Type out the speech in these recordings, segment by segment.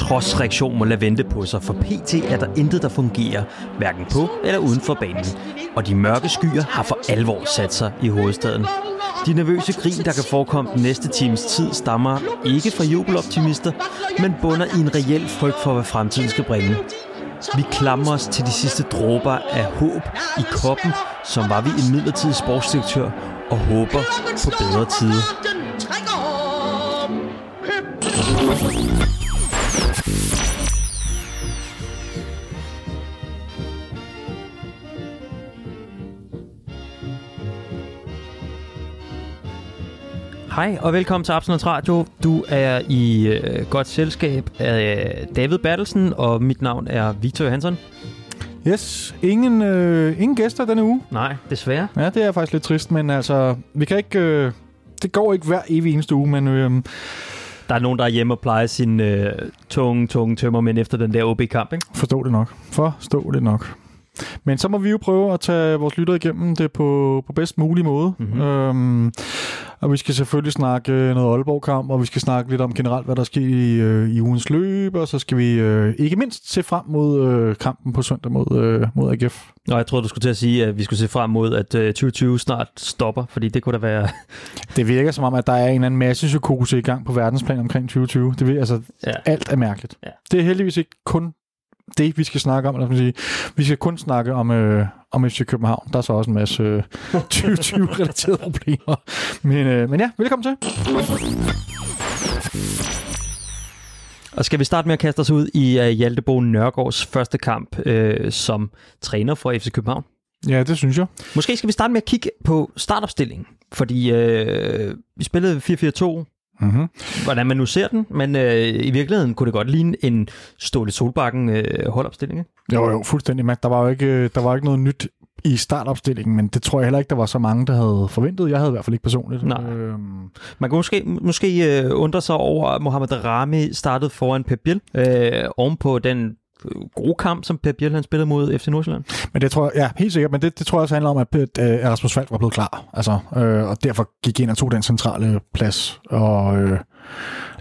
trodsreaktion må lade vente på sig, for PT er der intet, der fungerer, hverken på eller uden for banen. Og de mørke skyer har for alvor sat sig i hovedstaden. De nervøse grin, der kan forekomme den næste times tid, stammer ikke fra jubeloptimister, men bunder i en reel frygt for, hvad fremtiden skal bringe. Vi klamrer os til de sidste dråber af håb i koppen, som var vi en midlertidig sportsdirektør og håber på bedre tider. Hej og velkommen til Absalons Radio. Du er i øh, godt selskab af David Bertelsen, og mit navn er Victor Johansson. Yes, ingen, øh, ingen gæster denne uge. Nej, desværre. Ja, det er faktisk lidt trist, men altså, vi kan ikke... Øh, det går ikke hver evig eneste uge, men... Øh, Der er nogen, der er hjemme og plejer sin øh, tunge, tunge tømmermænd efter den der OB-kamp, ikke? forstå det nok. Forstå det nok. Men så må vi jo prøve at tage vores lyttere igennem det på, på bedst mulig måde. Mhm. Øhm, og vi skal selvfølgelig snakke noget Aalborg-kamp, og vi skal snakke lidt om generelt, hvad der sker i, øh, i ugens løb, og så skal vi øh, ikke mindst se frem mod øh, kampen på søndag mod, øh, mod AGF. Nå, jeg troede, du skulle til at sige, at vi skulle se frem mod, at øh, 2020 snart stopper, fordi det kunne da være... Det virker som om, at der er en eller anden masse psykose i gang på verdensplan omkring 2020. Det vil, altså, Ja. alt er mærkeligt. Ja. Det er heldigvis ikke kun det, vi skal snakke om. Os sige. Vi skal kun snakke om, øh, om FC København. Der er så også en masse øh, 2020-relaterede problemer. Men, øh, men ja, velkommen til. Og skal vi starte med at kaste os ud i uh, Hjalte Bo Nørgaards første kamp øh, som træner for FC København? Ja, det synes jeg. Måske skal vi starte med at kigge på startopstillingen, fordi øh, vi spillede 4-4-2, Mm-hmm. hvordan man nu ser den, men øh, i virkeligheden kunne det godt ligne en Ståle Solbakken øh, holdopstilling. Ikke? Jo, jo, fuldstændig. Matt. Der var jo ikke, der var ikke noget nyt i startopstillingen, men det tror jeg heller ikke, der var så mange, der havde forventet. Jeg havde i hvert fald ikke personligt. Nej. Øhm, Man kan måske, måske øh, undre sig over, at Mohamed Rami startede foran Pep Biel, øh, oven på den gode kamp, som Pep Biel han spillede mod FC Nordsjælland. Men det tror jeg, ja, helt sikkert, men det, det tror jeg også handler om, at, at, at Rasmus Falk var blevet klar, altså, øh, og derfor gik ind og tog den centrale plads, og øh,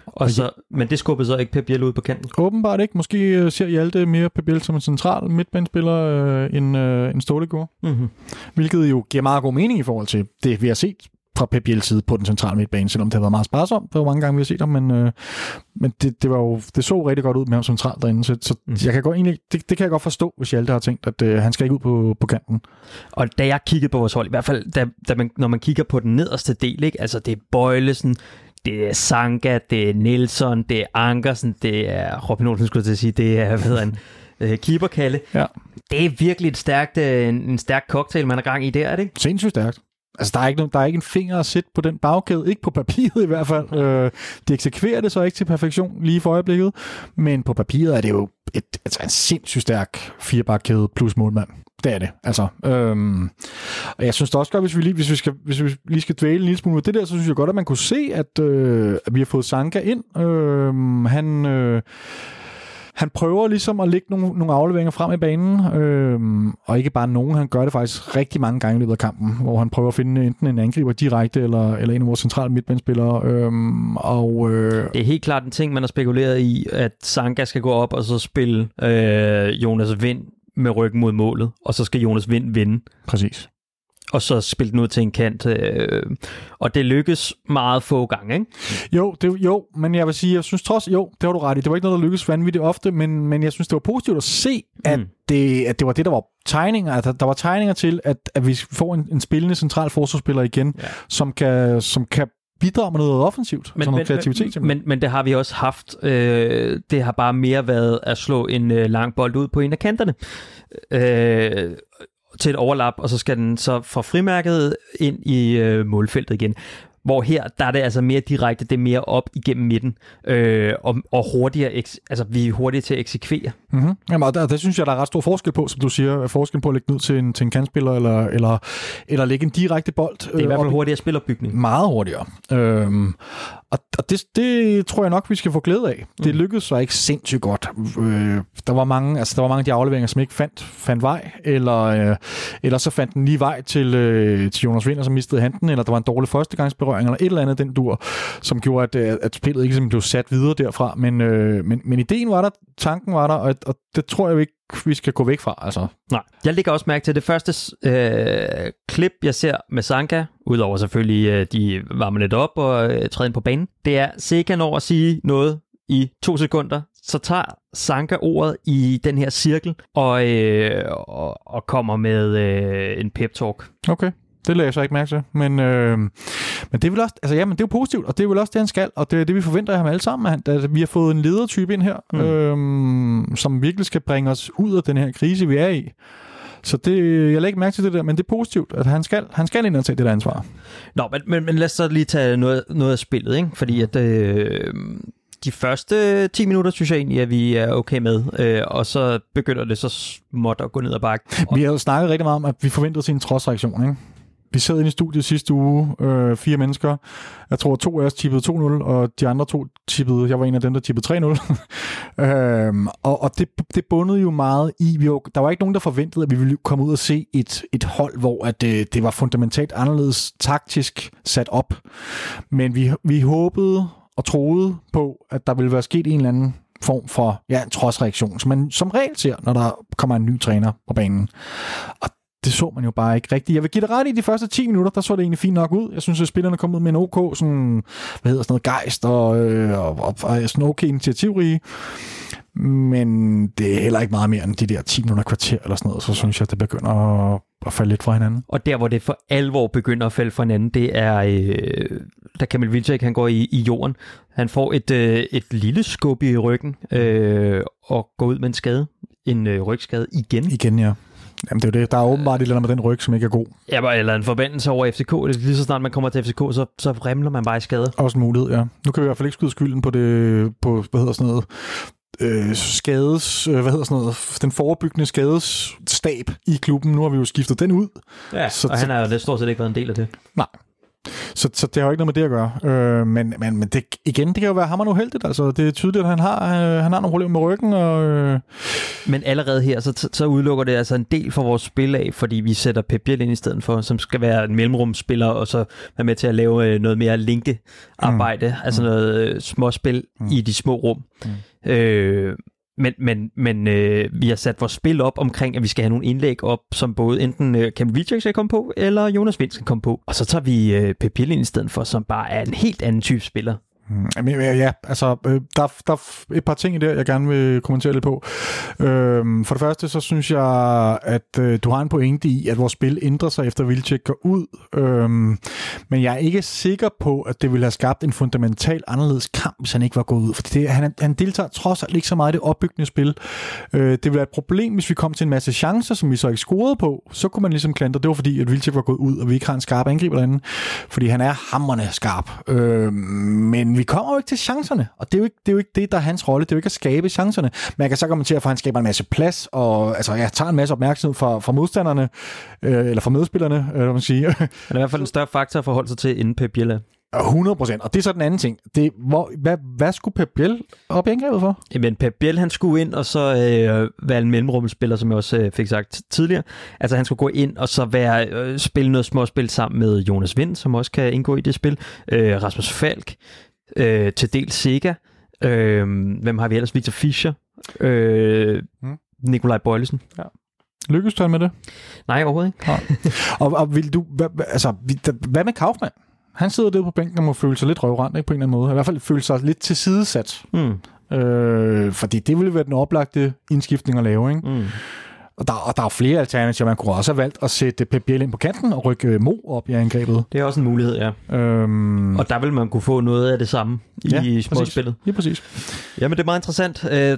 Og så, men det skubbede så ikke Pep Biel ud på kanten. åbenbart ikke, måske øh, ser Hjalte mere Pebel som en central midtbanespiller, øh, end, øh, end Ståle gjorde, Mm-hmm. hvilket jo giver meget god mening i forhold til det, vi har set fra Pep Biels side på den centrale midtbane, selvom det har været meget sparsomt, hvor mange gange vi har set ham, men, øh, men det, det, var jo, det så rigtig godt ud med ham centralt derinde, så, så Mhm. jeg kan godt, egentlig, det, det kan jeg godt forstå, hvis Hjalte har tænkt, at øh, han skal ikke ud på, på kanten. Og da jeg kiggede på vores hold, i hvert fald da, da man, når man kigger på den nederste del, ikke? altså det er Bøjlesen, det er Sanka, det er Nielsen, det er Ankersen, det er Robin Olsen, skulle jeg til at sige, det er, hvad hedder han, øh, Keeperkalle. Ja. Det er virkelig et stærkt, øh, en, en stærk cocktail, man har gang i der, er det ikke? sindssygt stærkt. Altså, der er, ikke, nogen- der er ikke en finger at sætte på den bagkæde. Ikke på papiret i hvert fald. Øh, de eksekverer det så ikke til perfektion lige for øjeblikket. Men på papiret er det jo et, altså en sindssygt stærk firebakkæde plus målmand. Det er det. Altså, øhm, og jeg synes da også godt, hvis vi, lige, hvis, vi skal, hvis vi lige skal dvæle en lille smule med det der, så synes jeg godt, at man kunne se, at, øh, at vi har fået Sanka ind. Øh, han... Øh, han prøver ligesom at lægge nogle, nogle afleveringer frem i banen, øhm, og ikke bare nogen, han gør det faktisk rigtig mange gange i løbet af kampen, hvor han prøver at finde enten en angriber direkte, eller, eller en af vores centrale midtbanespillere, øhm, og øh, Det er helt klart en ting, man har spekuleret i, at Sanka skal gå op og så spille øh, Jonas Vind med ryggen mod målet, og så skal Jonas Vind vinde, præcis. Og så spille den ud til en kant. Øh, og det lykkes meget få gange, ikke? Jo, det, jo, men jeg vil sige, jeg synes trods, jo, det har du ret i, det var ikke noget, der lykkedes vanvittigt ofte, men, men jeg synes, det var positivt at se, at, Mm. det, at det var det, der var tegninger, at der, der var tegninger til, at, at vi får en, en spillende central forsvarsspiller igen, Ja. som, kan, som kan bidrage med noget offensivt, men, noget kreativitet. men, men, men det har vi også haft. Øh, det har bare mere været at slå en øh, lang bold ud på en af kanterne. Øh, til et overlap, og så skal den så fra frimærket ind i øh, målfeltet igen. Hvor her, der er det altså mere direkte, det er mere op igennem midten, øh, og, og hurtigere, altså vi er hurtige til at eksekvere. Mm-hmm. Jamen, og der, det synes jeg, der er ret stor forskel på, som du siger, forskel på at lægge ud til en, til en kantspiller, eller, eller, eller lægge en direkte bold. Det er i hvert fald hurtigere spillerbygning. meget hurtigere. Øhm, Og, og det, det tror jeg nok, vi skal få glæde af. Det mm. lykkedes så ikke sindssygt godt. Øh, der var mange, altså der var mange af de afleveringer, som ikke fandt, fandt vej, eller, øh, eller så fandt den lige vej til, øh, til Jonas Vinder, som mistede handen, eller der var en dårlig førstegangsberøring, eller et eller andet den dur, som gjorde, at, øh, at spillet ikke blev sat videre derfra. Men, øh, men, men ideen var der, tanken var der, og, og det tror jeg ikke, vi skal gå væk fra. Altså. Nej. Jeg lægger også mærke til det første øh, klip, jeg ser med Sanka, udover selvfølgelig, øh, de varmer lidt op og øh, træder ind på banen, det er Sega når at sige noget i to sekunder, så tager Sanka ordet i den her cirkel og, øh, og, og kommer med øh, en pep-talk. Okay. Det lader jeg så ikke mærke til. Men, øh, men det er vel også, altså ja, men det er jo positivt, og det er vel også det, han skal, og det er det, vi forventer af ham alle sammen. At, vi har fået en ledertype ind her, mm. øh, som virkelig skal bringe os ud af den her krise, vi er i. Så det, jeg lægger ikke mærke til det der, men det er positivt, at han skal, han skal ind og tage det der ansvar. Nå, men, men, men lad os så lige tage noget, noget af spillet, ikke? fordi at øh, de første 10 minutter synes jeg egentlig, at vi er okay med, øh, og så begynder det så småt at gå ned ad bakken. Vi har jo snakket rigtig meget om, at vi forventede sin trodsreaktion, ikke? Vi sad inde i studiet sidste uge, øh, fire mennesker. Jeg tror, to af os tippede 2-0, og de andre to tippede, jeg var en af dem, der tippede 3-0. øhm, og og det, det bundede jo meget i, vi var, der var ikke nogen, der forventede, at vi ville komme ud og se et, et hold, hvor at, øh, det var fundamentalt anderledes taktisk sat op. Men vi, vi håbede og troede på, at der ville være sket en eller anden form for ja, en trodsreaktion, som man som regel ser, når der kommer en ny træner på banen. Og det så man jo bare ikke rigtigt. Jeg vil give det ret i de første 10 minutter, der så det egentlig fint nok ud. Jeg synes, at spillerne kom ud med en OK, sådan, hvad hedder sådan noget, gejst og, øh, og, og, og sådan okay initiativrige. Men det er heller ikke meget mere end de der 10 minutter kvarter eller sådan noget, så synes jeg, at det begynder at, at falde lidt fra hinanden. Og der, hvor det for alvor begynder at falde fra hinanden, det er, øh, da Kamil Vilcek, han går i, i jorden. Han får et, øh, et lille skub i ryggen øh, og går ud med en skade. En øh, rygskade igen. Igen, ja. Jamen det er jo det. Der er åbenbart et eller andet med den ryg, som ikke er god. Ja, eller en forbandelse over FCK. Lige så snart man kommer til FCK, så, så remler man bare i skade. Også en mulighed, ja. Nu kan vi i hvert fald ikke skyde skylden på det, på, hvad hedder sådan noget, øh, skades, øh, hvad hedder sådan noget, den forebyggende skadesstab i klubben. Nu har vi jo skiftet den ud. Ja, så, og han har jo stort set ikke været en del af det. Nej, så, så det har jo ikke noget med det at gøre. Øh, men men, men det, igen, det kan jo være hammer uheldigt. Altså, det er tydeligt, at han har, øh, han har nogle problemer med ryggen. Og, øh... Men allerede her, så, så udelukker det altså en del for vores spil af, fordi vi sætter Pep Biel ind i stedet for, som skal være en mellemrumspiller, og så være med til at lave øh, noget mere linkearbejde, mm. altså noget øh, småspil mm. i de små rum. Mm. Øh, men, men, men øh, vi har sat vores spil op omkring, at vi skal have nogle indlæg op, som både enten øh, Cam Victor skal komme på, eller Jonas Vind skal komme på. Og så tager vi øh, Pep ind i stedet for, som bare er en helt anden type spiller. Mm, ja, altså, øh, der, der er et par ting i det, jeg gerne vil kommentere lidt på. Øhm, for det første, så synes jeg, at øh, du har en pointe i, at vores spil ændrer sig efter Vilcek går ud. Øhm, men jeg er ikke sikker på, at det ville have skabt en fundamental anderledes kamp, hvis han ikke var gået ud. For det, han, han deltager trods alt ikke så meget i det opbyggende spil. Øh, det ville være et problem, hvis vi kom til en masse chancer, som vi så ikke scorede på. Så kunne man ligesom klandre, det var fordi, at Vilcek var gået ud, og vi ikke har en skarp angriber derinde. Fordi han er hammerne skarp. Øh, men vi kommer jo ikke til chancerne, og det er jo ikke det, er jo ikke det der er hans rolle. Det er jo ikke at skabe chancerne. Men jeg kan så kommentere, for at han skaber en masse plads, og altså, jeg tager en masse opmærksomhed fra, fra modstanderne, øh, eller fra medspillerne, øh, man sige. Han er i hvert fald en større faktor at forholde sig til inden Pep Biela. 100 procent. Og det er så den anden ting. Det, hvor, hvad, hvad skulle Pep Biel op i angrebet for? Jamen, Pep Biel, han skulle ind og så øh, være en mellemrumspiller, som jeg også øh, fik sagt tidligere. Altså, han skulle gå ind og så være øh, spille noget småspil sammen med Jonas Vind, som også kan indgå i det spil. Øh, Rasmus Falk, øh, til dels Sega. Øh, hvem har vi ellers? Victor Fischer. Øh, hmm. Nikolaj Bøjlesen. Ja. Lykkes du med det? Nej, overhovedet ikke. Ja. og, og vil du, hvad, altså, hvad med Kaufmann? Han sidder der på bænken og må føle sig lidt røvrendt, ikke, på en eller anden måde. I hvert fald føle sig lidt tilsidesat. Mm. Øh, fordi det ville være den oplagte indskiftning at lave, ikke? Mm. Og der, og der er flere alternativer. Man kunne også have valgt at sætte Pep ind på kanten og rykke Mo op i angrebet. Det er også en mulighed, ja. Øhm... Og der vil man kunne få noget af det samme i ja, småspillet. Ja, præcis. Jamen, det er meget interessant. Øh,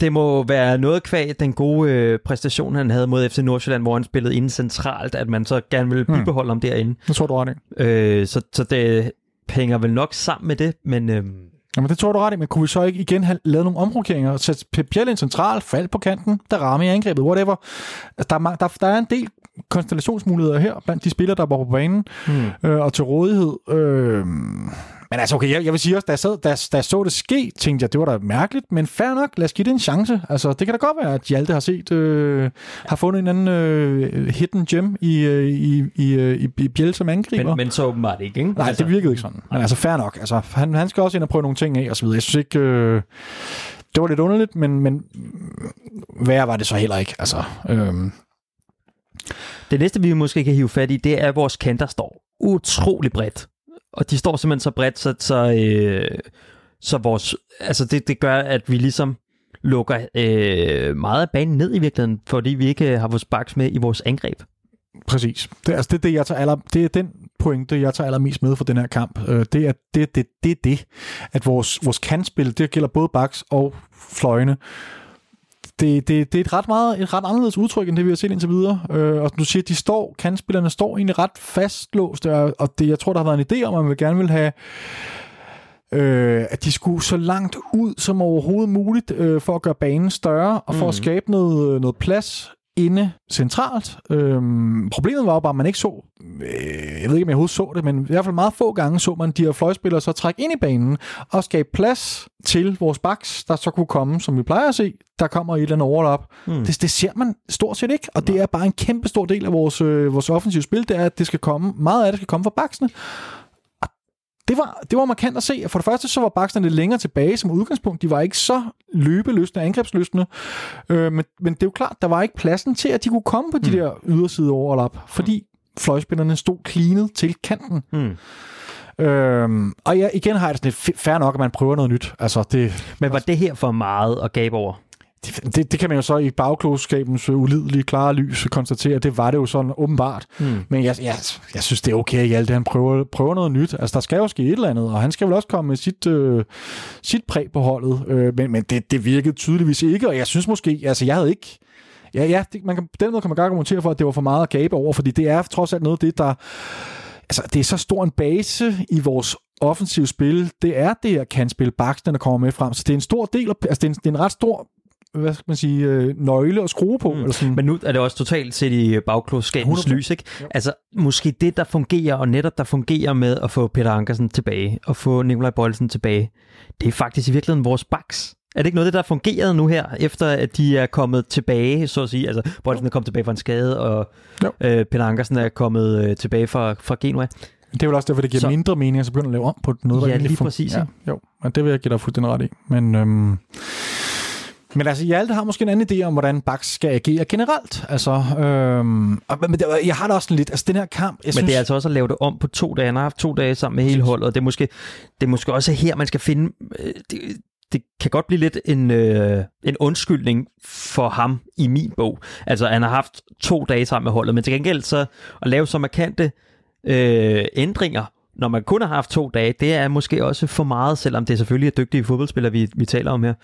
det må være noget kvæg den gode øh, præstation, han havde mod FC Nordsjælland, hvor han spillede inden centralt, at man så gerne vil hmm. bibeholde ham derinde. Det tror du ret øh, så, så det hænger vel nok sammen med det, men... Øh, Jamen det tror du ret i, men kunne vi så ikke igen have lavet nogle omrokeringer? Sætte Pep Biel central, fald på kanten, der rammer i angrebet, whatever. Altså, der, er, der, der er en del konstellationsmuligheder her blandt de spillere, der var på banen mm. øh, og til rådighed. Øh, Men altså, okay, jeg, jeg vil sige også, da jeg, sad, da, da jeg så det ske, tænkte jeg, det var da mærkeligt, men fair nok, lad os give det en chance. Altså, det kan da godt være, at Hjalte har set, øh, har fundet en anden øh, hidden gem i, øh, i, i, øh, i, i Bjæl som angriber. Men, men så åbenbart ikke, ikke? Nej, altså, det virkede ikke sådan. Men altså, fair nok. Altså, han, han skal også ind og prøve nogle ting af, og så videre. Jeg synes ikke... Øh, det var lidt underligt, men, men værre var det så heller ikke. Altså, øh, Det næste, vi måske kan hive fat i, det er, at vores kanter står utrolig bredt. Og de står simpelthen så bredt, så, så, øh, så vores, altså det, det gør, at vi ligesom lukker øh, meget af banen ned i virkeligheden, fordi vi ikke øh, har vores backs med i vores angreb. Præcis. Det, altså, det, er det, jeg tager aller, det er den pointe, jeg tager allermest med for den her kamp. Øh, det, er, det, det, det det, at vores, vores kantspil, det gælder både baks og fløjene, det, det, det er et ret, meget, et ret anderledes udtryk, end det vi har set indtil videre. Øh, og du siger, de står, kantspillerne står egentlig ret fastlåst, og det, jeg tror, der har været en idé om, at man vil gerne vil have øh, at de skulle så langt ud som overhovedet muligt øh, for at gøre banen større og for mm. at skabe noget, noget plads inde centralt. Øhm, problemet var jo bare, at man ikke så, øh, jeg ved ikke, om jeg overhovedet så det, men i hvert fald meget få gange så man de her fløjspillere så trække ind i banen og skabe plads til vores backs, der så kunne komme, som vi plejer at se, der kommer et eller andet overlap. Mm. Det, det ser man stort set ikke, og det er bare en kæmpe stor del af vores, øh, vores offensive spil, det er, at det skal komme, meget af det skal komme fra backsene, det var, det var markant at se. For det første så var Bakserne lidt længere tilbage som udgangspunkt. De var ikke så løbeløsende, angrebsløsende. Øh, men, men det er jo klart, der var ikke pladsen til, at de kunne komme på de mm. der yderside overlap, fordi fløjspillerne stod cleanet til kanten. Mm. Øhm, og ja, igen har jeg det sådan lidt fair nok, at man prøver noget nyt. Altså, det, Men var det her for meget at gabe over? Det, det, det kan man jo så i bagklogskabens ulidelige klare lys konstatere, det var det jo sådan åbenbart. Mm. Men jeg, jeg, jeg synes, det er okay, at Hjalte han prøver, prøver noget nyt. Altså, der skal jo ske et eller andet, og han skal vel også komme med sit, øh, sit præg på holdet. Øh, men men det, det virkede tydeligvis ikke, og jeg synes måske, altså jeg havde ikke... Ja, ja, det, man kan, den måde kan man godt argumentere for, at det var for meget at gabe over, fordi det er trods alt noget af det, der... Altså, det er så stor en base i vores offensive spil, det er det her kan spille baksen, der kommer med frem. Så det er en stor del, af, altså det er en, det er en ret stor hvad skal man sige, øh, nøgle at skrue på. Mm. Eller sådan. Men nu er det også totalt set i bagklodskabens lys, ikke? Jo. Altså, måske det, der fungerer, og netop der fungerer med at få Peter Ankersen tilbage, og få Nikolaj Bøjelsen tilbage, det er faktisk i virkeligheden vores baks. Er det ikke noget det, der har fungeret nu her, efter at de er kommet tilbage, så at sige? Altså, Bøjelsen er kommet tilbage fra en skade, og øh, Peter Ankersen er kommet øh, tilbage fra, fra Genua. Det er jo også derfor, det giver så, mindre mening at så begynde at lave om på noget, der ja, lige præcis. Ja, jo, men det vil jeg give dig fuldstændig ret i. Men øhm, men altså, Hjalte har måske en anden idé om, hvordan Bax skal agere generelt. Altså, øhm, men det, jeg har da også lidt, altså den her kamp... Jeg men synes, det er altså også at lave det om på to dage. Han har haft to dage sammen med hele holdet, og det er måske, det er måske også her, man skal finde... Øh, det, det kan godt blive lidt en, øh, en undskyldning for ham i min bog. Altså, han har haft to dage sammen med holdet, men til gengæld så at lave så markante øh, ændringer, når man kun har haft to dage, det er måske også for meget, selvom det selvfølgelig er dygtige fodboldspillere, vi, vi taler om her.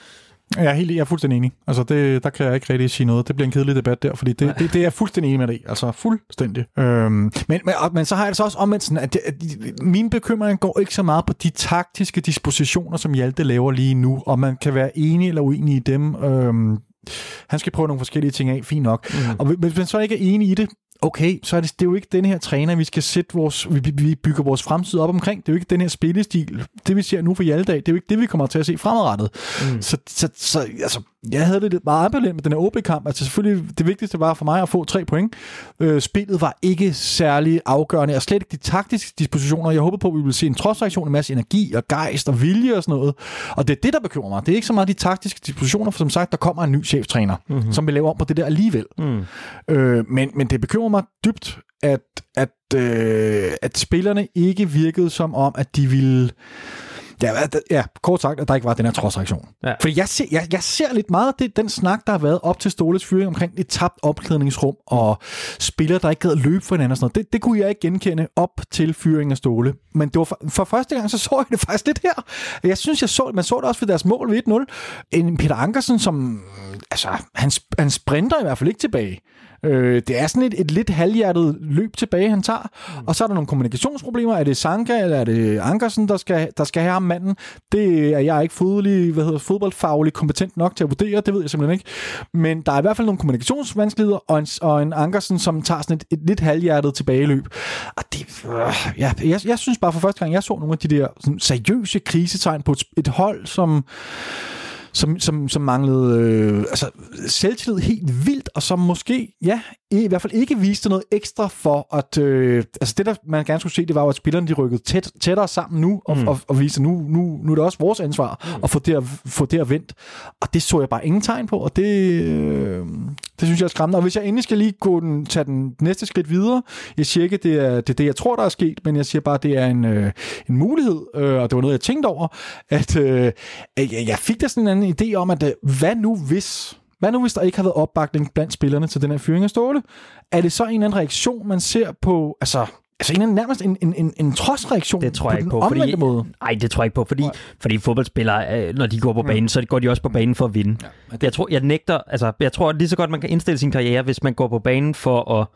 Jeg er, helt, jeg er fuldstændig enig. Altså, det, der kan jeg ikke rigtig sige noget. Det bliver en kedelig debat der, fordi det, det, det er jeg fuldstændig enig med dig Altså, fuldstændig. Øhm, men, men, men så har jeg det så også omvendt sådan, at, det, at min bekymring går ikke så meget på de taktiske dispositioner, som Hjalte laver lige nu, og man kan være enig eller uenig i dem. Øhm, han skal prøve nogle forskellige ting af, fint nok. Mm. Og hvis man så ikke er enig i det, okay, så er det, det er jo ikke den her træner, vi skal sætte vores, vi, vi bygger vores fremtid op omkring. Det er jo ikke den her spillestil, det vi ser nu for Hjaldag, det er jo ikke det, vi kommer til at se fremadrettet. Mm. Så, så, så altså, jeg havde det lidt meget ambivalent med den her OB-kamp. Altså selvfølgelig, det vigtigste var for mig at få tre point. Øh, spillet var ikke særlig afgørende, og slet ikke de taktiske dispositioner. Jeg håbede på, at vi ville se en trodsreaktion, en masse energi og gejst og vilje og sådan noget. Og det er det, der bekymrer mig. Det er ikke så meget de taktiske dispositioner, for som sagt, der kommer en ny cheftræner, mm-hmm. som vil lave om på det der alligevel. Mm. Øh, men, men det bekymrer mig dybt, at, at, øh, at spillerne ikke virkede som om, at de ville Ja, ja, kort sagt, at der ikke var den her trodsreaktion. Ja. Fordi jeg ser, jeg, jeg ser lidt meget det, den snak, der har været op til Ståles fyring omkring et tabt opklædningsrum og spillere, der ikke gad løbe for hinanden og sådan noget. Det, det kunne jeg ikke genkende op til fyringen af Ståle. Men det var for, for første gang, så så jeg det faktisk lidt her. Jeg synes, jeg så, man så det også ved deres mål ved 1-0. En Peter Ankersen, som altså, han, han sprinter i hvert fald ikke tilbage. Øh, det er sådan et, et lidt halvhjertet løb tilbage, han tager. Mm. Og så er der nogle kommunikationsproblemer. Er det Sanka, eller er det Ankersen, der skal, der skal have ham manden? Det er jeg ikke fodboldlig, hvad hedder, fodboldfaglig kompetent nok til at vurdere, det ved jeg simpelthen ikke. Men der er i hvert fald nogle kommunikationsvanskeligheder, og en, og en Ankersen, som tager sådan et, et lidt halvhjertet tilbageløb. Og det, øh, ja, jeg, jeg synes bare for første gang, jeg så nogle af de der sådan, seriøse krisetegn på et, et hold, som som, som, som manglede øh, altså, selvtillid helt vildt, og som måske, ja, i, i hvert fald ikke viste noget ekstra for, at øh, altså det, der man gerne skulle se, det var jo, at spillerne de rykkede tæt, tættere sammen nu, og, mm. og, og viste, nu, nu, nu er det også vores ansvar mm. at få det, at få det at vendt. Og det så jeg bare ingen tegn på, og det, øh, det synes jeg er skræmmende. Og hvis jeg endelig skal lige gå den, tage den næste skridt videre, jeg siger ikke, det er, det er det, jeg tror, der er sket, men jeg siger bare, det er en, øh, en mulighed, øh, og det var noget, jeg tænkte over, at øh, jeg, jeg fik da sådan en anden idé om, at øh, hvad nu hvis hvad nu, hvis der ikke har været opbakning blandt spillerne til den her fyring af Ståle? Er det så en eller anden reaktion, man ser på, altså, altså en, nærmest en, en, en, en trodsreaktion det tror jeg på ikke den på, omvendte fordi, måde? Nej, det tror jeg ikke på, fordi, fordi fodboldspillere, øh, når de går på banen, så går de også på banen for at vinde. Ja, det... Jeg tror, jeg nægter, altså, jeg tror lige så godt, man kan indstille sin karriere, hvis man går på banen for at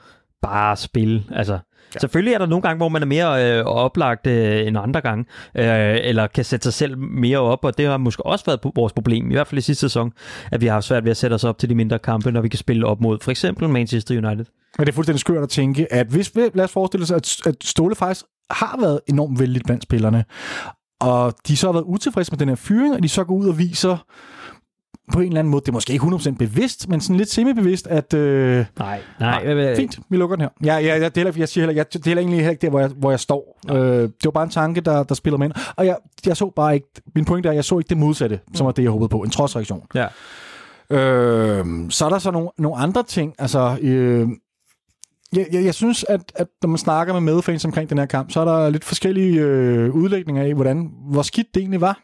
bare spille. Altså, Ja. Selvfølgelig er der nogle gange, hvor man er mere øh, oplagt øh, end andre gange, øh, eller kan sætte sig selv mere op, og det har måske også været vores problem, i hvert fald i sidste sæson, at vi har haft svært ved at sætte os op til de mindre kampe, når vi kan spille op mod for eksempel Manchester United. Men det er fuldstændig skørt at tænke, at hvis, lad os forestille os, at, at Ståle faktisk har været enormt vældigt blandt spillerne, og de så har været utilfredse med den her fyring, og de så går ud og viser, på en eller anden måde, det er måske ikke 100% bevidst, men sådan lidt semi-bevidst, at... Øh, nej, nej. nej fint, vi lukker den her. Ja, ja, jeg, deler, jeg siger heller, jeg deler egentlig heller ikke der, hvor jeg, hvor jeg står. Øh, det var bare en tanke, der, der spiller med ind. Og jeg, jeg så bare ikke... Min pointe er, jeg så ikke det modsatte, som var det, jeg håbede på. En trodsreaktion. Ja. Øh, så er der så nogle, nogle andre ting. Altså, øh, jeg, jeg, jeg synes, at, at når man snakker med medfans omkring den her kamp, så er der lidt forskellige øh, udlægninger af, hvordan, hvor skidt det egentlig var.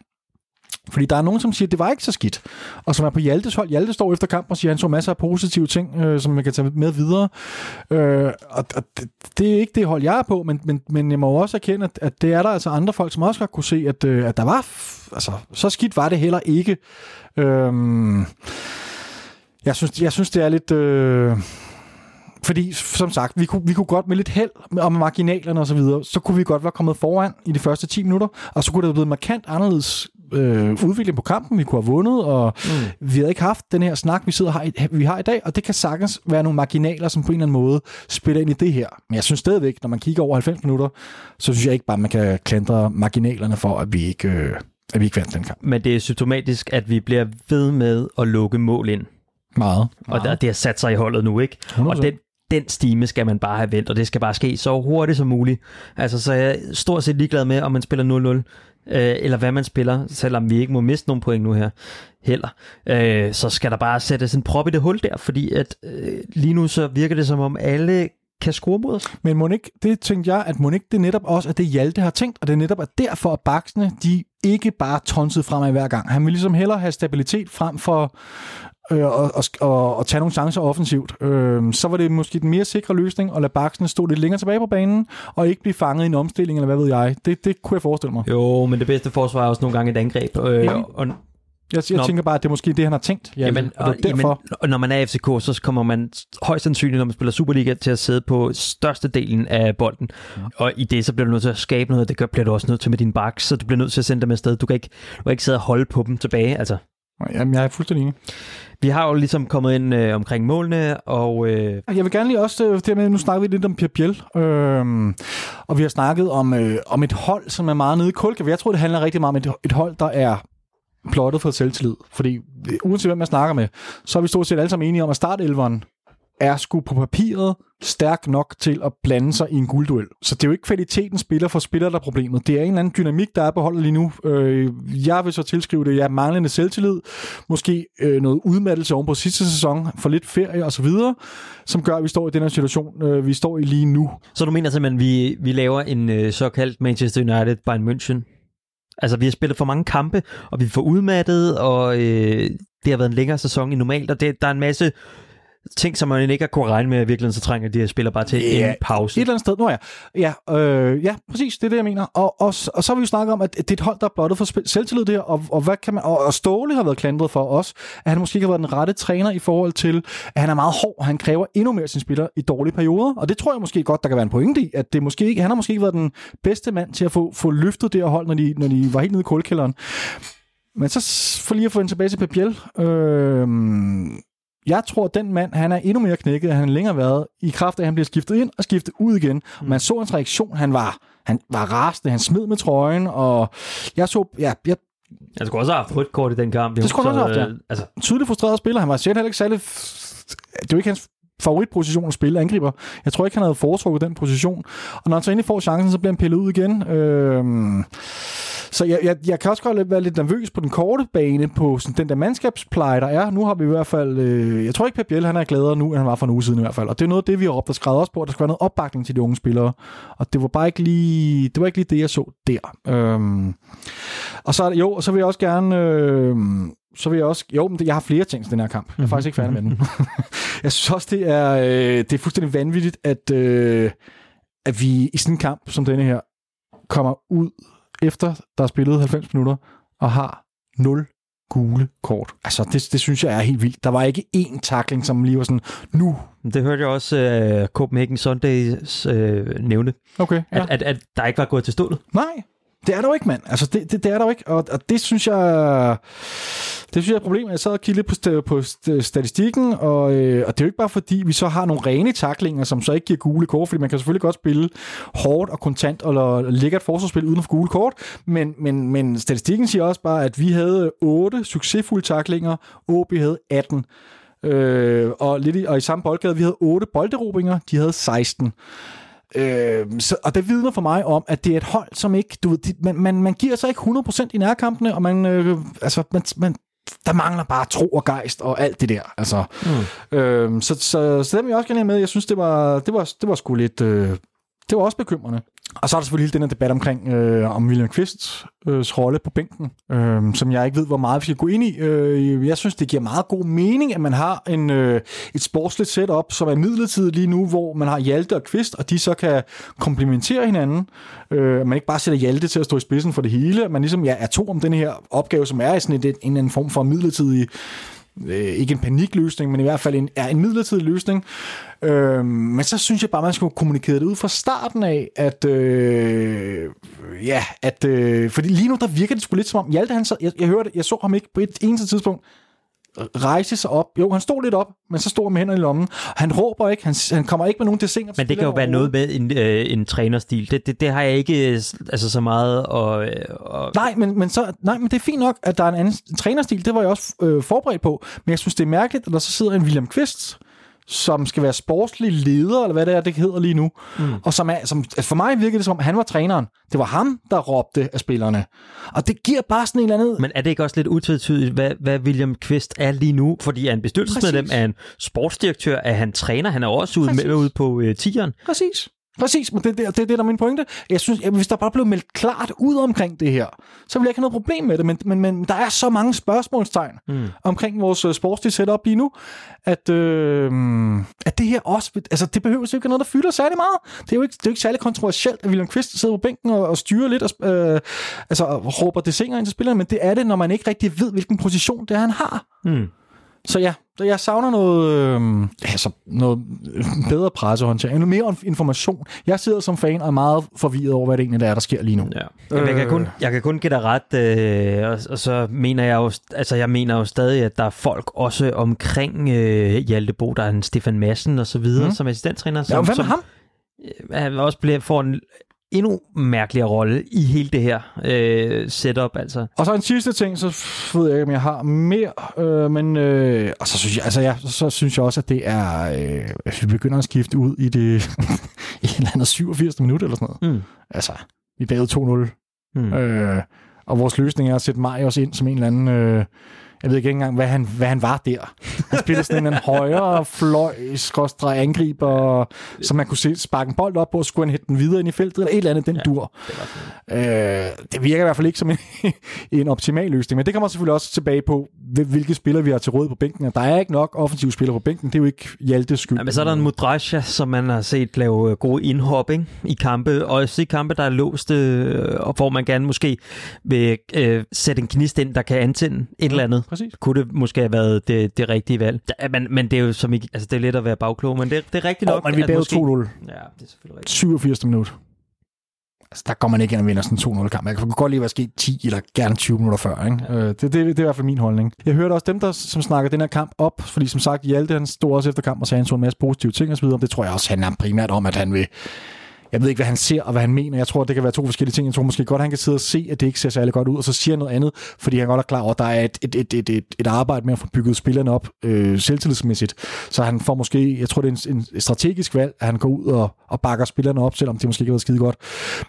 Fordi der er nogen, som siger, at det var ikke så skidt. Og som er på Hjaltes hold. Hjalte står efter kampen og siger, at han så masser af positive ting, øh, som man kan tage med videre. Øh, og, og det, det er ikke det hold, jeg er på, men, men, men jeg må også erkende, at, at det er der altså andre folk, som også godt kunne se, at, øh, at der var... Altså, så skidt var det heller ikke. Øh, jeg, synes, jeg synes, det er lidt... Øh, fordi, som sagt, vi kunne, vi kunne godt med lidt held og med marginalerne osv., så, videre, så kunne vi godt være kommet foran i de første 10 minutter, og så kunne det have blevet markant anderledes øh, udvikling på kampen, vi kunne have vundet, og mm. vi havde ikke haft den her snak, vi sidder her, vi har i dag, og det kan sagtens være nogle marginaler, som på en eller anden måde spiller ind i det her. Men jeg synes stadigvæk, når man kigger over 90 minutter, så synes jeg ikke bare, man kan klandre marginalerne for, at vi ikke, øh, at vi ikke vandt den kamp. Men det er symptomatisk, at vi bliver ved med at lukke mål ind. Meget. Og meget. det har sat sig i holdet nu, ikke? 100%. Og den, den stime skal man bare have vendt, og det skal bare ske så hurtigt som muligt. Altså, så er jeg stort set ligeglad med, om man spiller 0-0 øh, eller hvad man spiller, selvom vi ikke må miste nogen point nu her heller, øh, så skal der bare sættes en prop i det hul der, fordi at øh, lige nu så virker det som om alle kan score mod os. Men Monik, det tænkte jeg, at Monik, det er netop også, at det Hjalte har tænkt, og det er netop at derfor, at baksene, de ikke bare tonsede fremad hver gang. Han vil ligesom hellere have stabilitet frem for øh, og, og, og, og tage nogle chancer offensivt. Øh, så var det måske den mere sikre løsning at lade baksene stå lidt længere tilbage på banen, og ikke blive fanget i en omstilling, eller hvad ved jeg. Det, det kunne jeg forestille mig. Jo, men det bedste forsvar er også nogle gange et angreb. Øh, ja. og, jeg, jeg tænker bare, at det er måske det, han har tænkt. Ja, jamen, og, derfor. Jamen, når man er FCK, så kommer man højst sandsynligt, når man spiller Superliga, til at sidde på størstedelen af bolden. Ja. Og i det, så bliver du nødt til at skabe noget. Det gør, bliver du også nødt til med din baks, så du bliver nødt til at sende dem afsted. Du kan ikke, du kan ikke sidde og holde på dem tilbage. Altså. Jamen, jeg er fuldstændig enig. Vi har jo ligesom kommet ind øh, omkring målene, og... Øh... Jeg vil gerne lige også, øh, det med, nu snakker vi lidt om Pierre Biel, øh, og vi har snakket om, øh, om et hold, som er meget nede i kulke. Jeg tror, det handler rigtig meget om et, et hold, der er plottet for selvtillid. Fordi øh, uanset hvem man snakker med, så er vi stort set alle sammen enige om, at startelveren er sgu på papiret stærk nok til at blande sig i en guldduel. Så det er jo ikke kvaliteten spiller for spiller, der er problemet. Det er en eller anden dynamik, der er på holdet lige nu. Øh, jeg vil så tilskrive det, ja, manglende selvtillid, måske øh, noget udmattelse oven på sidste sæson, for lidt ferie og så videre, som gør, at vi står i den her situation, øh, vi står i lige nu. Så du mener simpelthen, at vi, vi laver en øh, såkaldt Manchester United Bayern München Altså, vi har spillet for mange kampe, og vi er for udmattet, og øh, det har været en længere sæson i normalt, og det, der er en masse ting, som man ikke har kunne regne med, at i virkeligheden så trænger de her spillere bare til Ja, en pause. Et eller andet sted. Nå ja. Ja, øh, ja præcis. Det er det, jeg mener. Og, og, og så har vi jo snakket om, at det er et hold, der er blottet for selvtillid der, og, og, hvad kan man, og, og Ståle har været klandret for os, at han måske ikke har været den rette træner i forhold til, at han er meget hård, han kræver endnu mere af sine spillere i dårlige perioder. Og det tror jeg måske godt, der kan være en pointe i, at det måske ikke, han har måske ikke været den bedste mand til at få, få løftet det her hold, når de, når de var helt nede i kulkælderen. Men så for lige at få en tilbage til Pep Biel, øh, jeg tror, at den mand, han er endnu mere knækket, end han længere været, i kraft af, at han bliver skiftet ind og skiftet ud igen. Mm. Man så hans reaktion, han var, han var rasende, han smed med trøjen, og jeg så, ja, jeg Jeg skulle også have haft rødt kort i den kamp. Det skulle også have haft, øh, Altså, tydeligt frustreret spiller. Han var selv heller ikke særlig... Det er jo ikke hans favoritposition at spille angriber. Jeg tror ikke, han havde foretrukket den position. Og når han så endelig får chancen, så bliver han pillet ud igen. Øhm, så jeg, jeg, jeg kan også godt være lidt nervøs på den korte bane, på sådan, den der mandskabspleje, der er. Nu har vi i hvert fald... Øh, jeg tror ikke, Pep Biel, han er gladere nu, end han var for en uge siden i hvert fald. Og det er noget af det, vi har råbt og skrevet også på, at der skal være noget opbakning til de unge spillere. Og det var bare ikke lige det, var ikke lige det jeg så der. Øhm, og så jo, og så vil jeg også gerne... Øh, så vil jeg også... Jo, men jeg har flere ting til den her kamp. Jeg er faktisk ikke færdig med den. jeg synes også, det er, øh, det er fuldstændig vanvittigt, at, øh, at vi i sådan en kamp som denne her kommer ud efter, der er spillet 90 minutter, og har 0 gule kort. Altså, det, det synes jeg er helt vildt. Der var ikke én takling, som lige var sådan, nu. det hørte jeg også uh, Copenhagen Sundays uh, nævne, Okay, ja. at, at, at der ikke var gået til stålet. Nej, det er der jo ikke, mand. Altså, det, det, det er der jo ikke, og, og det synes jeg... Det synes jeg er et problem. Jeg sad og kiggede lidt på, st- på statistikken, og, øh, og det er jo ikke bare fordi, vi så har nogle rene taklinger, som så ikke giver gule kort, fordi man kan selvfølgelig godt spille hårdt og kontant og et forsvarsspil uden for gule kort, men, men, men statistikken siger også bare, at vi havde 8 succesfulde taklinger, OB havde 18. Øh, og, lidt i, og i samme boldgade, vi havde 8 bolderobinger, de havde 16. Øh, så, og det vidner for mig om, at det er et hold, som ikke... Du de, man, man, man giver sig ikke 100% i nærkampene, og man, øh, altså, man, man, der mangler bare tro og gejst og alt det der. Altså, mm. øh, så, så, så dem vil jeg også gerne have med. Jeg synes, det var, det var, det var sgu lidt... Øh, det var også bekymrende. Og så er der selvfølgelig hele den her debat omkring, øh, om William Quists øh, rolle på bænken, øh, som jeg ikke ved, hvor meget vi skal gå ind i. Øh, jeg synes, det giver meget god mening, at man har en, øh, et sportsligt setup, som er midlertidigt lige nu, hvor man har Hjalte og Kvist, og de så kan komplementere hinanden. Øh, man ikke bare sætter Hjalte til at stå i spidsen for det hele. Man ligesom ja, er to om den her opgave, som er i sådan en, en en anden form for midlertidig øh, ikke en panikløsning, men i hvert fald en, er en midlertidig løsning. Øh, men så synes jeg bare, man skulle kommunikere det ud fra starten af, at øh, ja, at øh, fordi lige nu, der virker det sgu lidt som om, Hjalte, han så, jeg, jeg hørte, jeg så ham ikke på et eneste tidspunkt rejse sig op. Jo, han stod lidt op, men så stod han med hænderne i lommen. Han råber ikke, han, han kommer ikke med nogen desinger. Men det kan jo være noget med en, øh, en trænerstil. Det, det, det har jeg ikke øh, altså, så meget og, og... Nej, men, men så, nej, men det er fint nok, at der er en anden en trænerstil. Det var jeg også øh, forberedt på. Men jeg synes, det er mærkeligt, at der så sidder en William Kvist, som skal være sportslig leder, eller hvad det er, det hedder lige nu. Mm. Og som, er, som for mig virkede det som om, han var træneren. Det var ham, der råbte af spillerne. Og det giver bare sådan en eller anden... Men er det ikke også lidt utvetydigt, hvad, hvad William Kvist er lige nu? Fordi er han bestyrelsesmedlem, Præcis. er han sportsdirektør, er han træner, han er også ude, Præcis. med, ude på øh, tieren. Præcis. Præcis, men det, det, det er det, der er min pointe. Jeg synes, at hvis der bare blev meldt klart ud omkring det her, så ville jeg ikke have noget problem med det, men, men, men der er så mange spørgsmålstegn mm. omkring vores uh, sportslige setup lige nu, at, øh, at det her også, altså det behøver jo ikke noget, der fylder særlig meget. Det er jo ikke, det er jo ikke særlig kontroversielt, at William Kvist sidder på bænken og, og styrer lidt, og, øh, altså og råber desinger ind til spillerne, men det er det, når man ikke rigtig ved, hvilken position det er, han har. Mm. Så ja, så jeg savner noget, øh, altså noget bedre pressehåndtering, mere information. Jeg sidder som fan og er meget forvirret over, hvad det egentlig er, der sker lige nu. Ja. Jamen, jeg, kan kun, jeg kan kun give dig ret, øh, og, og så mener jeg jo, altså jeg mener jo stadig, at der er folk også omkring øh, Hjalte Bo, der er en Stefan Madsen og så videre, Mm. som assistenttræner. Ja, Som, og hvad med som, ham? Han også bliver, får en endnu mærkeligere rolle i hele det her øh, setup, altså. Og så en sidste ting, så ved jeg ikke, om jeg har mere, øh, men øh, og så synes jeg, altså ja, så synes jeg også, at det er, øh, at vi begynder at skifte ud i det i et eller andet 87. minut eller sådan noget. Mm. Altså, vi bagud 2-0, Mm. øh, og vores løsning er at sætte Marius ind som en eller anden, øh, jeg ved ikke engang, hvad han, hvad han var der. Han spillede sådan en højere fløj, skråstrej angriber, som man kunne se sparke en bold op på, og skulle han hætte den videre ind i feltet, eller et eller andet, den ja, dur. Det, øh, det virker i hvert fald ikke som en, en optimal løsning, men det kommer selvfølgelig også tilbage på, hvilke spillere vi har til råd på bænken. Og der er ikke nok offensive spillere på bænken, det er jo ikke Hjaltes skyld. Ja, men så er der en Mudrasja, som man har set lave gode indhop ikke? i kampe, og også i kampe, der er låst, øh, og hvor man gerne måske vil øh, sætte en knist ind, der kan antænde et eller andet. Præcis. Kunne det måske have været det, det rigtige valg. Men, men det er jo som ikke, altså det er let at være bagklog, men det, det er rigtigt nok. Oh, men vi måske... 2-0. Ja, det er selvfølgelig rigtigt. 87. minut. Altså, der går man ikke ind og vinder sådan en 2-0 kamp. Jeg kan godt lige være sket 10 eller gerne 20 minutter før. Ikke? Ja. Øh, det, det, det, er i hvert fald min holdning. Jeg hørte også dem, der som snakker den her kamp op, fordi som sagt, Hjalte han stod også efter kamp og sagde, han så en masse positive ting osv. Det tror jeg også handler primært om, at han vil jeg ved ikke, hvad han ser og hvad han mener. Jeg tror, det kan være to forskellige ting. Jeg tror måske godt, han kan sidde og se, at det ikke ser særlig godt ud, og så siger noget andet, fordi han godt er klar over, at der er et, et, et, et, et, et arbejde med at få bygget spillerne op øh, selvtillidsmæssigt. Så han får måske, jeg tror, det er en, en strategisk valg, at han går ud og, og bakker spillerne op, selvom det måske ikke har været skide godt.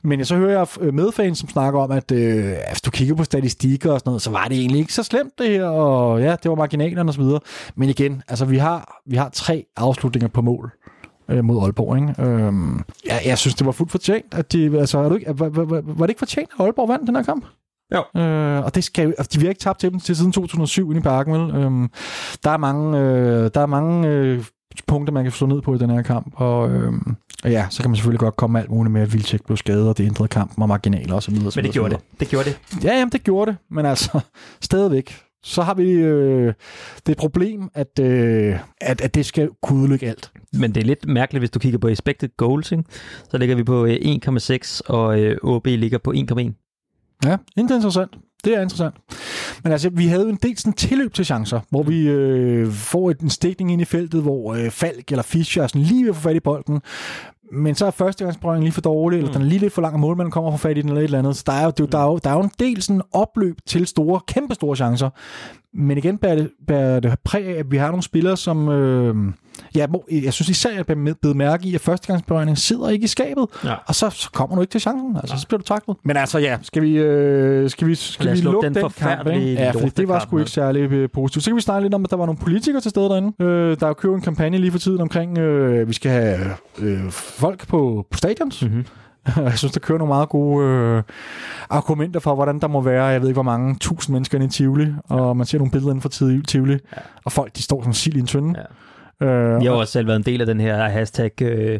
Men jeg så hører jeg øh, medfans, som snakker om, at øh, hvis du kigger på statistikker og sådan noget, så var det egentlig ikke så slemt det her, og ja, det var marginalerne og så videre. Men igen, altså vi har, vi har tre afslutninger på mål øh, mod Aalborg. Ikke? Øhm, ja, jeg synes, det var fuldt fortjent. At de, altså, er du ikke, var, var, var, var det ikke fortjent, at Aalborg vandt den her kamp? Jo. Øh, og det skal, altså, de har ikke tabt til dem til siden 2007 inde i parken, vel? Øhm, der er mange, øh, der er mange øh, punkter, man kan slå ned på i den her kamp, og, øh, og ja, så kan man selvfølgelig godt komme alt muligt med, at Vildtjek blev skadet, og det ændrede kampen og marginaler og så videre. Men det gjorde det. Det gjorde det. Ja, jamen, det gjorde det, men altså, stadigvæk så har vi øh, det problem, at, øh, at, at det skal kunne udelukke alt. Men det er lidt mærkeligt, hvis du kigger på expected goals, ikke? så ligger vi på 1,6, øh, og øh, OB ligger på 1,1. Ja, det er interessant. Det er interessant. Men altså, vi havde jo en del sådan tilløb til chancer, hvor vi øh, får en stikning ind i feltet, hvor øh, Falk eller Fischer er sådan lige ved at få fat i bolden, men så er førstegangsprøvningen lige for dårlig, eller mm. den er lige lidt for lang, og målmanden kommer for fat i den, eller et eller andet. Så der er jo, der er jo, der er jo en del sådan opløb til store, kæmpe store chancer. Men igen bærer det, bærer det præg af, at vi har nogle spillere, som... Øh, ja, jeg synes især, at jeg blevet mærke i, at førstegangsberøringen sidder ikke i skabet, ja. og så, så kommer du ikke til chancen. Altså, ja. så bliver du taklet. Men altså, ja, skal vi, øh, skal vi, skal vi lukke den, den kamp? Ikke? Ja, for det var sgu ikke særlig øh, positivt. Så kan vi snakke lidt om, at der var nogle politikere til stede derinde. Øh, der er jo købt en kampagne lige for tiden omkring, øh, vi skal have øh, folk på, på stadions. Mm-hmm. Jeg synes, der kører nogle meget gode øh, argumenter for, hvordan der må være, jeg ved ikke, hvor mange tusind mennesker i Tivoli, og man ser nogle billeder inden for Tivoli, ja. og folk, de står som sild i en tynde. Ja. Øh, jeg har også selv været en del af den her hashtag øh,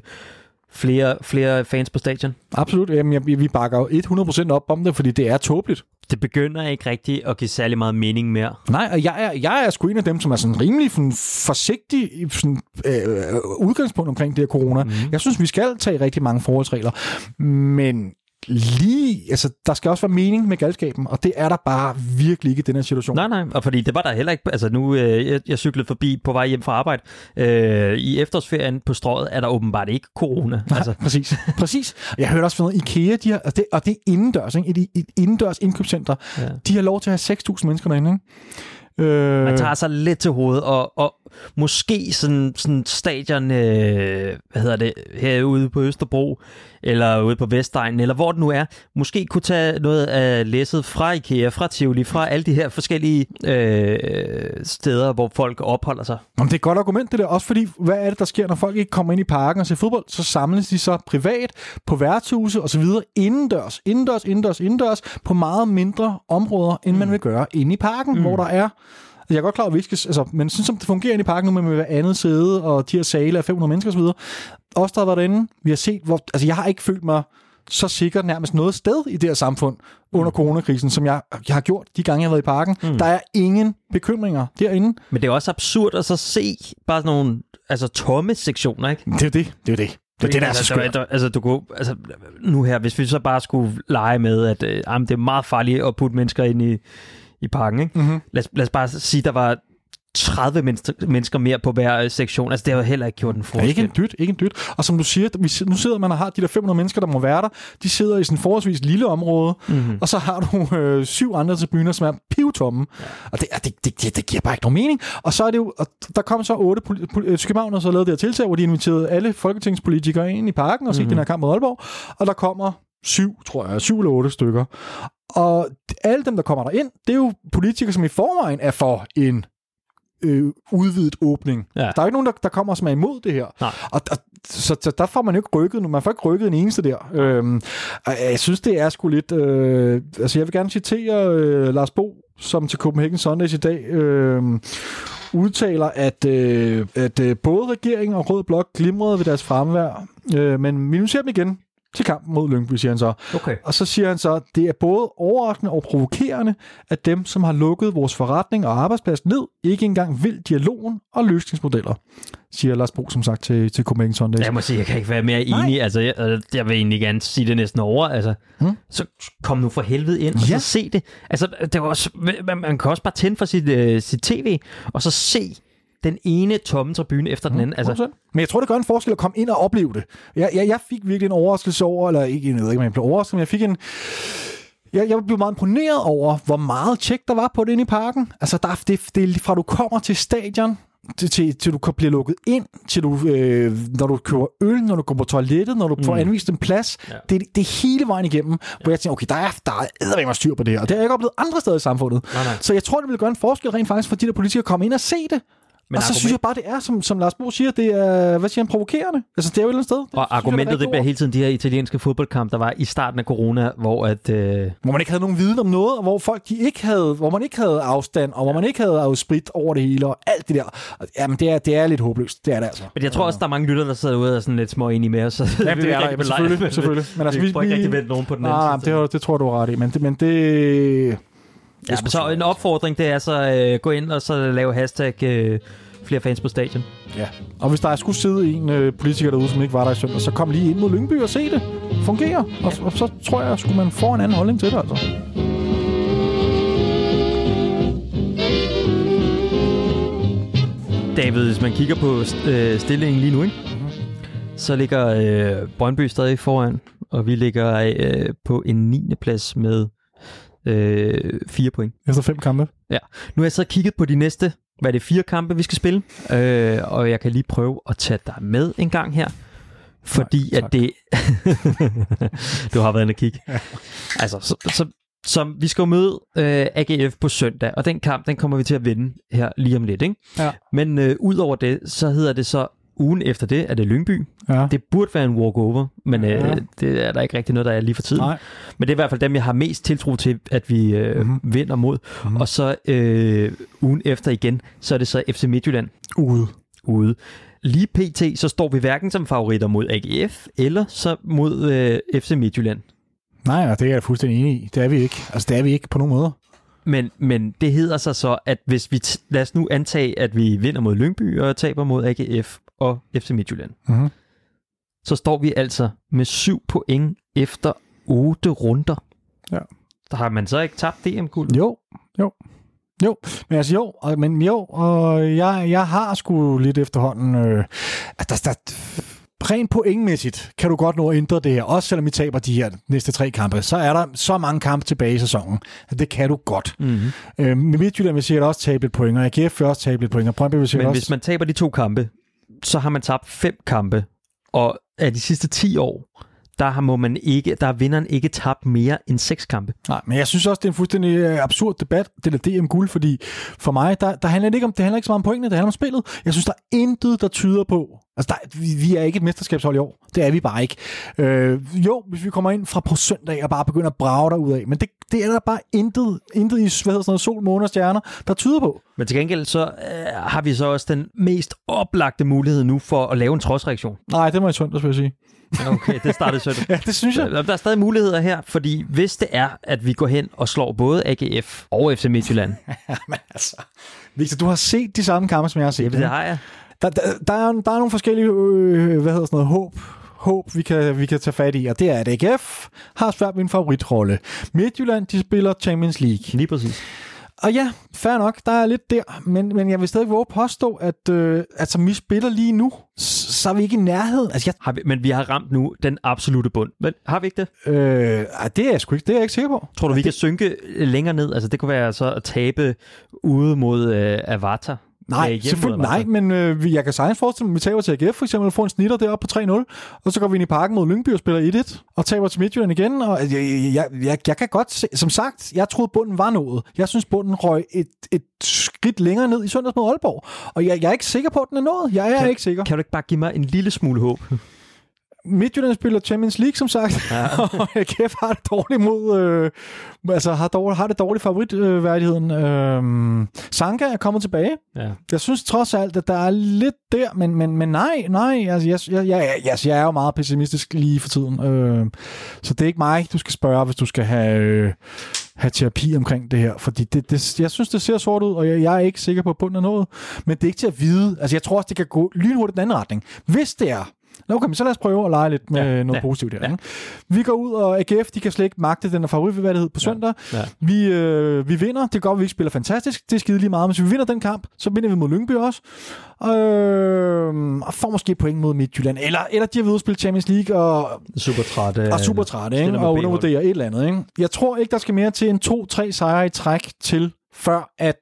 flere, flere fans på stadion. Absolut. Jamen, vi bakker jo 100% op om det, fordi det er tåbeligt. Det begynder ikke rigtigt at give særlig meget mening mere. Nej, og jeg er, jeg er sgu en af dem, som er sådan rimelig sådan forsigtig sådan, øh, udgangspunkt omkring det her corona. Mm. Jeg synes, vi skal tage rigtig mange forholdsregler, men lige, altså der skal også være mening med galskaben, og det er der bare virkelig ikke i den her situation. Nej, nej, og fordi det var der heller ikke, altså nu, øh, jeg, jeg cyklede forbi på vej hjem fra arbejde, øh, i efterårsferien på strået er der åbenbart ikke corona. Nej, altså. præcis, præcis. Jeg hørte også fra noget IKEA, de har, og, det, og det er indendørs, ikke? Et, et indendørs indkøbscenter, ja. de har lov til at have 6.000 mennesker derinde, ikke? Øh... Man tager sig lidt til hovedet, og, og måske sådan, sådan stadion, øh, hvad hedder det, herude på Østerbro, eller ude på Vestegnen, eller hvor det nu er, måske kunne tage noget af læsset fra IKEA, fra Tivoli, fra alle de her forskellige øh, steder, hvor folk opholder sig. Jamen, det er et godt argument, det der. Også fordi, hvad er det, der sker, når folk ikke kommer ind i parken og ser fodbold? Så samles de så privat, på værtshuse og så videre, indendørs, indendørs, indendørs, indendørs, på meget mindre områder, end mm. man vil gøre inde i parken, mm. hvor der er jeg er godt klar, at vi skal, altså, men synes, som det fungerer inde i parken nu med hver andet sæde, og de her sale af 500 mennesker osv. Os, der har været derinde, vi har set, hvor, altså jeg har ikke følt mig så sikkert nærmest noget sted i det her samfund under mm. coronakrisen, som jeg, jeg har gjort de gange, jeg har været i parken. Mm. Der er ingen bekymringer derinde. Men det er også absurd at så se bare sådan nogle altså, tomme sektioner, ikke? Det er det. Det er det. Det er det, der er så altså, skørt. Altså, du kunne, altså, nu her, hvis vi så bare skulle lege med, at øh, jamen, det er meget farligt at putte mennesker ind i, i parken. Ikke? Mm-hmm. Lad, lad os bare sige, der var 30 mennesker mere på hver øh, sektion. Altså, det har jo heller ikke gjort en forskel. Ja, ikke en dyt, ikke en dyt. Og som du siger, nu sidder man og har de der 500 mennesker, der må være der. De sidder i sådan en forholdsvis lille område, mm-hmm. og så har du øh, syv andre tribuner, som er pivtomme. Ja. Og det, det, det, det, det, giver bare ikke nogen mening. Og så er det jo, og der kom så otte København, og så lavede det her tiltag, hvor de inviterede alle folketingspolitikere ind i parken og mm-hmm. se den her kamp mod Aalborg. Og der kommer syv, tror jeg, syv eller otte stykker. Og alle dem, der kommer der ind, det er jo politikere, som i forvejen er for en øh, udvidet åbning. Ja. Der er ikke nogen, der, der kommer som er imod det her. Nej. Og, og så, så der får man jo ikke rykket, man får ikke rykket en eneste der. Øhm, og jeg synes, det er sgu lidt... Øh, altså, jeg vil gerne citere øh, Lars Bo, som til Copenhagen Sundays i dag øh, udtaler, at, øh, at øh, både regeringen og Rød Blok glimrede ved deres fremvær, øh, men vi nu ser dem igen til kampen mod Lyngby, siger han så. Okay. Og så siger han så, det er både overraskende og provokerende, at dem, som har lukket vores forretning og arbejdsplads ned, ikke engang vil dialogen og løsningsmodeller, siger Lars Bo, som sagt, til, til Copenhagen Sundays. Jeg må sige, jeg kan ikke være mere enig. Altså, jeg, øh, jeg vil egentlig gerne sige det næsten over. Altså, Hmm? Så kom nu for helvede ind, og Ja. så se det. Altså, det var også, man, man kan også bare tænde for sit, øh, sit tv, og så se den ene tomme tribune efter den anden. Altså, 100%. Men jeg tror, det gør en forskel at komme ind og opleve det. Jeg, jeg, jeg fik virkelig en overraskelse over, eller ikke, jeg ved ikke, om jeg blev overrasket, men jeg fik en... Jeg, jeg blev meget imponeret over, hvor meget tjek der var på det inde i parken. Altså, der, er- det, det fra du kommer til stadion, til, til, til du kan blive lukket ind, til du, øh, når du køber øl, når du går på toilettet, når du får Mm. anvist en plads. Ja. Det, det er hele vejen igennem, hvor jeg tænker, okay, der er, der er eddermame styr på det her. Og det har jeg ikke oplevet andre steder i samfundet. nej, nej. Så jeg tror, det vil gøre en forskel rent faktisk for de der politikere at komme ind og se det. Men og så synes jeg bare, det er, som, som Lars Bo siger, det er, hvad siger han, provokerende. Altså, det er jo et eller andet sted. Det jeg, Og argumentet, er det bliver hele tiden de her italienske fodboldkampe, der var i starten af corona, hvor at... Øh. Hvor man ikke havde nogen viden om noget, og hvor folk de ikke havde, hvor man ikke havde afstand, og hvor man ikke havde afsprit over det hele, og alt det der. Jamen, det er, det er lidt håbløst. Det er det altså. men jeg tror også, der er mange lytter, der sidder ude og er sådan lidt små enige med os. Så Ja, det er der, men selvfølgelig, selvfølgelig. Men altså, vi vi, ikke rigtig vendt nogen på den nej, anden nej, side. det, det tror jeg, du ret i. Men det, men det, Ja, men så en opfordring, det er så øh, gå ind og så lave hashtag øh, flere fans på stadion. Ja. Og hvis der skulle sidde en øh, politiker derude, som ikke var der i søndag, så kom lige ind mod Lyngby og se det. Fungerer. Og, og så tror jeg, skulle man få en anden holdning til det, altså. David, hvis man kigger på øh, stillingen lige nu, ikke? så ligger øh, Brøndby stadig foran, og vi ligger øh, på en 9. plads med øh, fire point. Efter fem kampe. Nu har jeg så kigget på de næste, hvad er det, fire kampe, vi skal spille, øh, og jeg kan lige prøve at tage dig med en gang her, fordi Tak, at det... du har været inde og kigge. Altså, så, så, så vi skal jo møde øh, AGF på søndag, og den kamp, den kommer vi til at vinde her lige om lidt, ikke? Ja. Men øh, ud over det, så hedder det så ugen efter det, er det Lyngby. Ja. Det burde være en walkover, men øh, Ja. det er der ikke rigtig noget, der er lige for tiden. Nej. Men det er i hvert fald dem, jeg har mest tiltro til, at vi øh, Mhm. mm-hmm. vinder mod. Mhm. Mm-hmm. Og så øh, ugen efter igen, så er det så FC Midtjylland Ude. ude. Lige pt, så står vi hverken som favoritter mod AGF, eller så mod øh, FC Midtjylland. Nej, det er jeg fuldstændig enig i. Det er vi ikke. Altså, det er vi ikke på nogen måde. Men, men det hedder sig så, at hvis vi, lad os nu antage, at vi vinder mod Lyngby og taber mod AGF og FC Midtjylland, Mm-hmm. så står vi altså med syv point efter otte runder. Ja. Der har man så ikke tabt DM-guld? Jo, jo. Jo, men altså jo, og, men jo, og jeg, jeg har sgu lidt efterhånden, øh, at der, der, rent pointmæssigt kan du godt nå at ændre det her, også selvom vi taber de her næste tre kampe, så er der så mange kampe tilbage i sæsonen, at det kan du godt. Mm-hmm. Øh, med Midtjylland vil sikkert også tabe lidt point, og AGF vil også tabe lidt point, og Brøndby vil sikkert Men også... hvis man taber de to kampe, så har man tabt fem kampe. Og af de sidste 10 år, der har, må man ikke, der har vinderen ikke tabt mere end seks kampe. Nej, men jeg synes også, det er en fuldstændig øh, absurd debat, det der DM-guld, fordi for mig, der, der handler det ikke om, det handler ikke så meget om pointene, det handler om spillet. Jeg synes, der er intet, der tyder på, altså der, vi, vi er ikke et mesterskabshold i år. Det er vi bare ikke. Øh, jo, hvis vi kommer ind fra på søndag og bare begynder at brage derud af, men det, det er der bare intet, intet i hvad hedder sådan noget, sol, måne og stjerner, der tyder på. Men til gengæld så øh, har vi så også den mest oplagte mulighed nu for at lave en trodsreaktion. Nej, det må jeg søndag, vil jeg sige. Okay, det startede søndag. Ja, det synes jeg. Der er stadig muligheder her, fordi hvis det er, at vi går hen og slår både AGF og FC Midtjylland, men altså, Victor, du har set de samme kampe, som jeg har set. det, det har jeg. Der, der, der, er, der er nogle forskellige, øh, hvad hedder sådan noget, håb, håb vi, kan, vi kan tage fat i, og det er, at AGF har svært ved en favoritrolle. Midtjylland, de spiller Champions League. Lige præcis. Og ja, fair nok, der er lidt der, men, men jeg vil stadig våge påstå, at, øh, som vi spiller lige nu, så er vi ikke i nærheden. Altså, Har vi, men vi har ramt nu den absolute bund. Men har vi ikke det? jeg, øh, det er jeg sgu ikke, det er jeg ikke sikker på. Tror du, vi kan synke længere ned? Altså, det kunne være så at tabe ude mod øh, Avatar. Nej, selvfølgelig nej, men øh, jeg kan sagtens forestille mig, at vi taber til AGF for eksempel, og får en snitter deroppe på 3-0, og så går vi ind i parken mod Lyngby og spiller 1-1, og taber til Midtjylland igen, og jeg, jeg, jeg, jeg kan godt se, som sagt, jeg troede bunden var noget. Jeg synes, bunden røg et, et skridt længere ned i søndags mod Aalborg, og jeg, jeg er ikke sikker på, at den er nået. Jeg er kan, ikke sikker. Kan du ikke bare give mig en lille smule håb? Midtjylland spiller Champions League, som sagt, ja. og AGF har det dårligt mod, øh, altså har, dårligt, har det dårligt favoritværdigheden. Øh, Sanka er kommet tilbage. Ja. Jeg synes trods alt, at der er lidt der, men, men, men nej, nej, altså, jeg, jeg, jeg, jeg, jeg er jo meget pessimistisk lige for tiden. Øh, så det er ikke mig, du skal spørge, hvis du skal have... Øh, have terapi omkring det her, fordi det, det, jeg synes, det ser sort ud, og jeg, jeg er ikke sikker på, at bunden er noget, men det er ikke til at vide. Altså, jeg tror også, det kan gå lynhurtigt den anden retning. Hvis det er, Nå, okay, men så lad os prøve at lege lidt med ja, noget ja, positivt her. Ja. Ikke? Vi går ud, og AGF, de kan slet ikke magte den favoritværdighed på søndag. Ja, ja. Vi, øh, vi vinder. Det går, at vi ikke spiller fantastisk. Det er skide lige meget. Men hvis vi vinder den kamp, så vinder vi mod Lyngby også. Øh, og får måske point mod Midtjylland. Eller, eller de har ved at spille Champions League og... Super trætte. Og super trætte, ikke? Og undervurderer et eller andet, ikke? Jeg tror ikke, der skal mere til en 2-3 sejre i træk til, før at,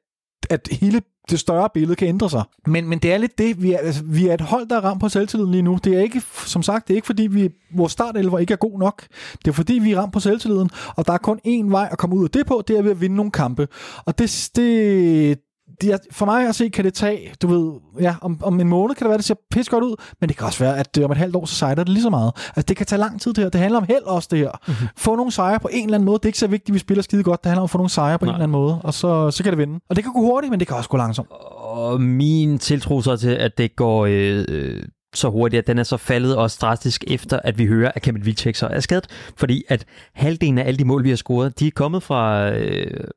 at hele det større billede kan ændre sig. Men, men det er lidt det, vi er, altså, vi er et hold, der er ramt på selvtilliden lige nu. Det er ikke, som sagt, det er ikke fordi, vi, vores startelver ikke er god nok. Det er fordi, vi er ramt på selvtilliden, og der er kun én vej at komme ud af det på, det er ved at vinde nogle kampe. Og det, det, det, for mig at se, kan det tage, du ved, ja, om, om en måned kan det være, det ser pisse godt ud, men det kan også være, at om et halvt år, så sejler det lige så meget. Altså, det kan tage lang tid det her. Det handler om held også, det her. Mm-hmm. Få nogle sejre på en eller anden måde. Det er ikke så vigtigt, at vi spiller skide godt. Det handler om at få nogle sejre på Nej. en eller anden måde, og så, så kan det vinde. Og det kan gå hurtigt, men det kan også gå langsomt. Og min tiltro så til, at det går... Øh, øh så hurtigt, at den er så faldet også drastisk efter, at vi hører, at Kamil Vicek så er skadet. Fordi at halvdelen af alle de mål, vi har scoret, de er kommet fra, øh,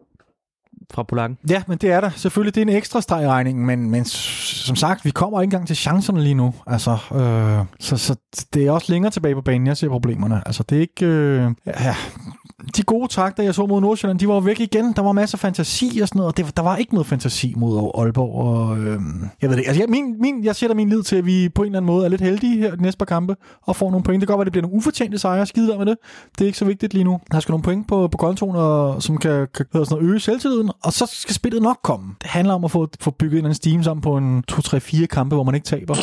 fra polakken. Ja, men det er der. Selvfølgelig, det er en ekstra streg i regningen, men, men som sagt, vi kommer ikke engang til chancerne lige nu. Altså, øh, så, så det er også længere tilbage på banen, jeg ser problemerne. Altså, det er ikke... Øh, ja, de gode takter, jeg så mod Nordsjælland, de var væk igen. Der var masser af fantasi og sådan noget, og det, der var ikke noget fantasi mod Aalborg. Og, øh, jeg ved det Altså, jeg, min, min, jeg sætter min lid til, at vi på en eller anden måde er lidt heldige her de næste par kampe og får nogle point. Det kan godt være, at det bliver nogle ufortjente sejre. Skide med det. Det er ikke så vigtigt lige nu. Der skal nogle point på, på kontoen, og, som kan, kan sådan noget, øge selvtilliden, og så skal spillet nok komme. Det handler om at få, få bygget en steam sammen på en 2-3-4 kampe, hvor man ikke taber.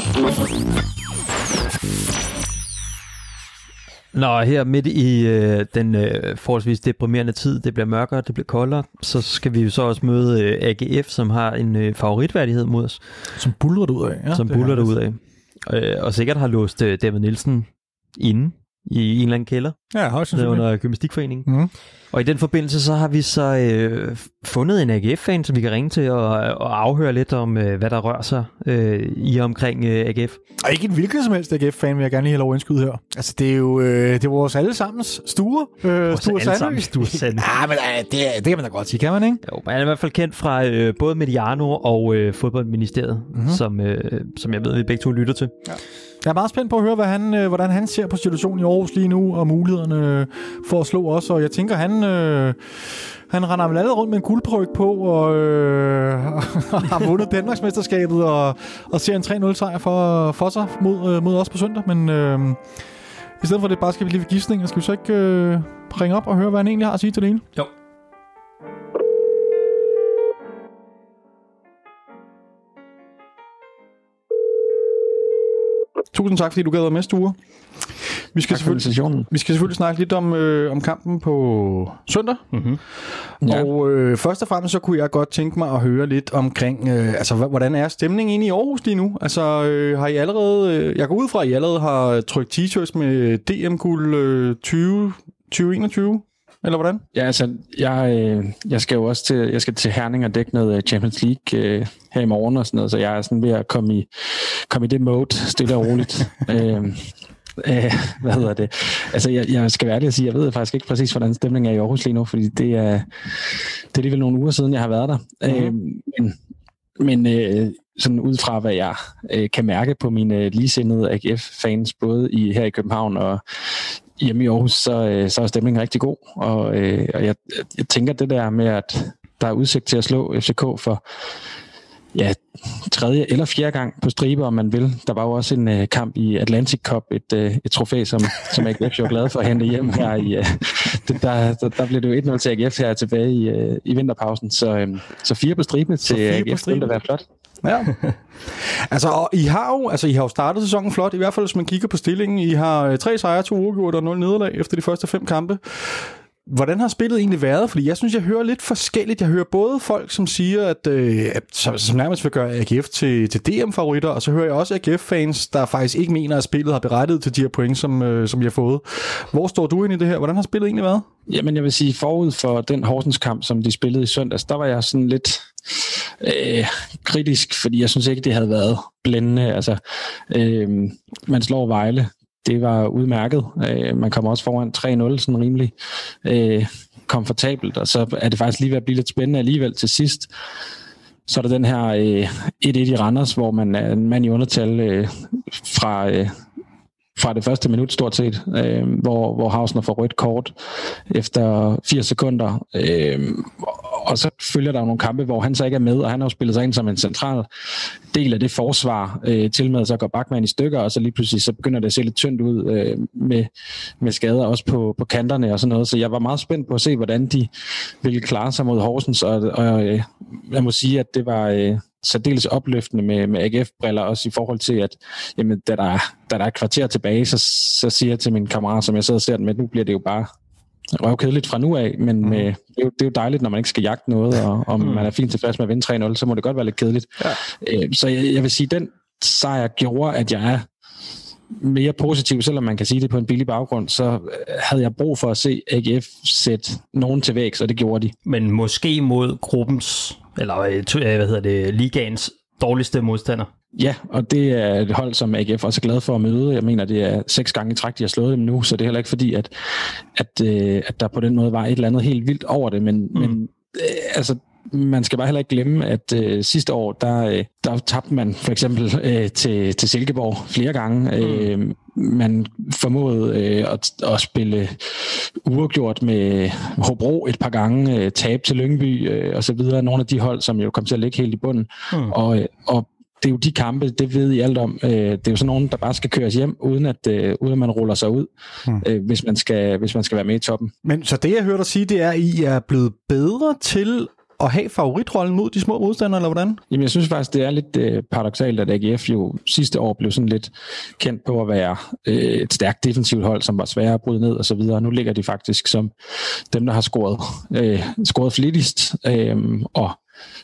Nå, her midt i øh, den øh, forholdsvis deprimerende tid, det bliver mørkere, det bliver koldere, så skal vi jo så også møde øh, AGF, som har en øh, favoritværdighed mod os. Som buller det ud af. Ja, som buller ud af. Øh, og sikkert har låst øh, David Nielsen inde i en eller anden kælder. Ja, højst sandsynligt. Under Gymnastikforeningen. Mm. Og i den forbindelse, så har vi så øh, fundet en AGF-fan, som vi kan ringe til og, og afhøre lidt om, øh, hvad der rører sig øh, i omkring øh, AGF. Og ikke en hvilken som helst AGF-fan, vil jeg gerne lige have lov at her. Altså, det er jo øh, det er vores allesammens stuer. Øh, vores stuer allesammens stuer Sandø. ja, men øh, det, det kan man da godt sige, kan man ikke? Jo, man er i hvert fald kendt fra øh, både Mediano og øh, Fodboldministeriet, mm-hmm. som, øh, som jeg ved, vi begge to lytter til. Ja. Jeg er meget spændt på at høre, hvad han, øh, hvordan han ser på situationen i Aarhus lige nu, og mulighederne øh, for at slå os. Og jeg tænker, han, øh, han render vel allerede rundt med en guldpryk på, og øh, har vundet Danmarksmesterskabet, og, og ser en 3-0 sejr for, for sig mod, øh, mod os på søndag. Men øh, i stedet for det bare skal vi lige ved gidsning, skal vi så ikke øh, ringe op og høre, hvad han egentlig har at sige til det ene? Jo. Tusind tak, fordi du gad være med, Sture. Vi skal, selvfølgelig, vi skal selvfølgelig snakke lidt om, øh, om kampen på søndag. Mm-hmm. Ja. Og øh, først og fremmest så kunne jeg godt tænke mig at høre lidt omkring, øh, altså hvordan er stemningen inde i Aarhus lige nu? Altså øh, har I allerede, øh, jeg går ud fra, at I allerede har trykt t-shirts med DM-guld øh, 20, 2021? Eller hvordan? Ja, altså, jeg, øh, jeg skal jo også til, jeg skal til Herning og dække noget Champions League øh, her i morgen og sådan noget, så jeg er sådan ved at komme i, komme i det mode, stille og roligt. øh, øh, hvad hedder det? Altså, jeg, jeg skal være ærlig at sige, jeg ved faktisk ikke præcis, hvordan stemningen er i Aarhus lige nu, fordi det er, det er alligevel nogle uger siden, jeg har været der. Mm-hmm. Øh, men men øh, sådan ud fra, hvad jeg øh, kan mærke på mine ligesindede AGF-fans, både i, her i København og hjemme i Aarhus, så, øh, så er stemningen rigtig god. Og, øh, og jeg, jeg tænker det der med, at der er udsigt til at slå FCK for ja, tredje eller fjerde gang på stribe, om man vil. Der var jo også en uh, kamp i Atlantic Cup, et, uh, et trofæ, som, som AGF er glad for at hente hjem her. I, uh, det, der, der, der blev det jo 1-0 til AGF her tilbage i, uh, i vinterpausen, så, um, så fire på stribe til AGF, det ville være flot. Ja. altså, og I har jo, altså, I har jo startet sæsonen flot, i hvert fald hvis man kigger på stillingen. I har øh, tre sejre, to uafgjort og nul nederlag efter de første fem kampe. Hvordan har spillet egentlig været? Fordi jeg synes, jeg hører lidt forskelligt. Jeg hører både folk, som siger, at, øh, at som, som nærmest vil gøre AGF til, til DM-favoritter, og så hører jeg også AGF-fans, der faktisk ikke mener, at spillet har berettiget til de her point, som, øh, som jeg har fået. Hvor står du ind i det her? Hvordan har spillet egentlig været? Jamen, jeg vil sige, forud for den Horsens kamp, som de spillede i søndags, der var jeg sådan lidt øh, kritisk, fordi jeg synes ikke, det havde været blændende. Altså, øh, man slår Vejle det var udmærket. Øh, man kommer også foran 3-0 sådan rimelig øh, komfortabelt, og så er det faktisk lige ved at blive lidt spændende alligevel til sidst. Så er der den her øh, 1-1 i Randers, hvor man er en mand i undertal øh, fra, øh, fra det første minut stort set, øh, hvor, hvor Hausner får rødt kort efter 80 sekunder. Øh, og så følger der jo nogle kampe, hvor han så ikke er med, og han har jo spillet sig ind som en central del af det forsvar, øh, til med så går Bachmann i stykker, og så lige pludselig så begynder det at se lidt tyndt ud øh, med, med skader også på, på kanterne og sådan noget. Så jeg var meget spændt på at se, hvordan de ville klare sig mod Horsens, og, og øh, jeg må sige, at det var... Øh, særdeles opløftende med, med AGF-briller, også i forhold til, at jamen, da, der, da der er et kvarter tilbage, så, så siger jeg til min kammerat, som jeg sidder og ser den med, nu bliver det jo bare røvkedeligt fra nu af, men mm. med, det, er jo, det er jo dejligt, når man ikke skal jagte noget, og om mm. man er fint tilfreds med at vinde 3-0, så må det godt være lidt kedeligt. Ja. Øh, så jeg, jeg vil sige, den sejr gjorde, at jeg er mere positiv, selvom man kan sige det på en billig baggrund, så øh, havde jeg brug for at se AGF sætte nogen til væk, så det gjorde de. Men måske mod gruppens, eller øh, hvad hedder det, ligaens dårligste modstander. Ja, og det er et hold, som AGF også er glad for at møde. Jeg mener, det er seks gange i træk, de har slået dem nu, så det er heller ikke fordi, at, at, øh, at der på den måde var et eller andet helt vildt over det, men, mm. men altså, man skal bare heller ikke glemme, at øh, sidste år, der, øh, der tabte man for eksempel øh, til, til Silkeborg flere gange. Mm. Øh, man formåede øh, at, at spille uafgjort med Hobro et par gange, øh, tab til Lyngby øh, og så videre. Nogle af de hold, som jo kom til at ligge helt i bunden. Mm. Og, øh, og det er jo de kampe, det ved I alt om. Øh, det er jo sådan nogen, der bare skal køres hjem, uden at, øh, uden at man ruller sig ud, mm. øh, hvis, man skal, hvis man skal være med i toppen. Men så det, jeg hørte dig sige, det er, at I er blevet bedre til at have favoritrollen mod de små modstandere, eller hvordan? Jamen, jeg synes faktisk, det er lidt øh, paradoxalt, at AGF jo sidste år blev sådan lidt kendt på at være øh, et stærkt defensivt hold, som var svære at bryde ned og så videre. Nu ligger de faktisk som dem, der har scoret, øh, scoret flittigst, øh, og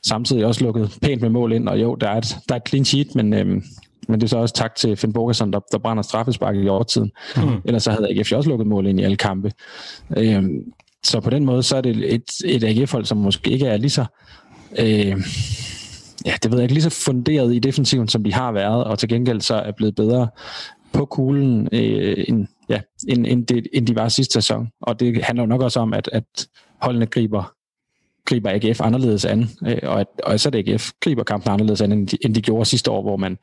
samtidig også lukket pænt med mål ind. Og jo, der er et, der er et clean sheet, men... Øh, men det er så også tak til Finn Borgerson, der, der brænder straffespark i overtiden. Mm. Ellers så havde AGF også lukket mål ind i alle kampe. Øhm, så på den måde, så er det et, et AGF-hold, som måske ikke er lige så... Øh, ja, det ved jeg ikke, lige så funderet i defensiven, som de har været, og til gengæld så er blevet bedre på kuglen, øh, end, ja, end, end, de, end de var sidste sæson. Og det handler jo nok også om, at, at holdene griber, griber AGF anderledes an, øh, og, at, og så er det AGF griber kampen anderledes an, end de, end de gjorde sidste år, hvor man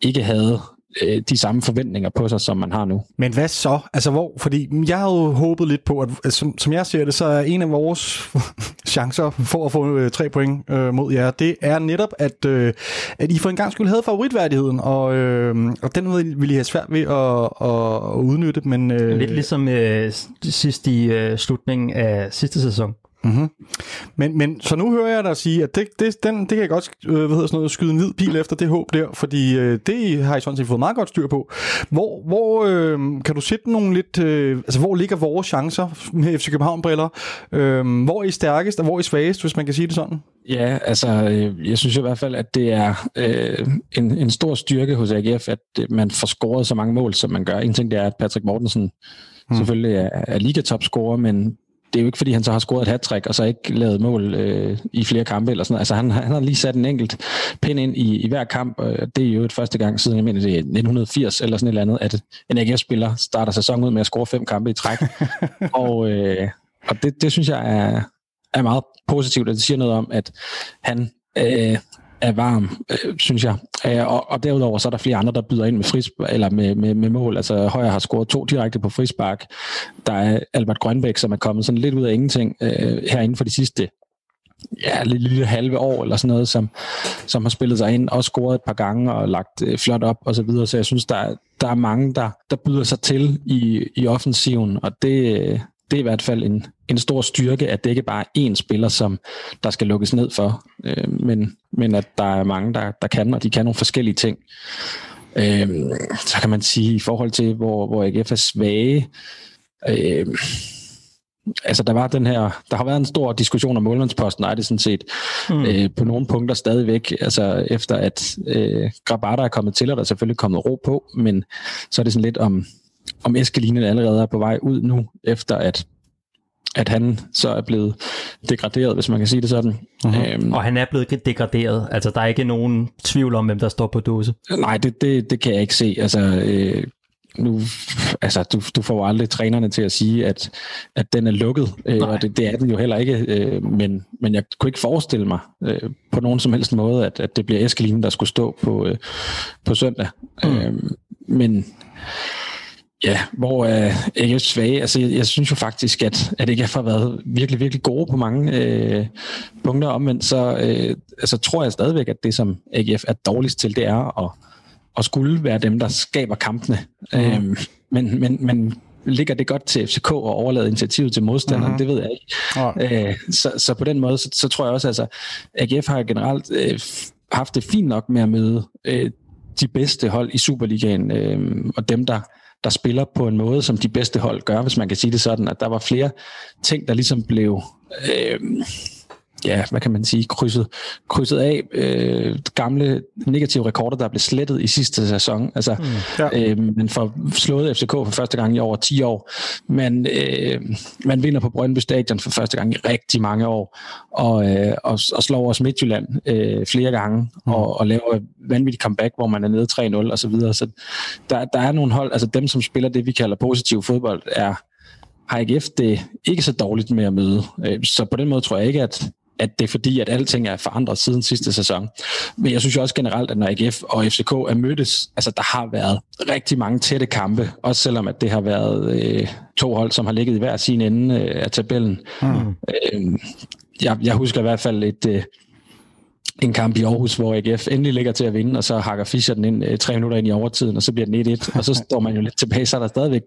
ikke havde øh, de samme forventninger på sig, som man har nu. Men hvad så? Altså hvor? Fordi jeg havde jo håbet lidt på, at som, som jeg ser det, så er en af vores chancer for at få øh, tre point øh, mod jer, det er netop, at, øh, at I for en gang skulle have favoritværdigheden, og, øh, og den ville I have svært ved at, at, at udnytte. Men, øh, lidt ligesom øh, sidst i øh, slutningen af sidste sæson. Mm-hmm. Men, men så nu hører jeg dig sige, at det, det, den, det kan jeg godt øh, hvad hedder sådan noget, skyde en hvid pil efter det håb der, fordi øh, det har I sådan set fået meget godt styr på. Hvor, hvor øh, kan du sætte nogle lidt, øh, altså hvor ligger vores chancer med FC København-briller? Øh, hvor er I stærkest, og hvor er I svagest, hvis man kan sige det sådan? Ja, altså øh, jeg synes i hvert fald, at det er øh, en, en stor styrke hos AGF, at man får scoret så mange mål, som man gør. En ting det er, at Patrick Mortensen hmm. selvfølgelig er, er ligatopscorer, men det er jo ikke, fordi han så har scoret et hat og så ikke lavet mål øh, i flere kampe eller sådan noget. Altså han, han har lige sat en enkelt pind ind i, i hver kamp, og det er jo et første gang siden, jeg mener det er 1980 eller sådan et eller andet, at en AGF-spiller starter sæsonen ud med at score fem kampe i træk. og øh, og det, det synes jeg er, er meget positivt, og det siger noget om, at han øh, er varm, øh, synes jeg. Øh, og, og derudover så er der flere andre, der byder ind med, fris, eller med, med, med mål. Altså Højer har scoret to direkte på frispark. Der er Albert Grønbæk, som er kommet sådan lidt ud af ingenting øh, herinde for de sidste ja, lille, lille halve år eller sådan noget, som, som har spillet sig ind og scoret et par gange og lagt øh, flot op og så videre. Så jeg synes, der, der er mange, der, der byder sig til i, i offensiven, og det, øh, det er i hvert fald en, en stor styrke, at det ikke bare er én spiller, som der skal lukkes ned for. Øh, men, men at der er mange, der, der kan, og de kan nogle forskellige ting. Øh, så kan man sige, i forhold til, hvor, hvor AGF er svage, øh, altså der var den her, der har været en stor diskussion om målmandsposten, er det sådan set mm. øh, på nogle punkter stadigvæk, altså efter at øh, Grabata er kommet til, og der er selvfølgelig kommet ro på, men så er det sådan lidt om, om Eskelinen allerede er på vej ud nu, efter at at han så er blevet degraderet, hvis man kan sige det sådan. Mm-hmm. Øhm, og han er blevet degraderet, altså der er ikke nogen tvivl om, hvem der står på dåse? Nej, det, det, det kan jeg ikke se. Altså, øh, nu, altså, du, du får aldrig trænerne til at sige, at, at den er lukket, øh, og det, det er den jo heller ikke, øh, men, men jeg kunne ikke forestille mig øh, på nogen som helst måde, at, at det bliver Eskelinen, der skulle stå på, øh, på søndag. Mm. Øh, men Ja, hvor er øh, AGF svage? Altså, jeg, jeg synes jo faktisk, at, at AGF har været virkelig, virkelig gode på mange øh, punkter. Omvendt så øh, altså, tror jeg stadigvæk, at det, som AGF er dårligst til, det er at, at skulle være dem, der skaber kampene. Mm. Øhm, men, men, men ligger det godt til FCK at overlade initiativet til modstanderen? Mm. Det ved jeg ikke. Mm. Øh, så, så på den måde, så, så tror jeg også, at altså, AGF har generelt øh, haft det fint nok med at møde øh, de bedste hold i Superligaen, øh, og dem, der der spiller på en måde, som de bedste hold gør, hvis man kan sige det sådan, at der var flere ting, der ligesom blev øh, ja, hvad kan man sige, krydset, krydset af øh, gamle negative rekorder, der blev slettet i sidste sæson. Altså, mm, ja. øh, man får slået FCK for første gang i over 10 år. Man, øh, man vinder på Brøndby Stadion for første gang i rigtig mange år, og, øh, og, og slår også Midtjylland øh, flere gange, mm. og, og laver vanvittig comeback, hvor man er nede 3-0 og så videre. Så der, der er nogle hold, altså dem, som spiller det, vi kalder positiv fodbold, er har AGF det ikke så dårligt med at møde. Øh, så på den måde tror jeg ikke, at, at det er fordi, at alting er forandret siden sidste sæson. Men jeg synes jo også generelt, at når AGF og FCK er mødtes, altså der har været rigtig mange tætte kampe, også selvom at det har været øh, to hold, som har ligget i hver sin ende øh, af tabellen. Mm. Øh, jeg, jeg husker i hvert fald et... En kamp i Aarhus, hvor AGF endelig ligger til at vinde, og så hakker Fischer den ind øh, tre minutter ind i overtiden, og så bliver den 1-1, og så står man jo lidt tilbage, så er der stadigvæk,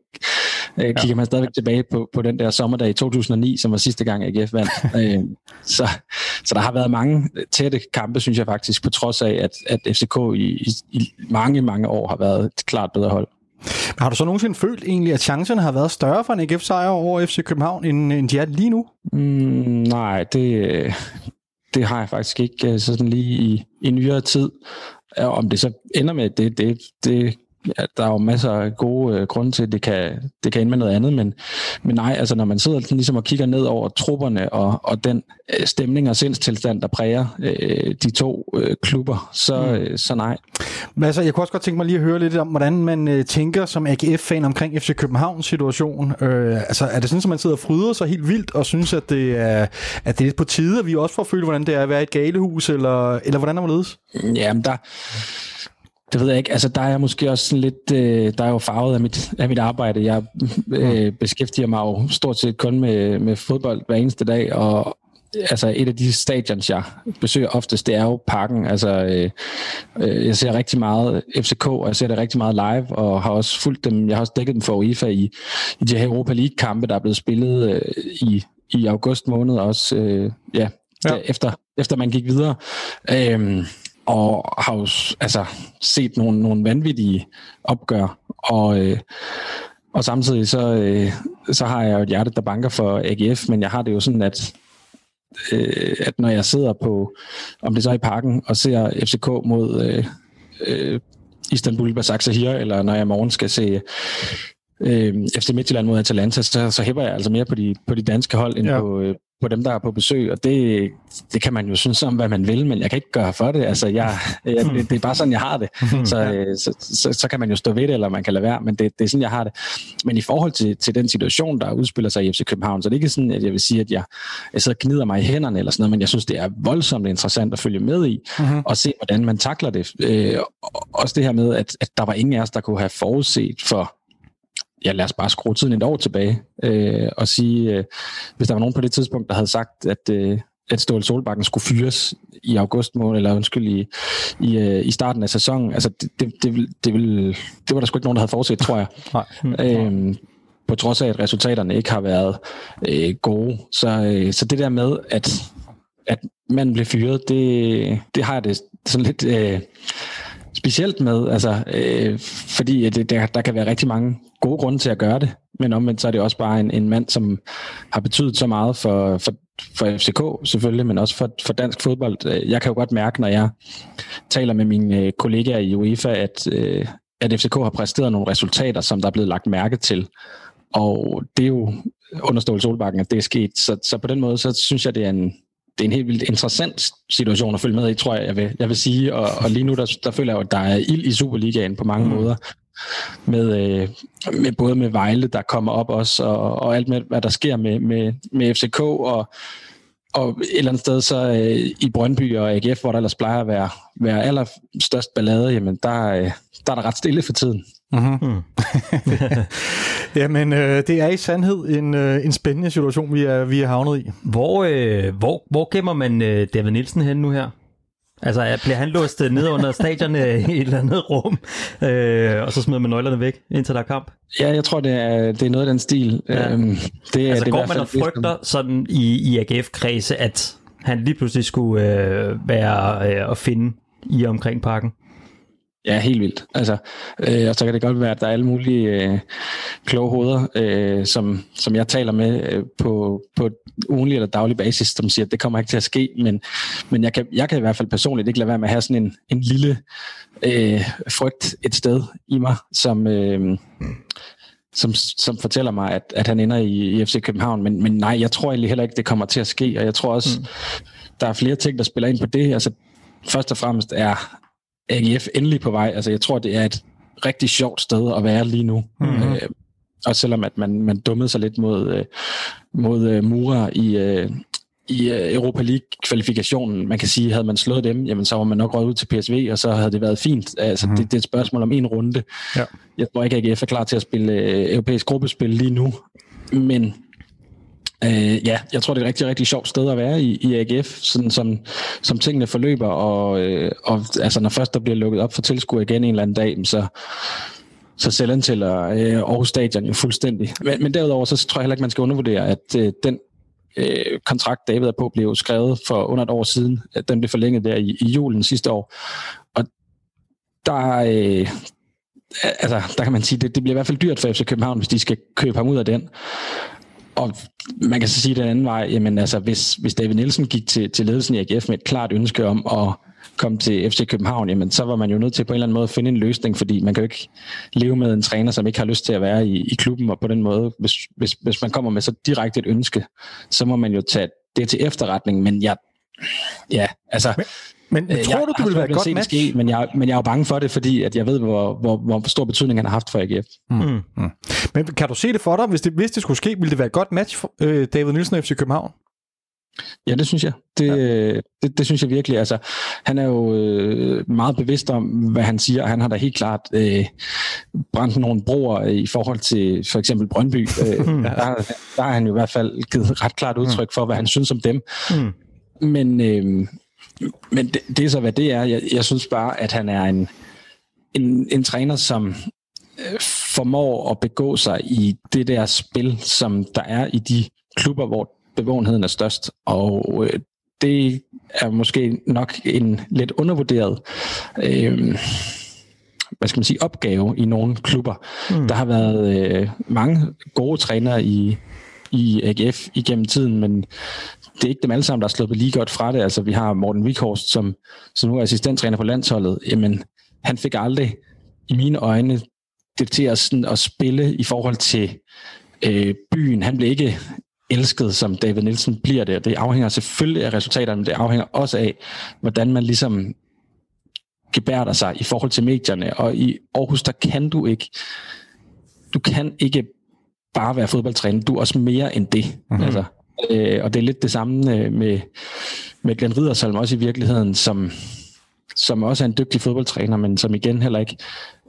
øh, kigger man stadigvæk tilbage på, på den der sommerdag i 2009, som var sidste gang AGF vandt. øh, så, så der har været mange tætte kampe, synes jeg faktisk, på trods af, at, at FCK i, i, i mange, mange år har været et klart bedre hold. Men har du så nogensinde følt egentlig, at chancerne har været større for en AGF-sejr over FC København, end, end de er lige nu? Mm, nej, det, det har jeg faktisk ikke øh, sådan lige i, i nyere tid. Om det så ender med, det, det, det ja, der er jo masser af gode øh, grunde til, at det kan, det kan ende med noget andet, men, men nej, altså når man sidder ligesom og kigger ned over trupperne og, og den øh, stemning og sindstilstand, der præger øh, de to øh, klubber, så, mm. øh, så nej. Men altså, jeg kunne også godt tænke mig lige at høre lidt om, hvordan man øh, tænker som AGF-fan omkring FC Københavns situation. Øh, altså, er det sådan, at man sidder og fryder sig helt vildt og synes, at det er, at det er lidt på tide, at vi også får følt, hvordan det er at være i et galehus, eller, eller hvordan er man ledes? Jamen, der det ved jeg ikke. Altså, der er jeg måske også sådan lidt, øh, der er jo farvet af mit, af mit arbejde. Jeg øh, beskæftiger mig jo stort set kun med, med fodbold hver eneste dag, og altså et af de stadions, jeg besøger oftest, det er jo parken. Altså, øh, øh, jeg ser rigtig meget FCK, og jeg ser det rigtig meget live, og har også fulgt dem, jeg har også dækket dem for UEFA i, i de her Europa League-kampe, der er blevet spillet øh, i, i august måned også, øh, ja, ja. efter, efter man gik videre. Øh, og har jo altså, set nogle, nogle vanvittige opgør, og, øh, og samtidig så, øh, så har jeg jo et hjerte, der banker for AGF, men jeg har det jo sådan, at, øh, at når jeg sidder på, om det så er i parken, og ser FCK mod øh, øh, Istanbul Basaksehir, eller når jeg i morgen skal se øh, FC Midtjylland mod Atalanta, så, så hæpper jeg altså mere på de, på de danske hold, end ja. på, øh, på dem, der er på besøg, og det, det kan man jo synes om, hvad man vil, men jeg kan ikke gøre for det. Altså, jeg, jeg, det, det er bare sådan, jeg har det. Så, øh, så, så, så kan man jo stå ved det, eller man kan lade være, men det, det er sådan, jeg har det. Men i forhold til, til den situation, der udspiller sig i FC København, så det er ikke sådan, at jeg vil sige, at jeg, jeg sidder og gnider mig i hænderne, eller sådan noget, men jeg synes, det er voldsomt interessant at følge med i, mm-hmm. og se, hvordan man takler det. Øh, også det her med, at, at der var ingen af os, der kunne have forudset for ja, lad os bare skrue tiden et år tilbage øh, og sige, øh, hvis der var nogen på det tidspunkt, der havde sagt, at, øh, at Ståle Solbakken skulle fyres i august måned, eller undskyld, i, i, øh, i starten af sæsonen, altså det, det, det, det, vil, det var der sgu ikke nogen, der havde forudset, tror jeg. Nej. Øh, på trods af, at resultaterne ikke har været øh, gode. Så, øh, så det der med, at, at manden blev fyret, det, det har jeg det sådan lidt øh, specielt med, altså, øh, fordi det, der, der kan være rigtig mange gode grunde til at gøre det, men omvendt så er det også bare en, en mand, som har betydet så meget for, for, for FCK selvfølgelig, men også for, for dansk fodbold. Øh, jeg kan jo godt mærke, når jeg taler med mine øh, kollegaer i UEFA, at, øh, at FCK har præsteret nogle resultater, som der er blevet lagt mærke til. Og det er jo under Ståle Solbakken, at det er sket. Så, så på den måde, så synes jeg, det er en, det er en helt vildt interessant situation at følge med i, tror jeg, jeg vil, jeg vil sige. Og, og lige nu, der, der føler jeg jo, at der er ild i Superligaen på mange mm. måder. Med, øh, med både med Vejle, der kommer op også, og, og alt med, hvad der sker med, med, med FCK, og, og et eller andet sted så øh, i Brøndby og AGF, hvor der ellers plejer at være, være allerstørst ballade, jamen der, øh, der er der ret stille for tiden. Mm-hmm. Mm. Jamen, øh, det er i sandhed en, øh, en spændende situation, vi er, vi er havnet i. Hvor, øh, hvor, hvor gemmer man øh, David Nielsen hen nu her? Altså, bliver han låst øh, ned under stadion i et eller andet rum, øh, og så smider man nøglerne væk, indtil der er kamp? Ja, jeg tror, det er, det er noget af den stil. Ja. Øhm, det, altså, det går man og frygter sådan i, i AGF-kredse, at han lige pludselig skulle øh, være øh, at finde i omkring parken? Ja, helt vildt. Altså, øh, og så kan det godt være, at der er alle mulige øh, kloge hoveder, øh, som, som jeg taler med øh, på, på ugenlig eller daglig basis, som siger, at det kommer ikke til at ske, men, men jeg, kan, jeg kan i hvert fald personligt ikke lade være med at have sådan en, en lille øh, frygt et sted i mig, som... Øh, som, som fortæller mig, at, at han ender i, i FC København. Men, men nej, jeg tror egentlig heller ikke, det kommer til at ske. Og jeg tror også, mm. der er flere ting, der spiller ind på det. Altså, først og fremmest er AGF endelig på vej. Altså, jeg tror, det er et rigtig sjovt sted at være lige nu. Mm-hmm. Øh, og selvom at man, man dummede sig lidt mod, øh, mod øh, Mura i, øh, i øh, Europa League-kvalifikationen, man kan sige, havde man slået dem, jamen så var man nok røget ud til PSV, og så havde det været fint. Altså, mm-hmm. det, det er et spørgsmål om en runde. Ja. Jeg tror ikke, at AGF er klar til at spille øh, europæisk gruppespil lige nu, men Øh, ja, jeg tror, det er et rigtig, rigtig sjovt sted at være i, i AGF, sådan som, som tingene forløber, og, øh, og altså, når først der bliver lukket op for tilskuer igen en eller anden dag, så, så selvantæller øh, Aarhus Stadion jo fuldstændig. Men, men derudover, så tror jeg heller ikke, man skal undervurdere, at øh, den øh, kontrakt, David er på, blev skrevet for under et år siden. At den blev forlænget der i, i julen sidste år. Og der, øh, altså, der kan man sige, det, det bliver i hvert fald dyrt for FC København, hvis de skal købe ham ud af den og man kan så sige den anden vej, jamen altså, hvis, hvis David Nielsen gik til, til ledelsen i AGF med et klart ønske om at komme til FC København, jamen så var man jo nødt til på en eller anden måde at finde en løsning, fordi man kan jo ikke leve med en træner, som ikke har lyst til at være i, i klubben, og på den måde, hvis, hvis, hvis man kommer med så direkte et ønske, så må man jo tage det til efterretning, men jeg, ja, altså, men, men øh, tror du, det vil være et godt match? Ske, men, jeg, men jeg er jo bange for det, fordi at jeg ved, hvor, hvor, hvor stor betydning han har haft for AGF. Mm. Mm. mm. Men kan du se det for dig? Hvis det, hvis det skulle ske, ville det være et godt match for øh, David Nielsen og FC København? Ja, det synes jeg. Det, ja. det, det synes jeg virkelig. Altså, han er jo øh, meget bevidst om, hvad han siger, og han har da helt klart øh, brændt nogle broer i forhold til for eksempel Brøndby. Øh, der, der har han jo i hvert fald givet ret klart udtryk for, hvad han synes om dem. Mm. Men, øh, men det, det er så, hvad det er. Jeg, jeg synes bare, at han er en, en, en træner, som øh, formår at begå sig i det der spil, som der er i de klubber, hvor bevågenheden er størst. Og øh, det er måske nok en lidt undervurderet øh, hvad skal man sige, opgave i nogle klubber. Mm. Der har været øh, mange gode trænere i, i AGF igennem tiden, men det er ikke dem alle sammen, der er sluppet lige godt fra det. Altså, vi har Morten Wikhorst, som, som nu er assistenttræner på landsholdet. Jamen, han fik aldrig i mine øjne det til at, sådan, at spille i forhold til øh, byen. Han blev ikke elsket, som David Nielsen bliver det. Det afhænger selvfølgelig af resultaterne, men det afhænger også af, hvordan man ligesom gebærder sig i forhold til medierne. Og i Aarhus, der kan du ikke, du kan ikke bare være fodboldtræner. Du er også mere end det. Mm-hmm. Altså, øh, og det er lidt det samme øh, med, med Glenn Riddersholm også i virkeligheden, som, som også er en dygtig fodboldtræner, men som igen heller ikke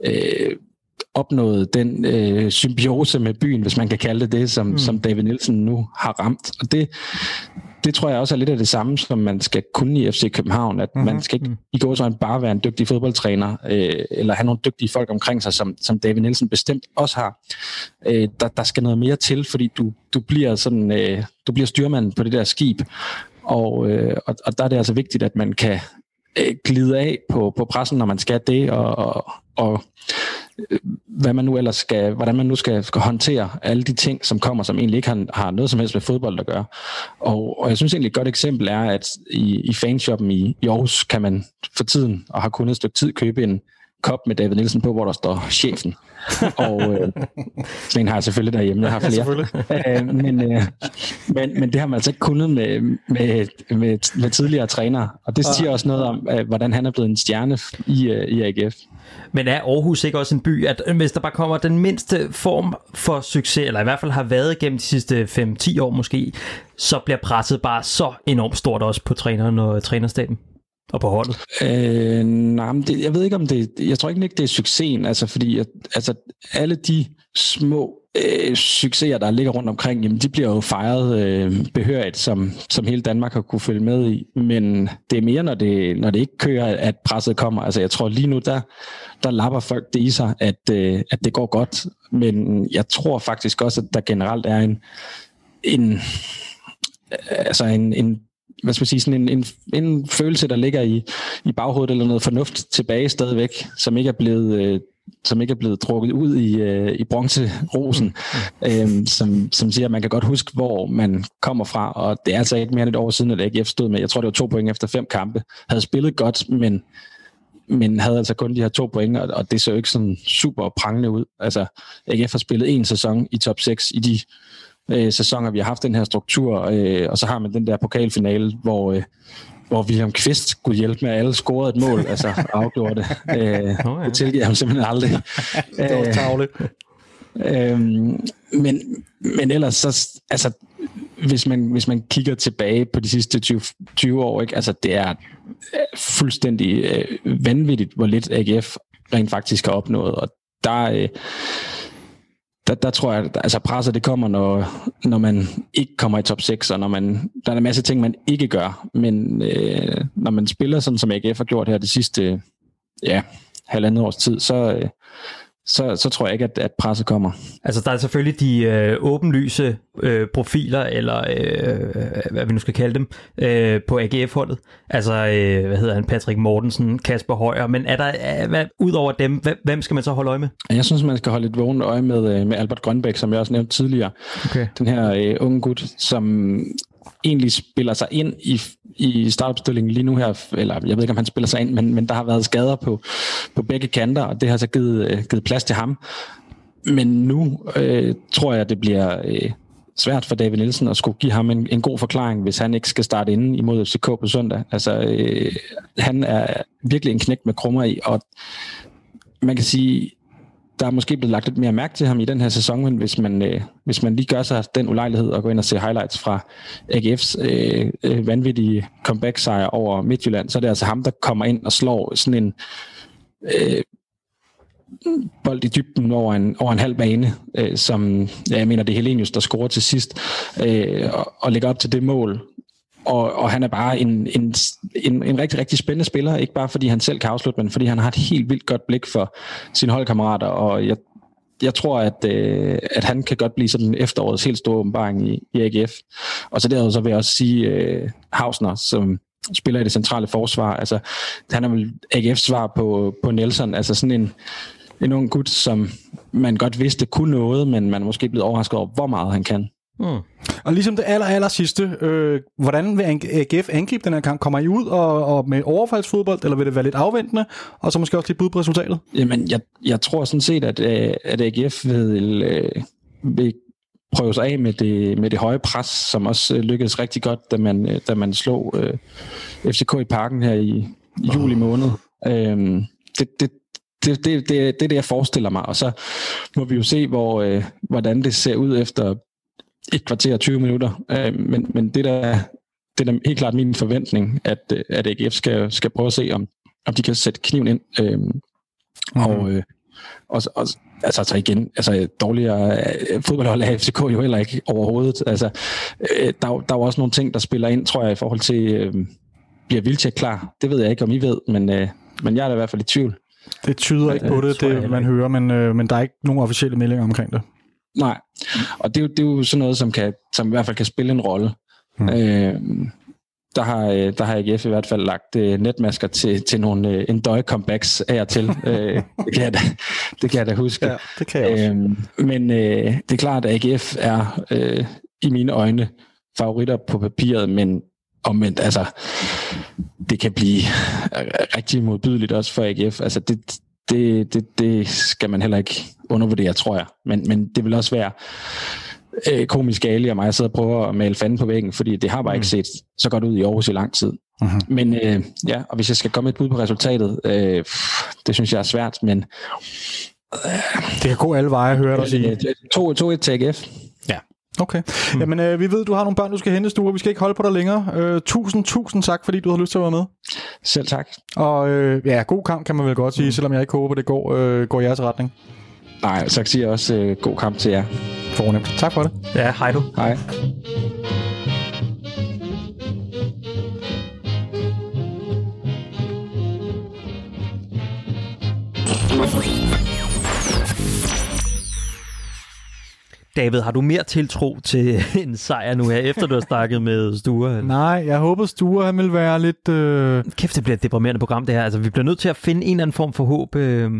øh, opnåede den øh, symbiose med byen, hvis man kan kalde det det, som, mm. som David Nielsen nu har ramt. Og det, det tror jeg også er lidt af det samme, som man skal kunne i FC København, at mm-hmm. man skal ikke mhm. i går så bare være en dygtig fodboldtræner, øh, eller have nogle dygtige folk omkring sig, som, som David Nielsen bestemt også har. Øh, der, der skal noget mere til, fordi du, du bliver sådan, øh, du bliver styrmand på det der skib, Og, øh, og, og der er det altså vigtigt, at man kan øh, glide af på, på pressen, når man skal det, og, og, og hvad man nu ellers skal, hvordan man nu skal, skal håndtere alle de ting, som kommer, som egentlig ikke har, har noget som helst med fodbold at gøre. Og, og jeg synes egentlig et godt eksempel er, at i, i fanshoppen i, i Aarhus kan man for tiden, og har kun et stykke tid, købe en kop med David Nielsen på, hvor der står chefen. og øh, sådan en har jeg selvfølgelig derhjemme. Jeg har flere. Ja, øh, men, øh, men, men det har man altså ikke kunnet med, med, med, med tidligere trænere. Og det siger også noget om, øh, hvordan han er blevet en stjerne i, øh, i AGF. Men er Aarhus ikke også en by, at hvis der bare kommer den mindste form for succes, eller i hvert fald har været gennem de sidste 5-10 år måske, så bliver presset bare så enormt stort også på træneren og trænerstaben? Og på holdet? Øh, nej, men det, jeg ved ikke om det, jeg tror ikke, det er succesen, altså fordi at, altså, alle de små øh, succeser, der ligger rundt omkring, jamen, de bliver jo fejret øh, behørigt, som, som hele Danmark har kunne følge med i. Men det er mere, når det, når det ikke kører, at presset kommer. Altså jeg tror lige nu, der, der lapper folk det i sig, at, øh, at det går godt. Men jeg tror faktisk også, at der generelt er en, en altså en, en hvad skal man sige, sådan en, en, en følelse, der ligger i, i baghovedet, eller noget fornuft tilbage stadigvæk, som ikke er blevet, øh, som ikke er blevet drukket ud i, øh, i bronzerosen, øh, som, som siger, at man kan godt huske, hvor man kommer fra, og det er altså ikke mere end et år siden, at AGF stod med, jeg tror det var to point efter fem kampe, havde spillet godt, men men havde altså kun de her to point, og, og det så jo ikke sådan super prangende ud. Altså, AGF har spillet en sæson i top 6 i de øh, sæsoner, vi har haft den her struktur, øh, og så har man den der pokalfinale, hvor, øh, hvor William Kvist skulle hjælpe med, at alle scorede et mål, altså afgjorde det. Øh, oh, ja. Det tilgiver ham simpelthen aldrig. det var tavligt. Øh, men, men ellers, så, altså, hvis man, hvis man kigger tilbage på de sidste 20, 20 år, ikke? Altså, det er fuldstændig øh, vanvittigt, hvor lidt AGF rent faktisk har opnået. Og der, øh, der, der tror jeg, at altså presset det kommer, når, når man ikke kommer i top 6, og når man, der er en masse ting, man ikke gør. Men øh, når man spiller sådan, som AGF har gjort her de sidste ja, halvandet års tid, så, øh, så, så tror jeg ikke, at, at presset kommer. Altså der er selvfølgelig de øh, åbenlyse øh, profiler, eller øh, hvad vi nu skal kalde dem, øh, på AGF-holdet. Altså, øh, hvad hedder han, Patrick Mortensen, Kasper Højer, men er der, øh, hvad, ud over dem, hvem skal man så holde øje med? Jeg synes, man skal holde et vågent øje med, øh, med Albert Grønbæk, som jeg også nævnte tidligere. Okay. Den her øh, unge gut, som egentlig spiller sig ind i, i startopstillingen lige nu her, eller jeg ved ikke, om han spiller sig ind, men, men der har været skader på, på begge kanter, og det har så givet, øh, givet plads til ham. Men nu øh, tror jeg, det bliver øh, svært for David Nielsen at skulle give ham en, en god forklaring, hvis han ikke skal starte inden imod FCK på søndag. Altså, øh, han er virkelig en knæk med krummer i, og man kan sige, der er måske blevet lagt lidt mere mærke til ham i den her sæson, men hvis man, øh, hvis man lige gør sig den ulejlighed og går ind og ser highlights fra AGF's øh, øh, vanvittige comeback-sejr over Midtjylland, så er det altså ham, der kommer ind og slår sådan en øh, bold i dybden over en, over en halv bane, øh, som ja, jeg mener, det er Helenius, der scorer til sidst, øh, og, og lægger op til det mål, og, og han er bare en, en, en, en rigtig, rigtig spændende spiller, ikke bare fordi han selv kan afslutte, men fordi han har et helt vildt godt blik for sine holdkammerater, og jeg, jeg tror, at, øh, at han kan godt blive sådan efterårets helt store åbenbaring i, i AGF. Og så derudover så vil jeg også sige øh, Hausner, som spiller i det centrale forsvar. Altså, han er vel AGF's svar på, på Nelson. Altså sådan en, en ung gut, som man godt vidste kunne noget, men man er måske blevet overrasket over, hvor meget han kan. Mm. Og ligesom det aller, aller sidste, øh, hvordan vil AGF angribe den her kamp? Kommer I ud og, og med overfaldsfodbold, eller vil det være lidt afventende, og så måske også lidt bud på resultatet? Jamen, jeg, jeg tror sådan set, at, øh, at AGF vil, øh, vil prøve sig af med det, med det høje pres, som også øh, lykkedes rigtig godt, da man, da man slog øh, FCK i parken her i, i juli måned. Øh, det, det, det, det, det, det er det, jeg forestiller mig, og så må vi jo se, hvor, øh, hvordan det ser ud efter et kvarter 20 minutter. Øh, men, men det, der, det er da helt klart min forventning, at, øh, at AGF skal, skal prøve at se, om, om de kan sætte kniven ind. Øh, mm. Og, øh, og, og altså, altså igen, altså dårligere øh, fodboldhold af FCK jo heller ikke overhovedet. Altså, øh, der, der er jo også nogle ting, der spiller ind, tror jeg, i forhold til, øh, bliver Vilcek klar? Det ved jeg ikke, om I ved, men, øh, men jeg er da i hvert fald i tvivl. Det tyder ikke på det, det man hører, men, øh, men der er ikke nogen officielle meldinger omkring det. Nej, og det er, jo, det er jo sådan noget, som, kan, som i hvert fald kan spille en rolle. Mm. Øh, der har, øh, der har AGF i hvert fald lagt øh, netmasker til, til nogle øh, en døje comebacks af og til. øh, det, kan jeg da, det kan jeg da huske. Ja, det kan jeg også. Øhm, men øh, det er klart, at AGF er øh, i mine øjne favoritter på papiret, men omvendt, altså, det kan blive rigtig modbydeligt også for AGF. Altså, det, det, det, det skal man heller ikke undervurdere, tror jeg. Men, men det vil også være øh, komisk ærlig af mig at sidde og prøve at male fanden på væggen, fordi det har bare ikke set så godt ud i Aarhus i lang tid. Mhm. Men øh, ja, og hvis jeg skal komme et bud på resultatet, øh, det synes jeg er svært, men Det kan gå alle veje, hører dig sige. øh, 2-1 til AGF. Okay. Mm. Jamen, øh, vi ved, du har nogle børn, du skal hente, Sture. Vi skal ikke holde på dig længere. Øh, tusind, tusind tak, fordi du har lyst til at være med. Selv tak. Og øh, ja, god kamp, kan man vel godt sige, mm. selvom jeg ikke håber, det går, øh, går i jeres retning. Nej, så siger jeg også øh, god kamp til jer. Fornemt. Tak for det. Ja, hej du. Hej. David, har du mere tiltro til en sejr nu her, efter du har snakket med Sture? Nej, jeg håber, Sture han vil være lidt... Øh... Kæft, det bliver et deprimerende program, det her. Altså, vi bliver nødt til at finde en eller anden form for håb. Øh...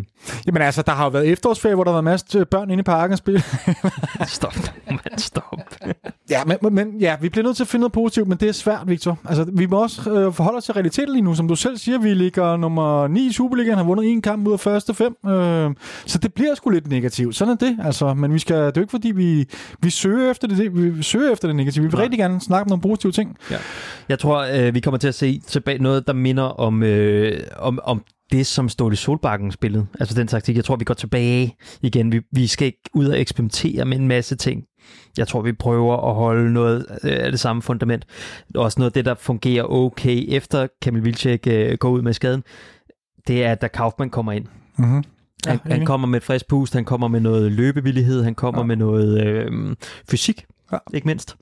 Jamen altså, der har jo været efterårsferie, hvor der har været masser af børn inde i parken og spille. Stop, man, stop. Ja, men, men- ja, vi bliver nødt til at finde noget positivt, men det er svært, Victor. Altså, vi må også øh, forholde os til realiteten lige nu. Som du selv siger, vi ligger nummer 9 i Superligaen, har vundet en kamp ud af første fem. Øh, så det bliver sgu lidt negativt. Sådan er det, altså. Men vi skal, det er jo ikke fordi, vi, vi søger efter det, vi søger efter det negative. Vi vil Nej. rigtig gerne snakke om nogle positive ting. Jeg tror, øh, vi kommer til at se tilbage noget, der minder om, øh, om, om det, som Ståle Solbakken spillede. Altså den taktik. Jeg tror, vi går tilbage igen. Vi, vi skal ikke ud og eksperimentere med en masse ting. Jeg tror, vi prøver at holde noget af det samme fundament. Også noget af det, der fungerer okay efter Kamil Vilcek øh, går ud med skaden. Det er, da Kaufmann kommer ind. Mm-hmm. Han, Ja, han enig. kommer med et frisk pust, han kommer med noget løbevillighed, han kommer Ja. ja. med noget øh, fysik, Ja. ja. ikke mindst.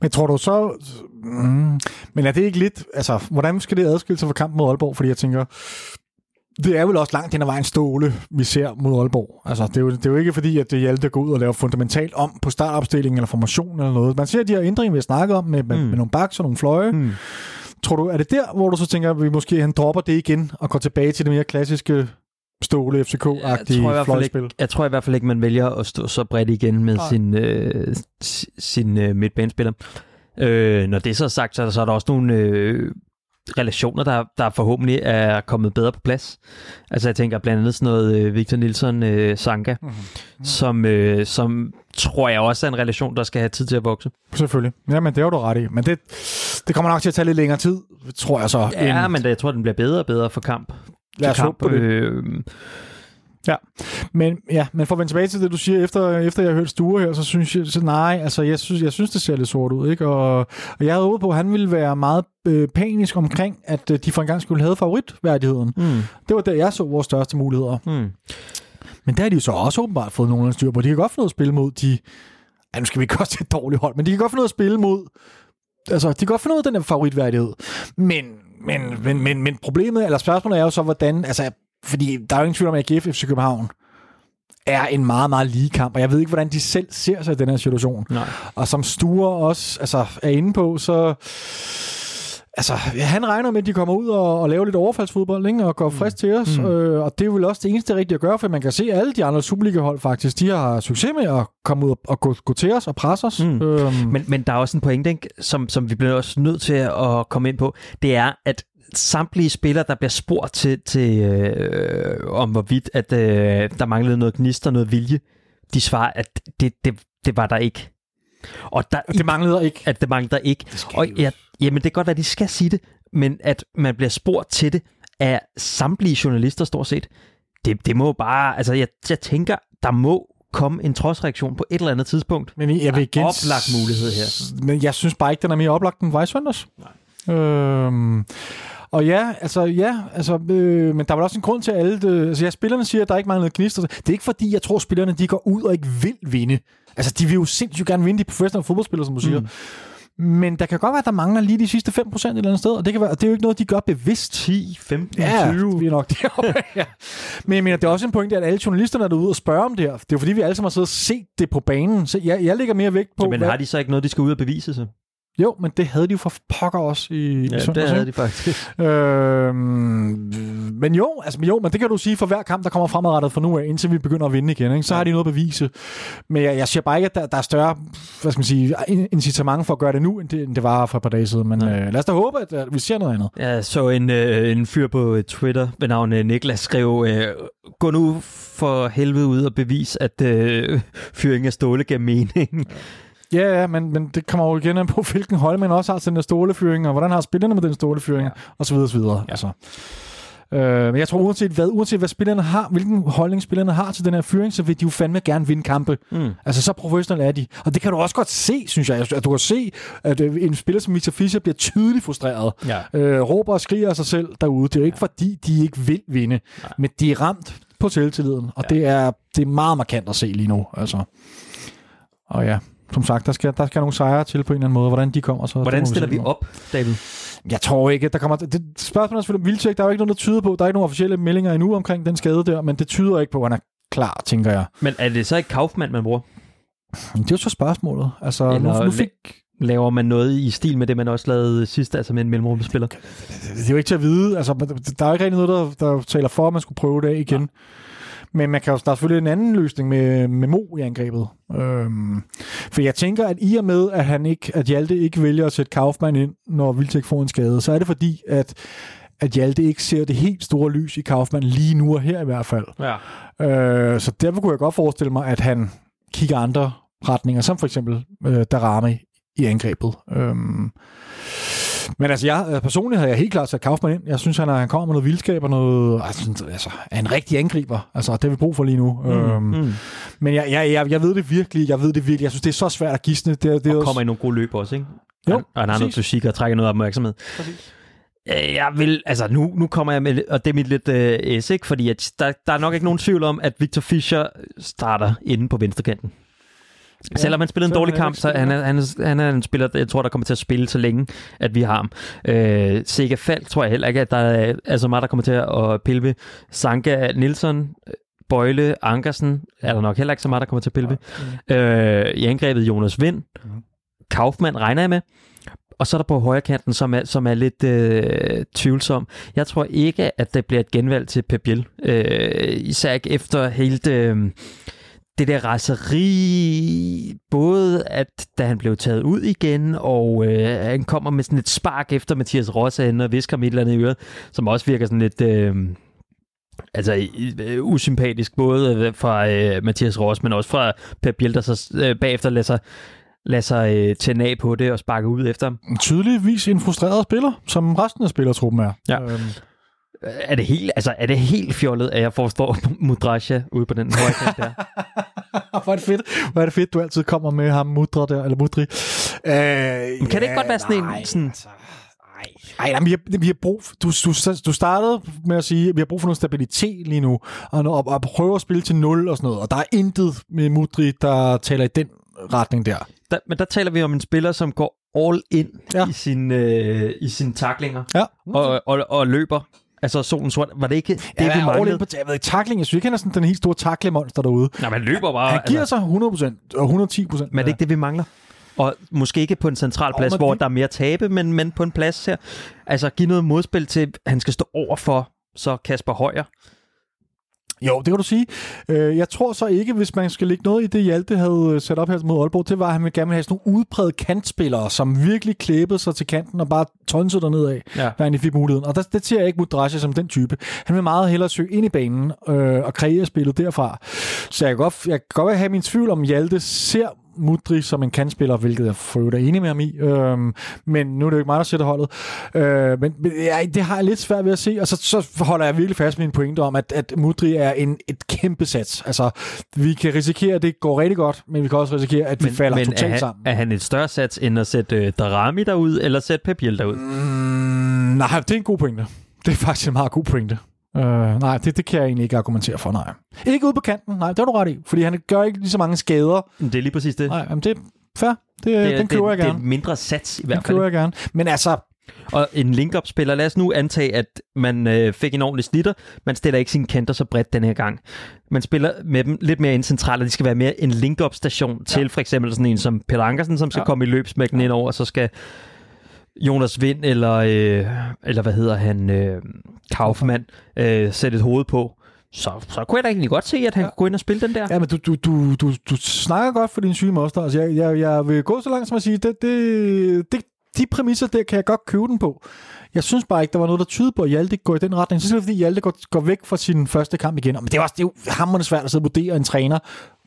Men tror du så... Mm, men er det ikke lidt... Altså, hvordan skal det adskille sig fra kampen mod Aalborg? Fordi jeg tænker, det er vel også langt hen ad vejen ståle, vi ser mod Aalborg. Altså, det er jo, det er jo ikke fordi, at det Hjalte, går ud og laver fundamentalt om på startopstillingen eller formation eller noget. Man ser de her ændringer, vi har snakket om med, med, Mm. med nogle baks og nogle fløje. Mm. Tror du, er det der, hvor du så tænker, at vi måske han dropper det igen og går tilbage til det mere klassiske ståle FCK-agtige fløjspil? jeg tror i hvert fald ikke, man vælger at stå så bredt igen med Nej. sin, øh, si- sin øh, midtbanespiller. Øh, når det så er sagt, så er der, så er der også nogle øh, relationer, der, der forhåbentlig er kommet bedre på plads. Altså jeg tænker blandt andet sådan noget øh, Victor Nilsson øh, Sanka, Mhm. som, øh, som tror jeg også er en relation, der skal have tid til at vokse. Selvfølgelig. Jamen, det har du ret i. Men det, det kommer nok til at tage lidt længere tid, tror jeg så. Ja, end- men jeg tror, den bliver bedre og bedre for kamp. Lad os kamp. håbe på det. Øh, Men ja, men for at vende tilbage til det, du siger, efter, efter jeg har hørt Sture her, så synes jeg, så nej, altså jeg synes, jeg synes, det ser lidt sort ud, ikke? Og, og jeg havde håbet på, at han ville være meget øh, panisk omkring, at øh, de for en gang skulle have favoritværdigheden. mm, Det var der, jeg så vores største muligheder. mm. Men der har de jo så også åbenbart fået nogen styr på. De kan godt få noget at spille mod de... Ja, nu skal vi ikke også et dårligt hold, men de kan godt få noget at spille mod... Altså, de kan godt få noget af den der favoritværdighed. Men, men, men, men, men problemet, eller spørgsmålet er jo så, hvordan... Altså, fordi der er jo ingen tvivl om, at AGF FC København er en meget, meget lige kamp, og jeg ved ikke, hvordan de selv ser sig i den her situation. Nej. Og som Sture også altså, er inde på, så... Altså, han regner med, at de kommer ud og, og laver lidt overfaldsfodbold, ikke? og går frisk til os. Mm. Øh, og det er vel også det eneste rigtige at gøre, for man kan se, at alle de andre Superliga-hold faktisk, de har succes med at komme ud og, og gå, gå til os og presse os. Mm. Øhm, Men, men der er også en pointe, ikke, som, som vi bliver også nødt til at komme ind på. Det er, at samtlige spillere, der bliver spurgt til, til øh, om hvorvidt, at øh, der manglede noget gnist og noget vilje, de svarer, at det, det, det var der ikke. Og der, det manglede ikke. at det mangler ikke. Og ja, jamen, det kan godt at de skal sige det, men at man bliver spurgt til det af samtlige journalister stort set, det, det må bare, altså jeg, jeg tænker, der må komme en trodsreaktion på et eller andet tidspunkt. Men jeg vil igen... oplagt mulighed her. Men jeg synes bare ikke, den er mere oplagt end Weisswenders. Nej. Øhm, og ja, altså ja, altså, øh, men der er vel også en grund til, at alle det, altså ja, spillerne siger, at der ikke mangler gnister. Det er ikke fordi, jeg tror, at spillerne de går ud og ikke vil vinde. Altså, de vil jo sindssygt gerne vinde de professionelle fodboldspillere, som du siger. Mm. Men der kan godt være, at der mangler lige de sidste 5% et eller andet sted, og det, kan være, og det er jo ikke noget, de gør bevidst. 10, 15, Ja, 20. vi er nok deroppe. ja. Men jeg mener, det er også en pointe, at alle journalisterne er derude og spørger om det her. Det er jo fordi, vi alle sammen har siddet og set det på banen. Så jeg, jeg lægger mere vægt på... Men hvad- har de så ikke noget, de skal ud og bevise sig? Jo, men det havde de jo for pokker også i, Ja, i det søndags, havde ikke? de faktisk. Øh, men jo, altså, jo, men det kan du sige for hver kamp, der kommer fremadrettet fra nu af, indtil vi begynder at vinde igen. Ikke? Så ja. har de noget at bevise. Men jeg, jeg siger bare ikke, at der, der er større hvad skal man sige, incitament for at gøre det nu, end det, end det var for et par dage siden. Men øh, lad os da håbe, at, at vi ser noget andet. Jeg så en, øh, en fyr på Twitter ved navn øh, Niklas skrev, øh, gå nu for helvede ud og bevis, at øh, fyring af ståle gav mening. Ja, ja, men, men det kommer jo igen an på, hvilken hold man også har til den der stålefyring, og hvordan har spillerne med den stålefyring, ja. og så videre, og så videre. Ja. Altså. Øh, men jeg tror, uanset hvad, uanset hvad spillerne har, hvilken holdning spillerne har til den her fyring, så vil de jo fandme gerne vinde kampe. Mm. Altså, så professionelle er de. Og det kan du også godt se, synes jeg. At du kan se, at øh, en spiller som Victor Fischer bliver tydeligt frustreret. Ja. Øh, råber og skriger af sig selv derude. Det er jo ikke, ja. fordi de ikke vil vinde, ja. men de er ramt på selvtilliden. Og ja. det, er, det er meget markant at se lige nu. Altså. Og ja, som sagt, der skal, der skal nogle sejre til på en eller anden måde. Hvordan de kommer, så Hvordan det stiller vi nu. op, David? Jeg tror ikke, at der kommer... Det, spørgsmålet er selvfølgelig om Vildtjek. Der er jo ikke noget, der tyder på. Der er ikke nogen officielle meldinger endnu omkring den skade der, men det tyder ikke på, at han er klar, tænker jeg. Men er det så ikke Kaufmann, man bruger? Det er jo så spørgsmålet. Altså, nu, Eller nu fik... Laver man noget i stil med det, man også lavede sidst, altså med en mellemrumspiller? Det er jo ikke til at vide. Altså, der er jo ikke rigtig noget, der, der taler for, at man skulle prøve det igen. Ja. Men man kan jo, der er selvfølgelig en anden løsning med, med Mo i angrebet. Øhm, for jeg tænker, at i og med, at, han ikke, at Hjalte ikke vælger at sætte Kaufmann ind, når Vildtæk får en skade, så er det fordi, at, at Hjalte ikke ser det helt store lys i Kaufmann lige nu og her i hvert fald. Ja. Øh, så derfor kunne jeg godt forestille mig, at han kigger andre retninger, som for eksempel øh, Darami i angrebet. Øhm, men altså, jeg, personligt havde jeg helt klart sat Kaufmann ind. Jeg synes, han, er, han kommer med noget vildskab og noget... Altså, altså er en rigtig angriber. Altså, det har vi brug for lige nu. Mm, øhm, mm. Men jeg, jeg, jeg, jeg ved det virkelig. Jeg ved det virkelig. Jeg synes, det er så svært at gisne. Det, det og er kommer i nogle gode løb også, ikke? Jo, og han har noget fysik og trækker noget opmærksomhed. Præcis. Øh, Jeg vil, altså nu, nu kommer jeg med, og det er mit lidt øh, S, ikke? Fordi at der, der er nok ikke nogen tvivl om, at Victor Fischer starter inde på venstrekanten. Ja, Selvom han spillede en dårlig kamp, så han er, han, han er en spiller, jeg tror, der kommer til at spille så længe, at vi har ham. Øh, Sega Falk tror jeg heller ikke, at der er, er så meget, der kommer til at pille ved. Sanka Nielsen, Bøjle, Ankersen, er der nok heller ikke så meget, der kommer til at pille ved. Øh, I angrebet Jonas Vind, Kaufmann regner jeg med. Og så er der på højre kanten, som er, som er lidt øh, tvivlsom. Jeg tror ikke, at det bliver et genvalg til Pep Biel. Øh, især ikke efter helt øh, det der raseri. Både at da han blev taget ud igen, og øh, han kommer med sådan et spark efter Mathias Rossa og visker ham et eller andet i øret, som også virker sådan lidt... Øh, altså øh, usympatisk, både fra øh, Mathias Ross, men også fra Pep Biel, der så øh, bagefter lader sig lade sig øh, tænde af på det og sparke ud efter ham. Tydeligvis en frustreret spiller, som resten af spillertruppen er. Ja. Øhm. Er det helt, altså, er det helt fjollet, at jeg forstår Mudrasja ude på den høje kant der? Hvor er det fedt, hvor er det fedt, du altid kommer med ham Mudra der, eller Mudri. Øh, Men kan det ikke godt være sådan en... Sådan, ej, jamen, vi, har, vi har brug, du, du, du startede med at sige, at vi har brug for noget stabilitet lige nu, og, og, og prøve at spille til 0 og sådan noget, og der er intet med Mudri, der taler i den retning der. der men der taler vi om en spiller, som går all in Ja. ja. i sin øh, i sine taklinger Ja. og, og, og løber. Altså solen sort. Var det ikke det, Ja, vi manglede? på, jeg ved ikke, tackling, jeg synes ikke, han er sådan den helt store tacklemonster derude. Nej, man løber bare. Han giver altså, sig 100% og 110%. men er det ikke det, vi mangler? Og måske ikke på en central plads, men hvor det- der er mere tabe, men, men på en plads her. Altså, give noget modspil til, at han skal stå over for så Kasper Højer. Jo, det kan du sige. Øh, Jeg tror så ikke, hvis man skal lægge noget i det, Hjalte havde sat op her mod Aalborg, det var, at han ville gerne ville have sådan nogle udpræget kantspillere, som virkelig klæbede sig til kanten og bare tonsede derned af, Ja. når han fik muligheden. Og der, det ser jeg ikke Mudrasja som den type. Han vil meget hellere søge ind i banen øh, og kreere spillet derfra. Så jeg kan godt, jeg kan godt have min tvivl om, Hjalte ser Mudri som en kantspiller, hvilket jeg for øvrigt er enig med ham i. Øhm, men nu er det jo ikke mig, der sætter holdet. Øh, men ja, det har jeg lidt svært ved at se, og så, så holder jeg virkelig fast med min pointe om, at, at Mudri er en, et kæmpe sats. Altså, vi kan risikere, at det går rigtig godt, men vi kan også risikere, at vi Men, falder men totalt er, han, sammen. er han et større sats, end at sætte øh, Darami derud, eller sætte Pep Biel derud? Mm, nej, det er en god pointe. Det er faktisk en meget god pointe. Uh, nej, det, det kan jeg egentlig ikke argumentere for, nej. Ikke ude på kanten, nej, det har du ret i, fordi han gør ikke lige så mange skader. Det er lige præcis det. Nej, jamen det er fair. Det, det, det, den køber det, jeg det gerne. er mindre sats i Den hvert fald. køber jeg gerne. Men altså, Og en link-up-spiller, lad os nu antage, at man øh, fik en ordentlig slitter. Man stiller ikke sine kanter så bredt den her gang. Man spiller med dem lidt mere ind centralt, og de skal være mere en link-up-station ja. til for eksempel sådan en som Peter Ankersen, som skal ja. komme i løbsmækken ja. ind over, og så skal Jonas Vind eller, øh, eller hvad hedder han, øh, Kaufmann, øh, sætte et hoved på så, så kunne jeg da egentlig godt se, at han ja. kunne gå ind og spille den der. Ja, men du, du, du, du, du snakker godt for din syge moster. Altså, jeg, jeg, jeg vil gå så langt som at sige, det, det, det, de præmisser der kan jeg godt købe den på. Jeg synes bare ikke, der var noget, der tyder på, at Hjalte går i den retning. Så er det, fordi Hjalte går, går væk fra sin første kamp igen. Men det er, også, det er jo hammerende svært at sidde og vurdere en træner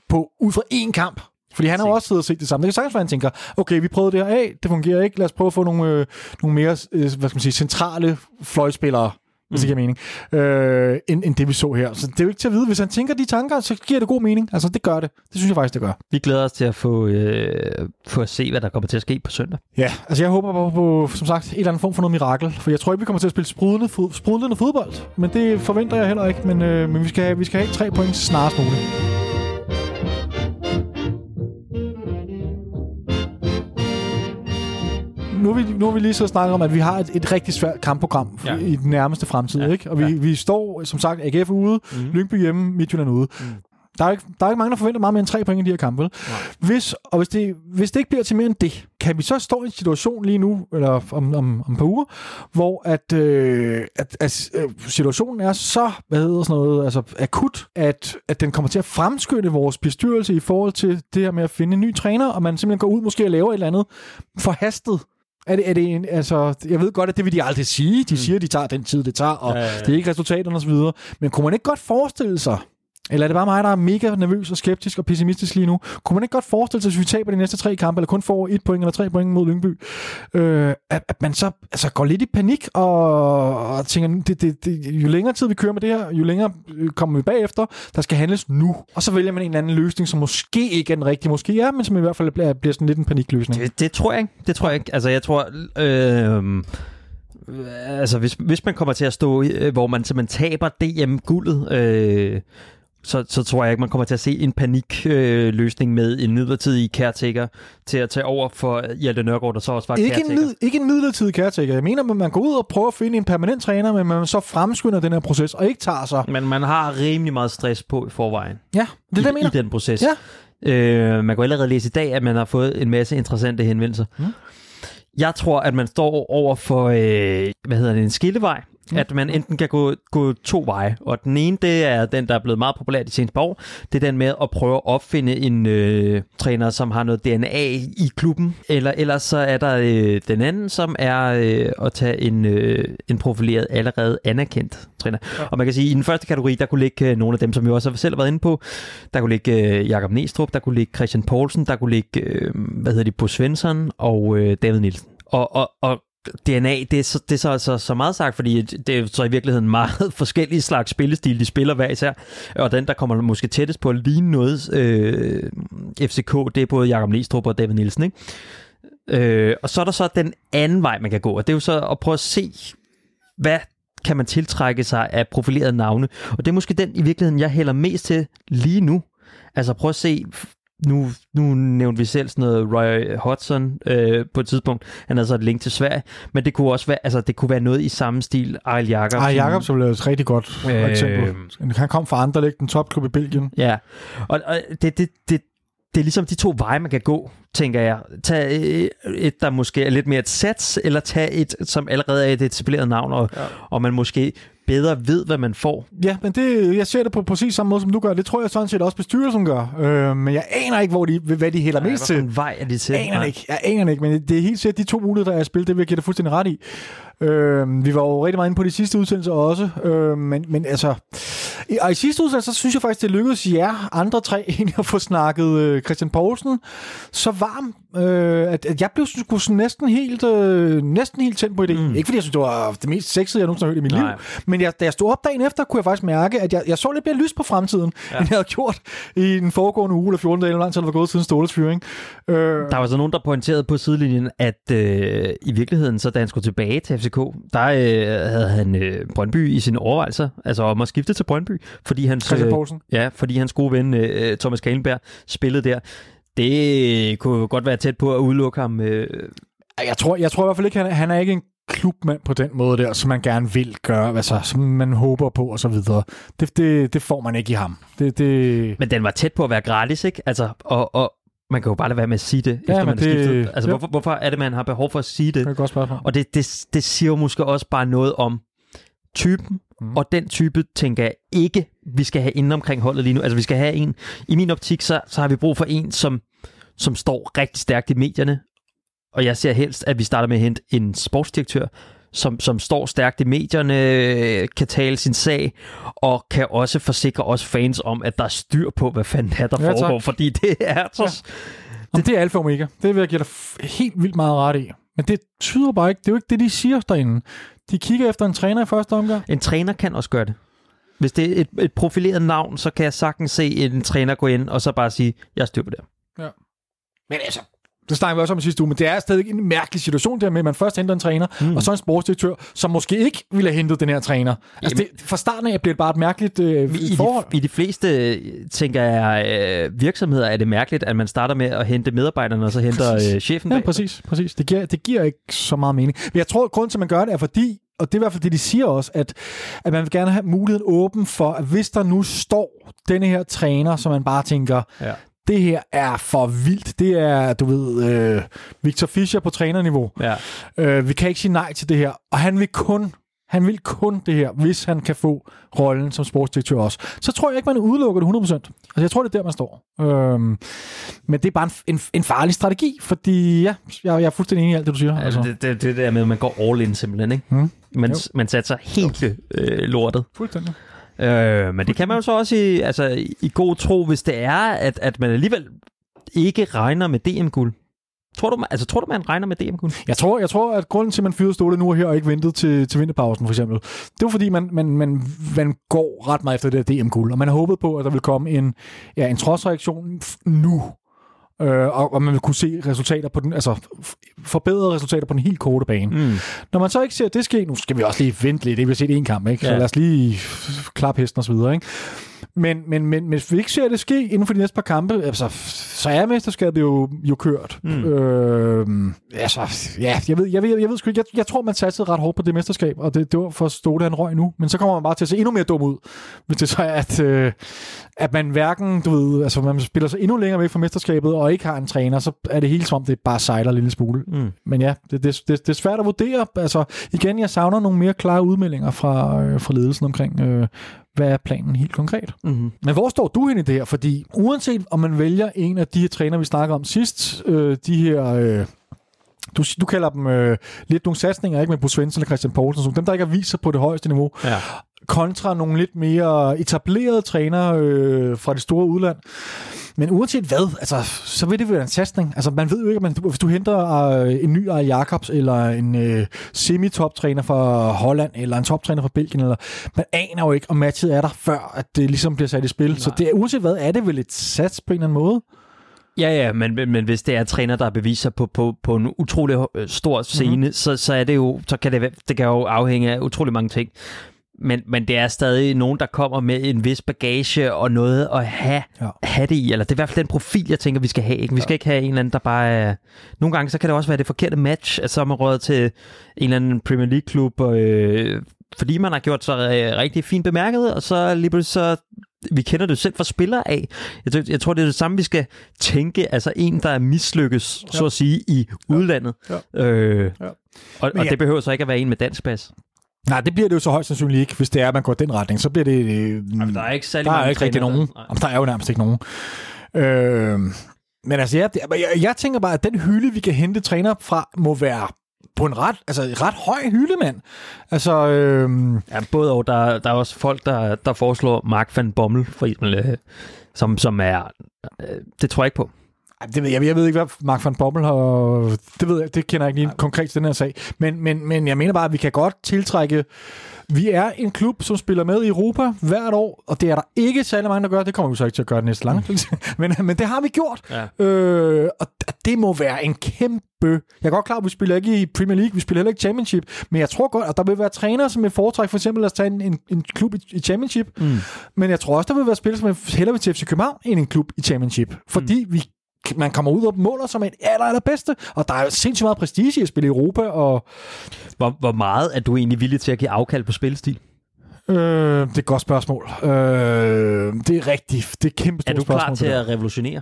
på ud fra én kamp. Fordi han har også siddet og set det samme. Det kan sagtens være, han tænker, okay, vi prøvede det her af, det fungerer ikke, lad os prøve at få nogle, øh, nogle mere øh, hvad skal man sige, centrale fløjspillere hvis det giver mening, øh, end, end det vi så her. Så det er jo ikke til at vide. Hvis han tænker de tanker, så giver det god mening. Altså, det gør det. Det synes jeg faktisk, det gør. Vi glæder os til at få, øh, få at se, hvad der kommer til at ske på søndag. Ja, altså jeg håber på, på som sagt, en eller anden form for noget mirakel. For jeg tror ikke, vi kommer til at spille sprudlende, fod, sprudlende fodbold. Men det forventer jeg heller ikke. Men, øh, men vi, skal vi skal have tre point snarest muligt. Nu, vi, nu vi lige så snakket om, at vi har et, et rigtig svært kampprogram ja. i den nærmeste fremtid. Ja. Ikke? Og vi, ja. vi står, som sagt, AGF ude, mm. Lyngby hjemme, Midtjylland ude. Mm. Der er, ikke, der er ikke mange, der forventer meget mere end tre point i de her kampe. Hvis, og hvis det, hvis det ikke bliver til mere end det, kan vi så stå i en situation lige nu, eller om, om, om et par uger, hvor at, øh, at, at øh, situationen er så hvad hedder sådan noget, altså akut, at, at den kommer til at fremskynde vores bestyrelse i forhold til det her med at finde en ny træner, og man simpelthen går ud måske og laver et eller andet forhastet er det, er det en, altså, jeg ved godt, at det vil de aldrig sige. De mm. siger, at de tager den tid, det tager, og ja, ja, ja. det er ikke resultaterne osv. Men kunne man ikke godt forestille sig, eller er det bare mig, der er mega nervøs og skeptisk og pessimistisk lige nu? Kunne man ikke godt forestille sig, hvis vi taber de næste tre kampe, eller kun får et point eller tre point mod Lyngby, øh, at, at man så altså, går lidt i panik og, og tænker, det, det, det, jo længere tid vi kører med det her, jo længere øh, kommer vi bagefter, der skal handles nu. Og så vælger man en eller anden løsning, som måske ikke er den rigtige, måske er, men som i hvert fald bliver, bliver sådan lidt en panikløsning. Det, det tror jeg ikke. Det tror jeg ikke. Altså, jeg tror... Øh altså hvis, hvis man kommer til at stå, øh, hvor man simpelthen taber DM-guldet, øh, så, så tror jeg ikke, man kommer til at se en panikløsning øh, med en midlertidig caretaker til at tage over for Hjalte Nørgaard, der så også var ikke caretaker. En mid, ikke en midlertidig caretaker. Jeg mener, at man går ud og prøver at finde en permanent træner, men man så fremskynder den her proces og ikke tager sig. Men man har rimelig meget stress på i forvejen. Ja, det er det, jeg mener. I den proces. Ja. Øh, man kan allerede læse i dag, at man har fået en masse interessante henvendelser. Hmm. Jeg tror, at man står over for, øh, hvad hedder det, en skillevej, Mm. At man enten kan gå, gå to veje, og den ene, det er den, der er blevet meget populær de seneste par år. Det er den med at prøve at opfinde en øh, træner, som har noget DNA i klubben. Eller ellers så er der øh, den anden, som er øh, at tage en, øh, en profileret, allerede anerkendt træner. Ja. Og man kan sige, at i den første kategori, der kunne ligge øh, nogle af dem, som vi også har selv været inde på. Der kunne ligge øh, Jakob Næstrup, der kunne ligge Christian Poulsen, der kunne ligge, øh, hvad hedder det, Bo Svensson og øh, David Nielsen. Og, og, og DNA, det er, så, det er så, så, så meget sagt, fordi det er så i virkeligheden meget forskellige slags spillestil, de spiller hver især. Og den, der kommer måske tættest på at ligne noget øh, FCK, det er både Jakob Næstrup og David Nielsen. Ikke? Øh, og så er der så den anden vej, man kan gå, og det er jo så at prøve at se, hvad kan man tiltrække sig af profilerede navne. Og det er måske den i virkeligheden, jeg hælder mest til lige nu. Altså prøv at se, nu, nu nævnte vi selv sådan noget Roy Hodgson øh, på et tidspunkt. Han havde så et link til Sverige, men det kunne også være, altså, det kunne være noget i samme stil. Ejl Jacobsen. Ejl Jacobsen blev et rigtig godt øh, eksempel. Han kom fra Anderlecht, en topklub i Belgien. Ja, og, og det, det, det, det er ligesom de to veje, man kan gå, tænker jeg. Tag øh, et, der måske er lidt mere et sats, eller tag et, som allerede er et etableret navn, og, ja. og man måske bedre ved, hvad man får. Ja, men det, jeg ser det på præcis samme måde, som du gør. Det tror jeg sådan set også bestyrelsen gør. Øh, men jeg aner ikke, hvor de, hvad de hælder mest til. Hvad vej er de til? Jeg aner ikke. Jeg aner ikke, men det er helt sikkert de to muligheder, der er spillet. Det vil jeg give dig fuldstændig ret i. Øh, vi var jo rigtig meget inde på de sidste udsendelser også. Øh, men, men altså... Og i sidste udsendelse, så synes jeg faktisk, det lykkedes jer andre tre egentlig at få snakket øh, Christian Poulsen så varm, øh, at, at jeg blev sgu sådan næsten helt, øh, næsten helt tændt på ideen. Mm. Ikke fordi jeg synes, det var det mest sexede, jeg nogensinde har hørt i mit Nej. liv. Men jeg, da jeg stod op dagen efter, kunne jeg faktisk mærke, at jeg, jeg så lidt mere lys på fremtiden, ja. end jeg havde gjort i den foregående uge eller 14 dage, eller lang tid det var gået siden Ståles fyring. Øh, der var så nogen, der pointerede på sidelinjen, at øh, i virkeligheden, så da han skulle tilbage til FCK, der øh, havde han øh, Brøndby i sine overvejelser, altså om at skifte til Brøndby, fordi hans, øh, ja, fordi hans gode ven øh, Thomas Kalenberg spillede der. Det kunne godt være tæt på at udelukke ham. Øh. Jeg tror, jeg tror i hvert fald ikke, han, han er ikke en klubmand på den måde der, som man gerne vil gøre, altså, som man håber på og så videre. Det, det, det får man ikke i ham. Det, det... Men den var tæt på at være gratis, ikke? Altså, og, og man kan jo bare lade være med at sige det, ja, efter man er det- skiftet. Altså, ja. hvorfor, hvorfor er det, man har behov for at sige det? Det er godt spørgsmål. Og det, det, det siger jo måske også bare noget om typen, Mm. og den type tænker jeg ikke, vi skal have inde omkring holdet lige nu. Altså vi skal have en, i min optik, så, så har vi brug for en, som, som står rigtig stærkt i medierne, og jeg ser helst, at vi starter med at hente en sportsdirektør, som, som står stærkt i medierne, kan tale sin sag, og kan også forsikre os fans om, at der er styr på, hvad fanden er der Ja, tak. foregår, fordi det er så... Ja. Det, det er alfa og omega. Det vil jeg give dig helt vildt meget ret i. Men det tyder bare ikke, det er jo ikke det, de siger derinde. De kigger efter en træner i første omgang. En træner kan også gøre det. Hvis det er et, et profileret navn, så kan jeg sagtens se en træner gå ind og så bare sige, jeg styr på det. Men altså, det snakker vi også om i sidste uge, men det er stadig en mærkelig situation der med, at man først henter en træner, mm. og så en sportsdirektør, som måske ikke ville have hentet den her træner. Altså, det, fra starten af bliver det bare et mærkeligt øh, I forhold. de, I de fleste, tænker jeg, øh, virksomheder er det mærkeligt, at man starter med at hente medarbejderne, og så henter øh, chefen Ja, præcis. præcis. Det, giver, det giver ikke så meget mening. Men jeg tror, at grunden til, at man gør det, er fordi, og det er i hvert fald det, de siger også, at, at man vil gerne have muligheden åben for, at hvis der nu står denne her træner, som man bare tænker, Ja. Det her er for vildt. Det er, du ved, øh, Victor Fischer på trænerniveau. Ja. Øh, vi kan ikke sige nej til det her. Og han vil kun han vil kun det her, hvis han kan få rollen som sportsdirektør også. Så tror jeg ikke, man udelukker det 100%. Altså, jeg tror, det er der, man står. Øhm, men det er bare en, en, en farlig strategi, fordi ja, jeg, jeg er fuldstændig enig i alt det, du siger. Altså, det, det, det der med, at man går all in simpelthen, ikke? Mm. Man, Jo. man satser helt øh, lortet. Fuldstændig. Øh, men det kan man jo så også i, altså, i- god tro, hvis det er, at, at man alligevel ikke regner med DM-guld. Tror du, man- altså, tror du, man regner med DM-guld? Jeg tror, jeg tror, at grunden til, at man fyrede Ståle nu og her og ikke ventede til, til vinterpausen, for eksempel, det var fordi, man, man, man, man går ret meget efter det der DM-guld, og man har håbet på, at der vil komme en, ja, en trodsreaktion nu, øh, og, og man vil kunne se resultater på den, altså forbedrede resultater på den helt korte bane. Mm. Når man så ikke ser det ske, nu skal vi også lige vente lidt, det vi har set en kamp, ikke? Så Ja. lad os lige klappe hesten og så videre, ikke? Men, men, men hvis vi ikke ser det ske inden for de næste par kampe, altså, så er mesterskabet jo, jo kørt. Mm. Øh, altså, ja, jeg ved, jeg ved, jeg ved sgu ikke. Jeg, jeg tror, man satsede ret hårdt på det mesterskab, og det, det var for Ståle, han røg nu. Men så kommer man bare til at se endnu mere dum ud, hvis det så er, at, øh, at man hverken, du ved, altså man spiller sig endnu længere væk fra mesterskabet, og ikke har en træner, så er det hele som om, det bare sejler en lille smule. Mm. Men ja, det, det, det, det er svært at vurdere. Altså, igen, jeg savner nogle mere klare udmeldinger fra, øh, fra ledelsen omkring, øh, hvad er planen helt konkret. Mm. Men hvor står du hen i det her? Fordi uanset om man vælger en af de her træner, vi snakker om sidst, øh, de her... Øh, du, du kalder dem øh, lidt nogle satsninger, ikke med Bo Svensson eller Christian Poulsen, som dem, der ikke har vist sig på det højeste niveau, Ja. Kontra nogle lidt mere etablerede trænere øh, fra det store udland. Men uanset hvad, altså, så vil det være en satsning. Altså, man ved jo ikke, at man, hvis du henter øh, en ny Ari Jacobs, eller en øh, semi-top-træner fra Holland, eller en toptræner fra Belgien, eller, man aner jo ikke, om matchet er der, før at det ligesom bliver sat i spil. Nej. Så det uanset hvad, er det vel et sats på en eller anden måde? Ja, ja, men, men, men hvis det er træner, der beviser på, på, på en utrolig øh, stor scene, Mhm. mm-hmm. så, så er det jo, så kan det, det kan jo afhænge af utrolig mange ting. Men, men det er stadig nogen, der kommer med en vis bagage og noget at have, Ja. ja. have det i. Eller det er i hvert fald den profil, jeg tænker, vi skal have. Ikke? Vi skal ikke have en eller anden, der bare er... Nogle gange så kan det også være det forkerte match, at så er man røget til en eller anden Premier League-klub, og, øh, fordi man har gjort sig øh, rigtig fint bemærket, og så lige pludselig så... Vi kender det selv fra spillere af. Jeg, tror- jeg tror, det er det samme, vi skal tænke. Altså en, der er mislykkes, ja. så at sige, i udlandet. Ja. Øh, Ja. Og, og ja. det behøver så ikke at være en med dansk pas. Nej, det bliver det jo så højst sandsynligt ikke, hvis det er, at man går den retning. Så bliver det... Øh, Jamen, der er ikke særlig der er ikke rigtig nogen. Jamen, der er jo nærmest ikke nogen. Øh, men altså, ja, jeg, jeg tænker bare, at den hylde, vi kan hente træner fra, må være på en ret, altså ret høj hylde, mand. Altså, øh, Ja, både og. Der, der er også folk, der, der foreslår Mark van Bommel, for eksempel, øh, som, som er... Øh, det tror jeg ikke på. Det ved jeg, jeg ved ikke, hvad Mark van Bommel har... Det ved jeg, det kender jeg ikke lige konkret til den her sag. Men, men, men jeg mener bare, at vi kan godt tiltrække... Vi er en klub, som spiller med i Europa hvert år, og det er der ikke særlig mange, der gør. Det kommer vi så ikke til at gøre næste lang. men, men det har vi gjort. Ja. Øh, og det må være en kæmpe... Jeg er godt klar, at vi spiller ikke i Premier League, vi spiller heller ikke Championship, men jeg tror godt, at der vil være trænere, som vil foretrække for eksempel at tage en, en, en klub i, i Championship, Mm. men jeg tror også, der vil være spillere, som hellere vil til FC København end en klub i Championship, fordi mm. vi man kommer ud og måler som en aller, allerbedste, og der er sindssygt meget prestige i at spille i Europa, og Hvor, hvor meget er du egentlig villig til at give afkald på spilstil? øh, det er et godt spørgsmål. Øh, det er rigtigt. Det er et kæmpe Er stort du spørgsmål. klar til at revolutionere?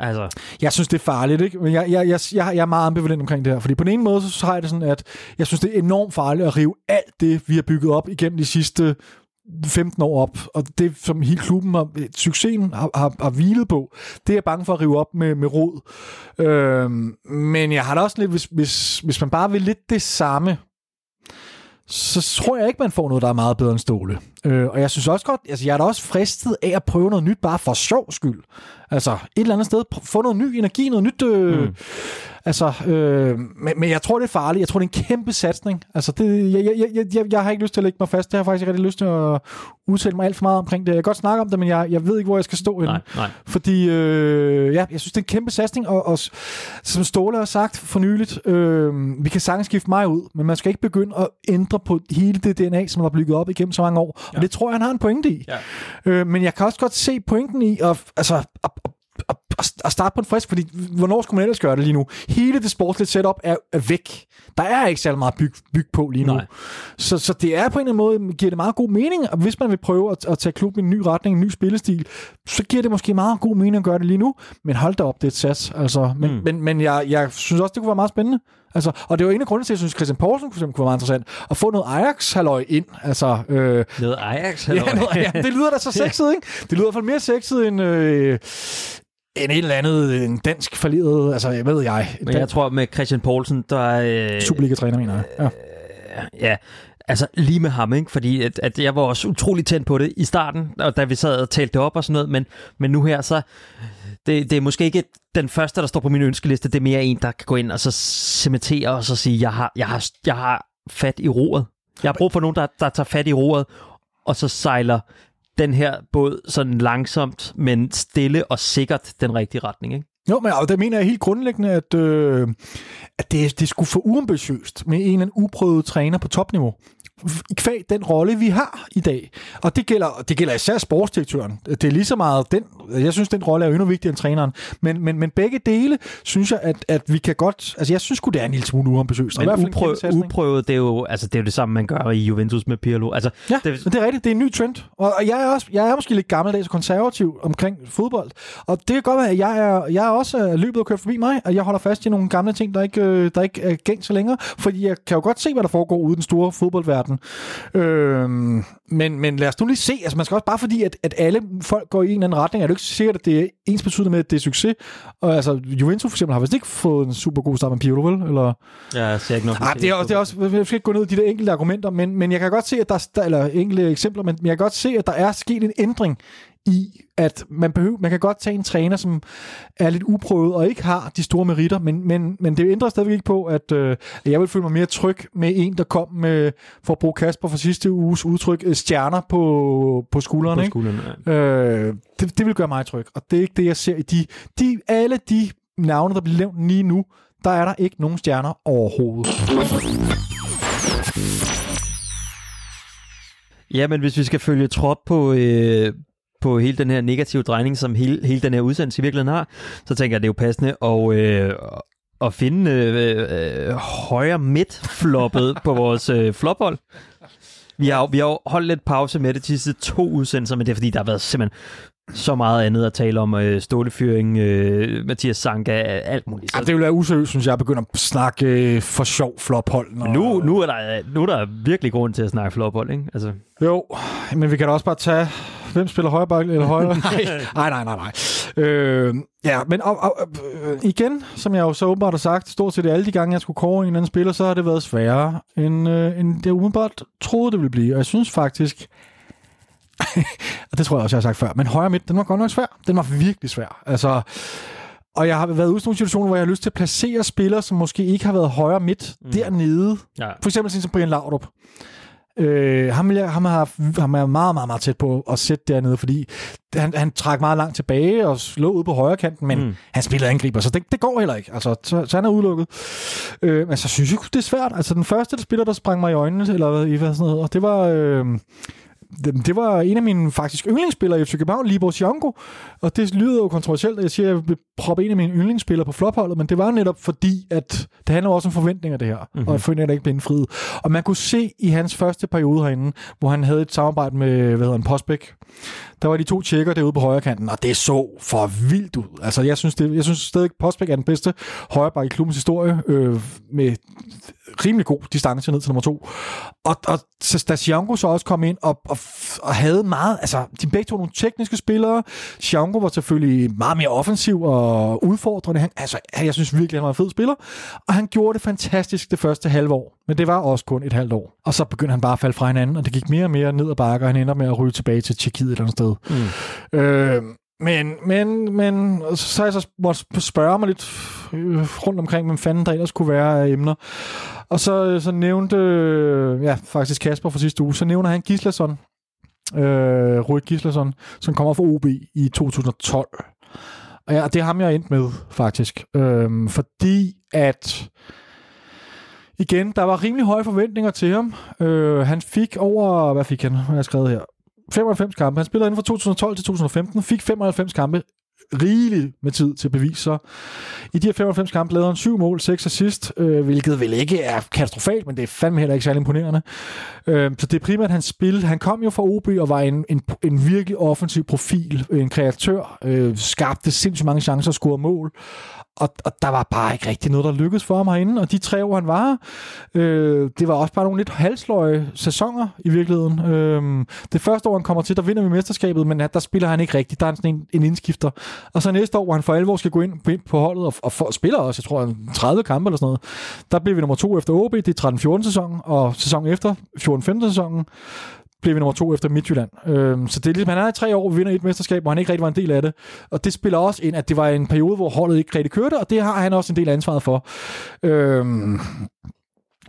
Altså, Jeg synes, det er farligt, ikke? Men jeg, jeg, jeg, jeg, jeg er meget ambivalent omkring det her. Fordi på den ene måde, så har jeg det sådan, at jeg synes, det er enormt farligt at rive alt det, vi har bygget op igennem de sidste 15 år op, og det som hele klubben har, succesen har, har, har hvilet på, det er jeg bange for at rive op med, med rod. Øhm, men jeg har da også lidt, hvis, hvis, hvis man bare vil lidt det samme, så tror jeg ikke, man får noget, der er meget bedre end Ståle. Øh, og jeg synes også godt, altså jeg er da også fristet af at prøve noget nyt, bare for sjov skyld. Altså et eller andet sted, få noget ny energi, noget nyt... Øh, mm. Altså, øh, men, men jeg tror, det er farligt. Jeg tror, det er en kæmpe satsning. Altså, det, jeg, jeg, jeg, jeg, jeg har ikke lyst til at lægge mig fast. Det har jeg faktisk ikke rigtig lyst til at udtale mig alt for meget omkring det. Jeg kan godt snakke om det, men jeg, jeg ved ikke, hvor jeg skal stå henne. nej, nej. Fordi, øh, ja, jeg synes, det er en kæmpe satsning, og, og som Ståle har sagt for nyligt, øh, vi kan sagtens skifte mig ud, men man skal ikke begynde at ændre på hele det DNA, som er bygget op igennem så mange år. Ja. Og det tror jeg, han har en pointe i. Ja. Øh, men jeg kan også godt se pointen i at, altså, at, at, at, at starte på en frisk, fordi hvornår skulle man ellers gøre det lige nu? Hele det sportslige setup er, er væk. Der er ikke særlig meget byg, byg på lige nu. Nej. Så, så det er på en eller anden måde, giver det meget god mening, og hvis man vil prøve at, at tage klubben i en ny retning, en ny spillestil, så giver det måske meget god mening at gøre det lige nu, men hold da op, det er et sats. Altså, men, Mm. men, men jeg, jeg synes også, det kunne være meget spændende. Altså, og det var en af grundene til, at jeg synes, Christian Poulsen eksempel kunne være meget interessant, at få noget Ajax-halløj ind. Altså, øh, Noget Ajax? ja, eller noget, ja, det lyder da så sexet, ikke? Det lyder i hvert fald mere sexet end... Øh, end et eller andet en dansk falderet, altså jeg ved jeg. Men jeg tror med Christian Poulsen, der er... Øh, Superliga-træner, mener jeg. Ja. ja, altså lige med ham, ikke? Fordi at, at jeg var også utrolig tændt på det i starten, og da vi sad og talte det op og sådan noget, men, men nu her så, det, det er måske ikke den første, der står på min ønskeliste, det er mere en, der kan gå ind og så cementere og så sige, jeg har, jeg har, jeg har fat i roret. Jeg har brug for nogen, der, der tager fat i roret, og så sejler den her båd sådan langsomt, men stille og sikkert den rigtige retning, ikke? Jo, men og der mener jeg helt grundlæggende, at, øh, at det, det skulle for uambitiøst med en eller anden uprøvet træner på topniveau. I kvæg den rolle, vi har i dag. Og det gælder, det gælder især sportsdirektøren. Det er lige så meget den, jeg synes, den rolle er jo endnu vigtigere end træneren. Men, men, men begge dele, synes jeg, at, at vi kan godt, altså jeg synes sgu, det er en lille smule uambitiøst. Men uprøv, uprøvet, det er, jo, altså, det er jo det samme, man gør i Juventus med Pirlo. Altså, Ja, det, det, er rigtigt. Det er en ny trend. Og og jeg er, også, jeg er måske lidt gammeldags og konservativ omkring fodbold. Og det kan godt være, at jeg er, jeg er også øh, løbet og kørt forbi mig, og jeg holder fast i nogle gamle ting, der ikke, øh, der ikke er gængs så længere. Fordi jeg kan jo godt se, hvad der foregår ude i den store fodboldverden. Øhm, men, men lad os nu lige se. Altså, man skal også bare fordi, at, at alle folk går i en eller anden retning, er det ikke sikkert, at det er ens betydende med, at det er succes. Og altså, Juventus for eksempel har vist ikke fået en super god start med Pirlo, vel? Eller... jeg ser ikke noget. Nej, det er, også, det er også, jeg skal ikke gå ned i de der enkelte argumenter, men, men jeg kan godt se, at der, der eller enkelte eksempler, men jeg kan godt se, at der er sket en ændring i, at man, behøver, man kan godt tage en træner, som er lidt uprøvet og ikke har de store meritter, men, men, men det ændrer stadigvæk ikke på, at, øh, jeg vil føle mig mere tryg med en, der kom med, for at bruge Kasper for sidste uges udtryk, øh, stjerner på, på skuldrene. på Ikke? skulderen. ja. Øh, det, det vil gøre mig tryg, og det er ikke det, jeg ser i de, de alle de navne, der bliver nævnt lige nu, der er der ikke nogen stjerner overhovedet. Ja, men hvis vi skal følge trop på, øh, på hele den her negative drejning, som hele, hele den her udsendelse i virkeligheden har, så tænker jeg, det er jo passende at, øh, at finde øh, øh, højre midt-floppet på vores øh, flophold. Vi har, vi har holdt lidt pause med det de sidste to udsendelser, men det er fordi, der har været simpelthen så meget andet at tale om. Øh, stålefyring, øh, Mathias Sanka, alt muligt. Ja, det vil være useriøst, synes jeg, at begynde at snakke øh, for sjov flophold. Når... nu, nu, er der, nu er der virkelig grund til at snakke flophold, ikke? Altså, Jo, men vi kan da også bare tage, hvem spiller højre bak eller højre? nej, nej, nej, nej. Øh, ja, men og, og, øh, igen, som jeg jo så åbenbart har sagt, stort set alle de gange, jeg skulle kåre en eller anden spiller, så har det været sværere, end, øh, end det umiddelbart troede, det ville blive. Og jeg synes faktisk, og det tror jeg også, jeg har sagt før, men højre midt, den var godt nok svær. Den var virkelig svær. Altså, og jeg har været ude i nogle situationer, hvor jeg har lyst til at placere spillere, som måske ikke har været højre midt mm. dernede. ja. For eksempel sådan som Brian Laudrup. Øh, ham, jeg, ham, har, ham er meget, meget, meget tæt på at sætte dernede, fordi han, han træk meget langt tilbage og slå ud på højre kanten, men Mm. han spiller angriber, så det, det går heller ikke. Altså, så, så han er udelukket. Øh, men så synes jeg, det er svært. Altså, den første, der spiller, der sprang mig i øjnene, eller hvad, i hvad sådan noget, og det var... Øh, det, var en af mine faktisk yndlingsspillere i FC København, Libor Siongo, og det lyder jo kontroversielt, at jeg siger, at jeg vil proppe en af mine yndlingsspillere på flopholdet, men det var netop fordi, at det handler også om forventninger, det her, mm-hmm. og jeg forventninger, der ikke blev indfriet. Og man kunne se i hans første periode herinde, hvor han havde et samarbejde med, hvad hedder han, Postbæk, der var de to tjekker derude på højre kanten, og det så for vildt ud. Altså, jeg synes, det, jeg synes stadig, Postbæk er den bedste højreback i klubbens historie, øh, med rimelig god distance ned til nummer to. Og, og da Xiango så også kom ind og, og, og havde meget, altså de begge to nogle tekniske spillere. Xiango var selvfølgelig meget mere offensiv og udfordrende. Han, altså, jeg synes virkelig, han var en fed spiller. Og han gjorde det fantastisk det første halve år. Men det var også kun et halvt år. Og så begyndte han bare at falde fra hinanden, og det gik mere og mere ned ad bakke, og han ender med at ryge tilbage til Tjekkiet et eller andet sted. Mm. Øh, men, men, men så har jeg så måtte spørge mig lidt øh, rundt omkring, hvem fanden der ellers kunne være af emner. Og så, så nævnte, øh, ja, faktisk Kasper fra sidste uge, så nævner han Gislason, øh, Rui Gislason, som kommer fra OB i 2012. Og ja, det er ham, jeg er endt med, faktisk. Øh, fordi at igen, der var rimelig høje forventninger til ham. Øh, han fik over, hvad fik han? Hvad har jeg skrevet her? 95 kampe. Han spillede inden fra 2012 til 2015, fik 95 kampe, rigeligt med tid til at bevise sig. I de her 95 kampe lavede han syv mål, seks assist, øh, hvilket vel ikke er katastrofalt, men det er fandme heller ikke særlig imponerende. Øh, så det er primært hans spil. Han kom jo fra OB og var en, en, en virkelig offensiv profil, en kreatør, øh, skabte sindssygt mange chancer og scorede mål. Og, og der var bare ikke rigtig noget, der lykkedes for ham herinde. Og de tre år, han var øh, det var også bare nogle lidt halsløje sæsoner i virkeligheden. Øh, det første år, han kommer til, der vinder vi mesterskabet, men der spiller han ikke rigtigt. Der er sådan en, en indskifter. Og så næste år, hvor han for alvor skal gå ind på, ind på holdet og, og for, spiller også, jeg tror, 30 kampe eller sådan noget, der bliver vi nummer to efter OB, det er 13-14 sæsonen, og sæsonen efter 14-15 sæsonen, blev vi nummer to efter Midtjylland. Øhm, så det er ligesom, han er i tre år, vi vinder et mesterskab, hvor han ikke rigtig var en del af det. Og det spiller også ind, at det var en periode, hvor holdet ikke rigtig kørte, og det har han også en del ansvaret for. Øhm,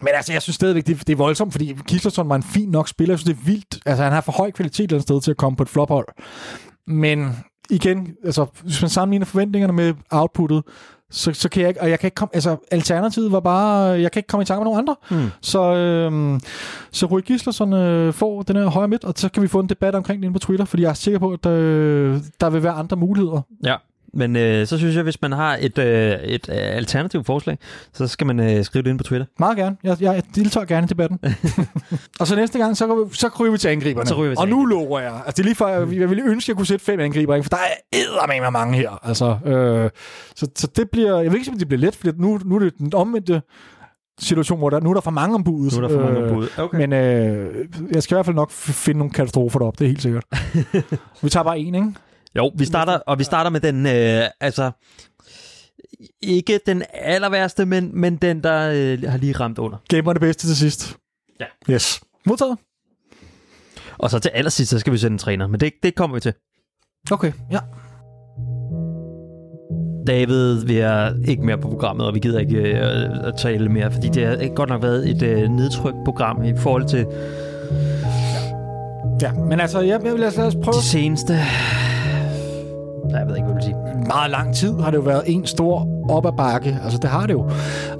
men altså, jeg synes stadigvæk, det, det er voldsomt, fordi Kislerson var en fin nok spiller. Jeg synes, det er vildt. Altså, han har for høj kvalitet et sted til at komme på et flophold. Men igen, altså, hvis man sammenligner forventningerne med outputtet, så, så kan jeg ikke, og jeg kan ikke komme, altså alternativet var bare, jeg kan ikke komme i tanke med nogen andre. Mm. Så, øh, så Rui Gislason øh, får den her højre midt, og så kan vi få en debat omkring det inde på Twitter, fordi jeg er sikker på, at øh, der vil være andre muligheder. Ja, men øh, så synes jeg, hvis man har et, øh, et øh, alternativt forslag, så skal man øh, skrive det ind på Twitter. Meget gerne. Jeg, jeg deltager gerne i debatten. og så næste gang, så, så kryger vi til angriberne. Så vi til og nu lover jeg. Altså, det er lige for, jeg, jeg ville ønske, at jeg kunne sætte fem angriber, ikke? for der er med mange her. Altså, øh, så, så det bliver, jeg ved ikke, om det bliver let, for nu, nu er det den omvendte situation, hvor der, nu er der for mange ombud. Nu er der for mange øh, ombud. Okay. Men øh, jeg skal i hvert fald nok finde nogle katastrofer derop, det er helt sikkert. vi tager bare en, ikke? Jo, vi starter, og vi starter med den, øh, altså, ikke den aller værste, men, men den, der øh, har lige ramt under. Gemmer det bedste til sidst. Ja. Yes. Modtaget. Og så til allersidst, så skal vi sende en træner, men det, det kommer vi til. Okay, ja. David, vi er ikke mere på programmet, og vi gider ikke øh, at tale mere, fordi det har godt nok været et øh, nedtrykt program i forhold til... Ja, men altså, jeg, jeg vil lade os prøve... De seneste jeg ved ikke, hvad vil sige. Meget lang tid har det jo været en stor op ad bakke. Altså, det har det jo.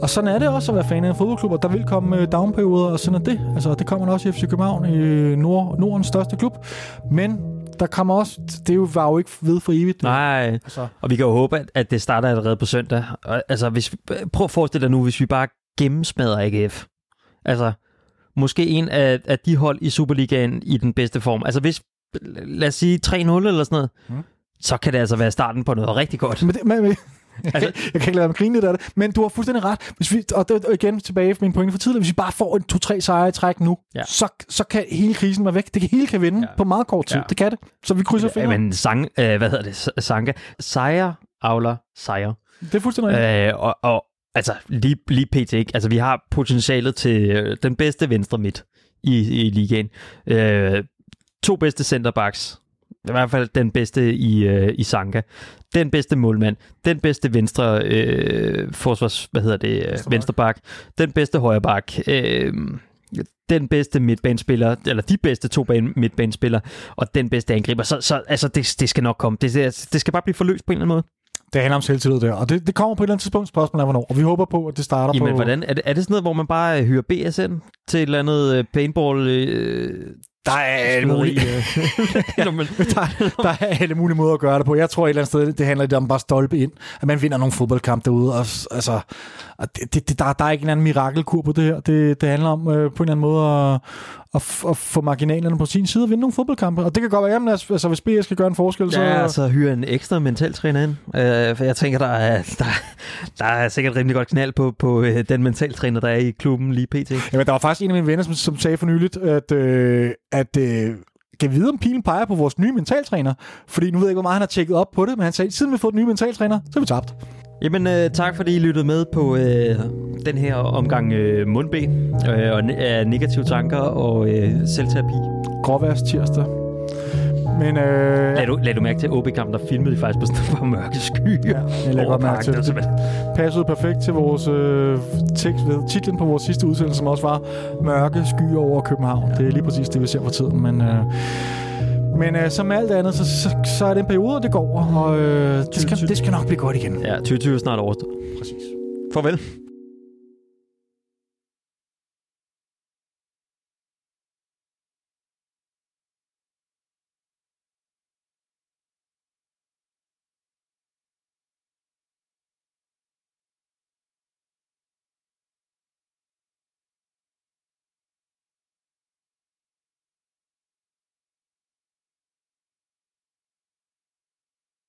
Og sådan er det også at være fan af en fodboldklub, og der vil komme øh, downperioder, og sådan er det. Altså, det kommer også i FC København, i Nord, Nordens største klub. Men der kommer også, det var jo ikke ved for evigt. Nej, altså. og vi kan jo håbe, at det starter allerede på søndag. Altså, hvis vi, prøv at forestille dig nu, hvis vi bare gennemsmadrer AGF. Altså, måske en af, af de hold i Superligaen i den bedste form. Altså, hvis, lad os sige 3-0 eller sådan noget, mm så kan det altså være starten på noget rigtig godt. Men, det, men, men, altså, jeg, kan ikke lade mig grine lidt af det, men du har fuldstændig ret. Hvis vi, og det, igen tilbage min pointe for tidligere, hvis vi bare får en to-tre sejre i træk nu, ja. så, så kan hele krisen være væk. Det kan hele kan vinde ja. på meget kort tid. Ja. Det kan det. Så vi krydser fingre. Ja, men sang, øh, hvad hedder det? Sanka. Sejre avler sejre. Det er fuldstændig rigtigt. Øh, og, og altså, lige, lige pt. Ikke? Altså, vi har potentialet til øh, den bedste venstre midt i, i ligaen. Øh, to bedste centerbacks i hvert fald den bedste i, øh, i Sanka. Den bedste målmand. Den bedste venstre øh, forsvars... Hvad hedder det? Venstre, venstre bak. Den bedste højre bak. Øh, den bedste midtbanespiller, eller de bedste to midtbanespillere, og den bedste angriber. Så, så altså, det, det skal nok komme. Det, det skal bare blive forløst på en eller anden måde. Det handler om selvtillid der, og det, det kommer på et eller andet tidspunkt, spørgsmålet er hvornår, og vi håber på, at det starter Jamen, på... hvordan? Er det, er det sådan noget, hvor man bare hyrer BSN til et eller andet øh, paintball øh, der er alle mulige, ja, der, der er alle mulige måder at gøre det på. Jeg tror et eller andet sted, det handler lidt om bare stolpe ind, at man vinder nogle fodboldkampe derude. Og, altså, det, det, der, der er ikke en anden mirakelkur på det her. Det, det handler om øh, på en eller anden måde at, at, at få marginalerne på sin side og vinde nogle fodboldkampe. Og det kan godt være, at altså, hvis BS skal gøre en forskel, så... Ja, altså hyre en ekstra mentaltræner ind. Øh, for jeg tænker, der er, der, der er sikkert rimelig godt knald på, på øh, den mentaltræner, der er i klubben lige pt. Jamen, der var faktisk en af mine venner, som, som sagde for nyligt, at, øh, at øh, kan vide, om pilen peger på vores nye mentaltræner. Fordi nu ved jeg ikke, hvor meget han har tjekket op på det, men han sagde, siden vi har fået den nye mentaltræner, så er vi tabt. Jamen, øh, tak fordi I lyttede med på øh, den her omgang øh, mundben øh, og øh, negative tanker og øh, selvterapi. Gråværs tirsdag. Men, øh, lad, du, lad du mærke til OB-kampen, der filmede de faktisk på sådan par mørke skyer. Ja, jeg godt mærke til det. Det passede perfekt til vores øh, tekst ved titlen på vores sidste udsendelse, som også var Mørke skyer over København. Ja. Det er lige præcis det, vi ser for tiden. Men, øh, men øh, som alt andet, så, så, så er det en periode, det går. Og øh, det, skal, det skal nok blive godt igen. Ja, 2020 er snart overstået. Præcis. Farvel.